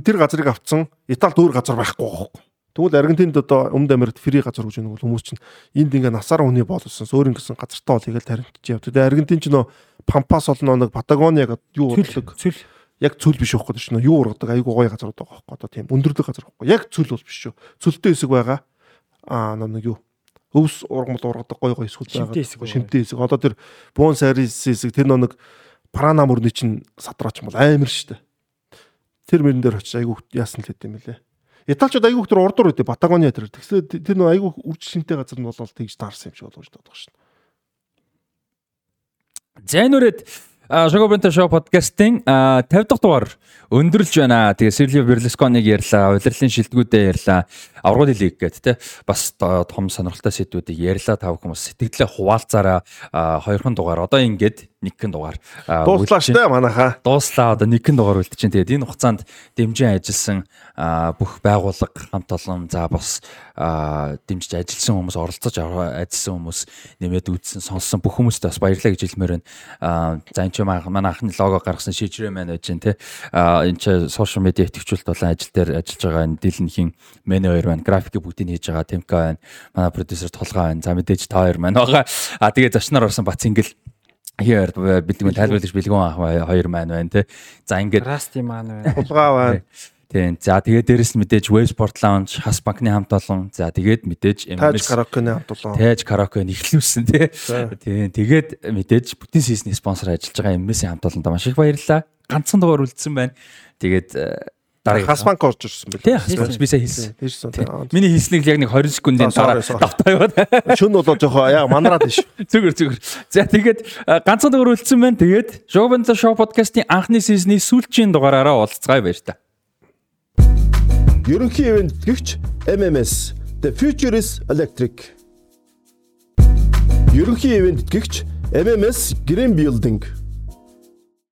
тэр газрыг авцсан Италид өөр газар байхгүй байхгүй. Тэгвэл Аргентинд одоо Өмнөд Америкт фри газар гэж нэг хүмүүс чинь энд ингээ насаар хүний болсон өөр ингэсэн газартаа бол тэгэл таринтж явд. Тэгээ Аргентин ч нөө Пампас бол нэг Патагониа гэдэг юу болдог. Цүл Яг цүл биш байхгүй чинь юу ургадаг айгуу гоё газрууд байгаа байхгүй. Одоо тийм өндөрлөг газар байхгүй. Яг цүл бол биш шүү. Цүлтэй хэсэг байгаа. Аа нэг юу өвс ургамал ургадаг гоё гоё хэсэг байгаа. Шимтэй хэсэг. Одоо тэр Буон Сайрис хэсэг тэр нэг Парана мөрний чинь садраач юм бол амар штэ. Тэр мөрөн дээр очиж айгуу яасан л хэдэм байлээ. Италичууд айгуу тэр урдуур үдэ Патагониа тэр. Тэгсээ тэр нөө айгуу үржилшинтэй газар нь бол тэгж таарсан юм шиг болгож додох шин. Зайнурэд Шогобринта шоу подкастын а, 50 дахь дугаар өндөрлж байна. Тэгээ Сильвио Берлусконыг ярьлаа, удирлын шилдэгүүдээ ярьлаа, аврагууд хэлийг гээд те бас то- том сонирхолтой сэдвүүдийг ярьлаа тав хүмүүс сэтгэлээ хуваалцаараа хоёрхан дугаар одоо ингээд нэгэн дугаар Дууслаа штэ манайхаа. дууслаа одоо нэгэн дугаар чинь тэгээд энэ хугацаанд дэмжин ажилласан бүх байгууллага хамт олон за бас дэмжиж ажилласан хүмүүс оролцож ажилласан хүмүүс нэмээд үзсэн сонссон бүх хүмүүстээ бас баярлалаа гэж хэлмээр байна. За энэ ч манай анхны лого гаргасан шижрээ маань байж гэн те. Энэ ч сошиал медиа идэвхжүүлэлт болон ажил дээр ажиллаж байгаа энэ Дилэнхийн мене хоёр байна. Графикийг бүгдийг хийж байгаа Темка байна. Манай продюсер Толгой байна. За мэдээж та хоёр маань байгаа. А тэгээ зочноор орсон Бацингэл Here бэлгүүн тайлбарлаж бэлгүүн ах хоёр маань байна те. За ингээд Расти маань байна. Хулгай байна. тийм. За тэгээд дээрэс нь мэдээж Westport Lounge, Хас банкны хамт олон. За тэгээд мэдээж MS караокены хамт олон. Тэж караоке нэхлүүлсэн тий. Тийм. Тэгээд мэдээж бүтэн сизний спонсор ажиллаж байгаа MS-ийн хамт олонд маш их баярлалаа. Ганцхан дугаар үлдсэн байна. Тэгээд дараагийн Хасбанк орж ирсэн бэл. Тий, хасбанк би сая хэлсэн. Тийшсэн. Миний хэлснийг яг нэг 20 секундын дараа давтаа яваад. Шүн болоо жоохоо яа манараад тийш. Зүгээр зүгээр. За тэгээд ганцхан үлдсэн байна. Тэгээд Showband Show podcast-ийн анхны сизний сүүлчийн дугаараараа уулзцгаая баяр та. Ерөнхий ивент гэгч MMS The Future is Electric. Ерөнхий ивент гэгч MMS Green Building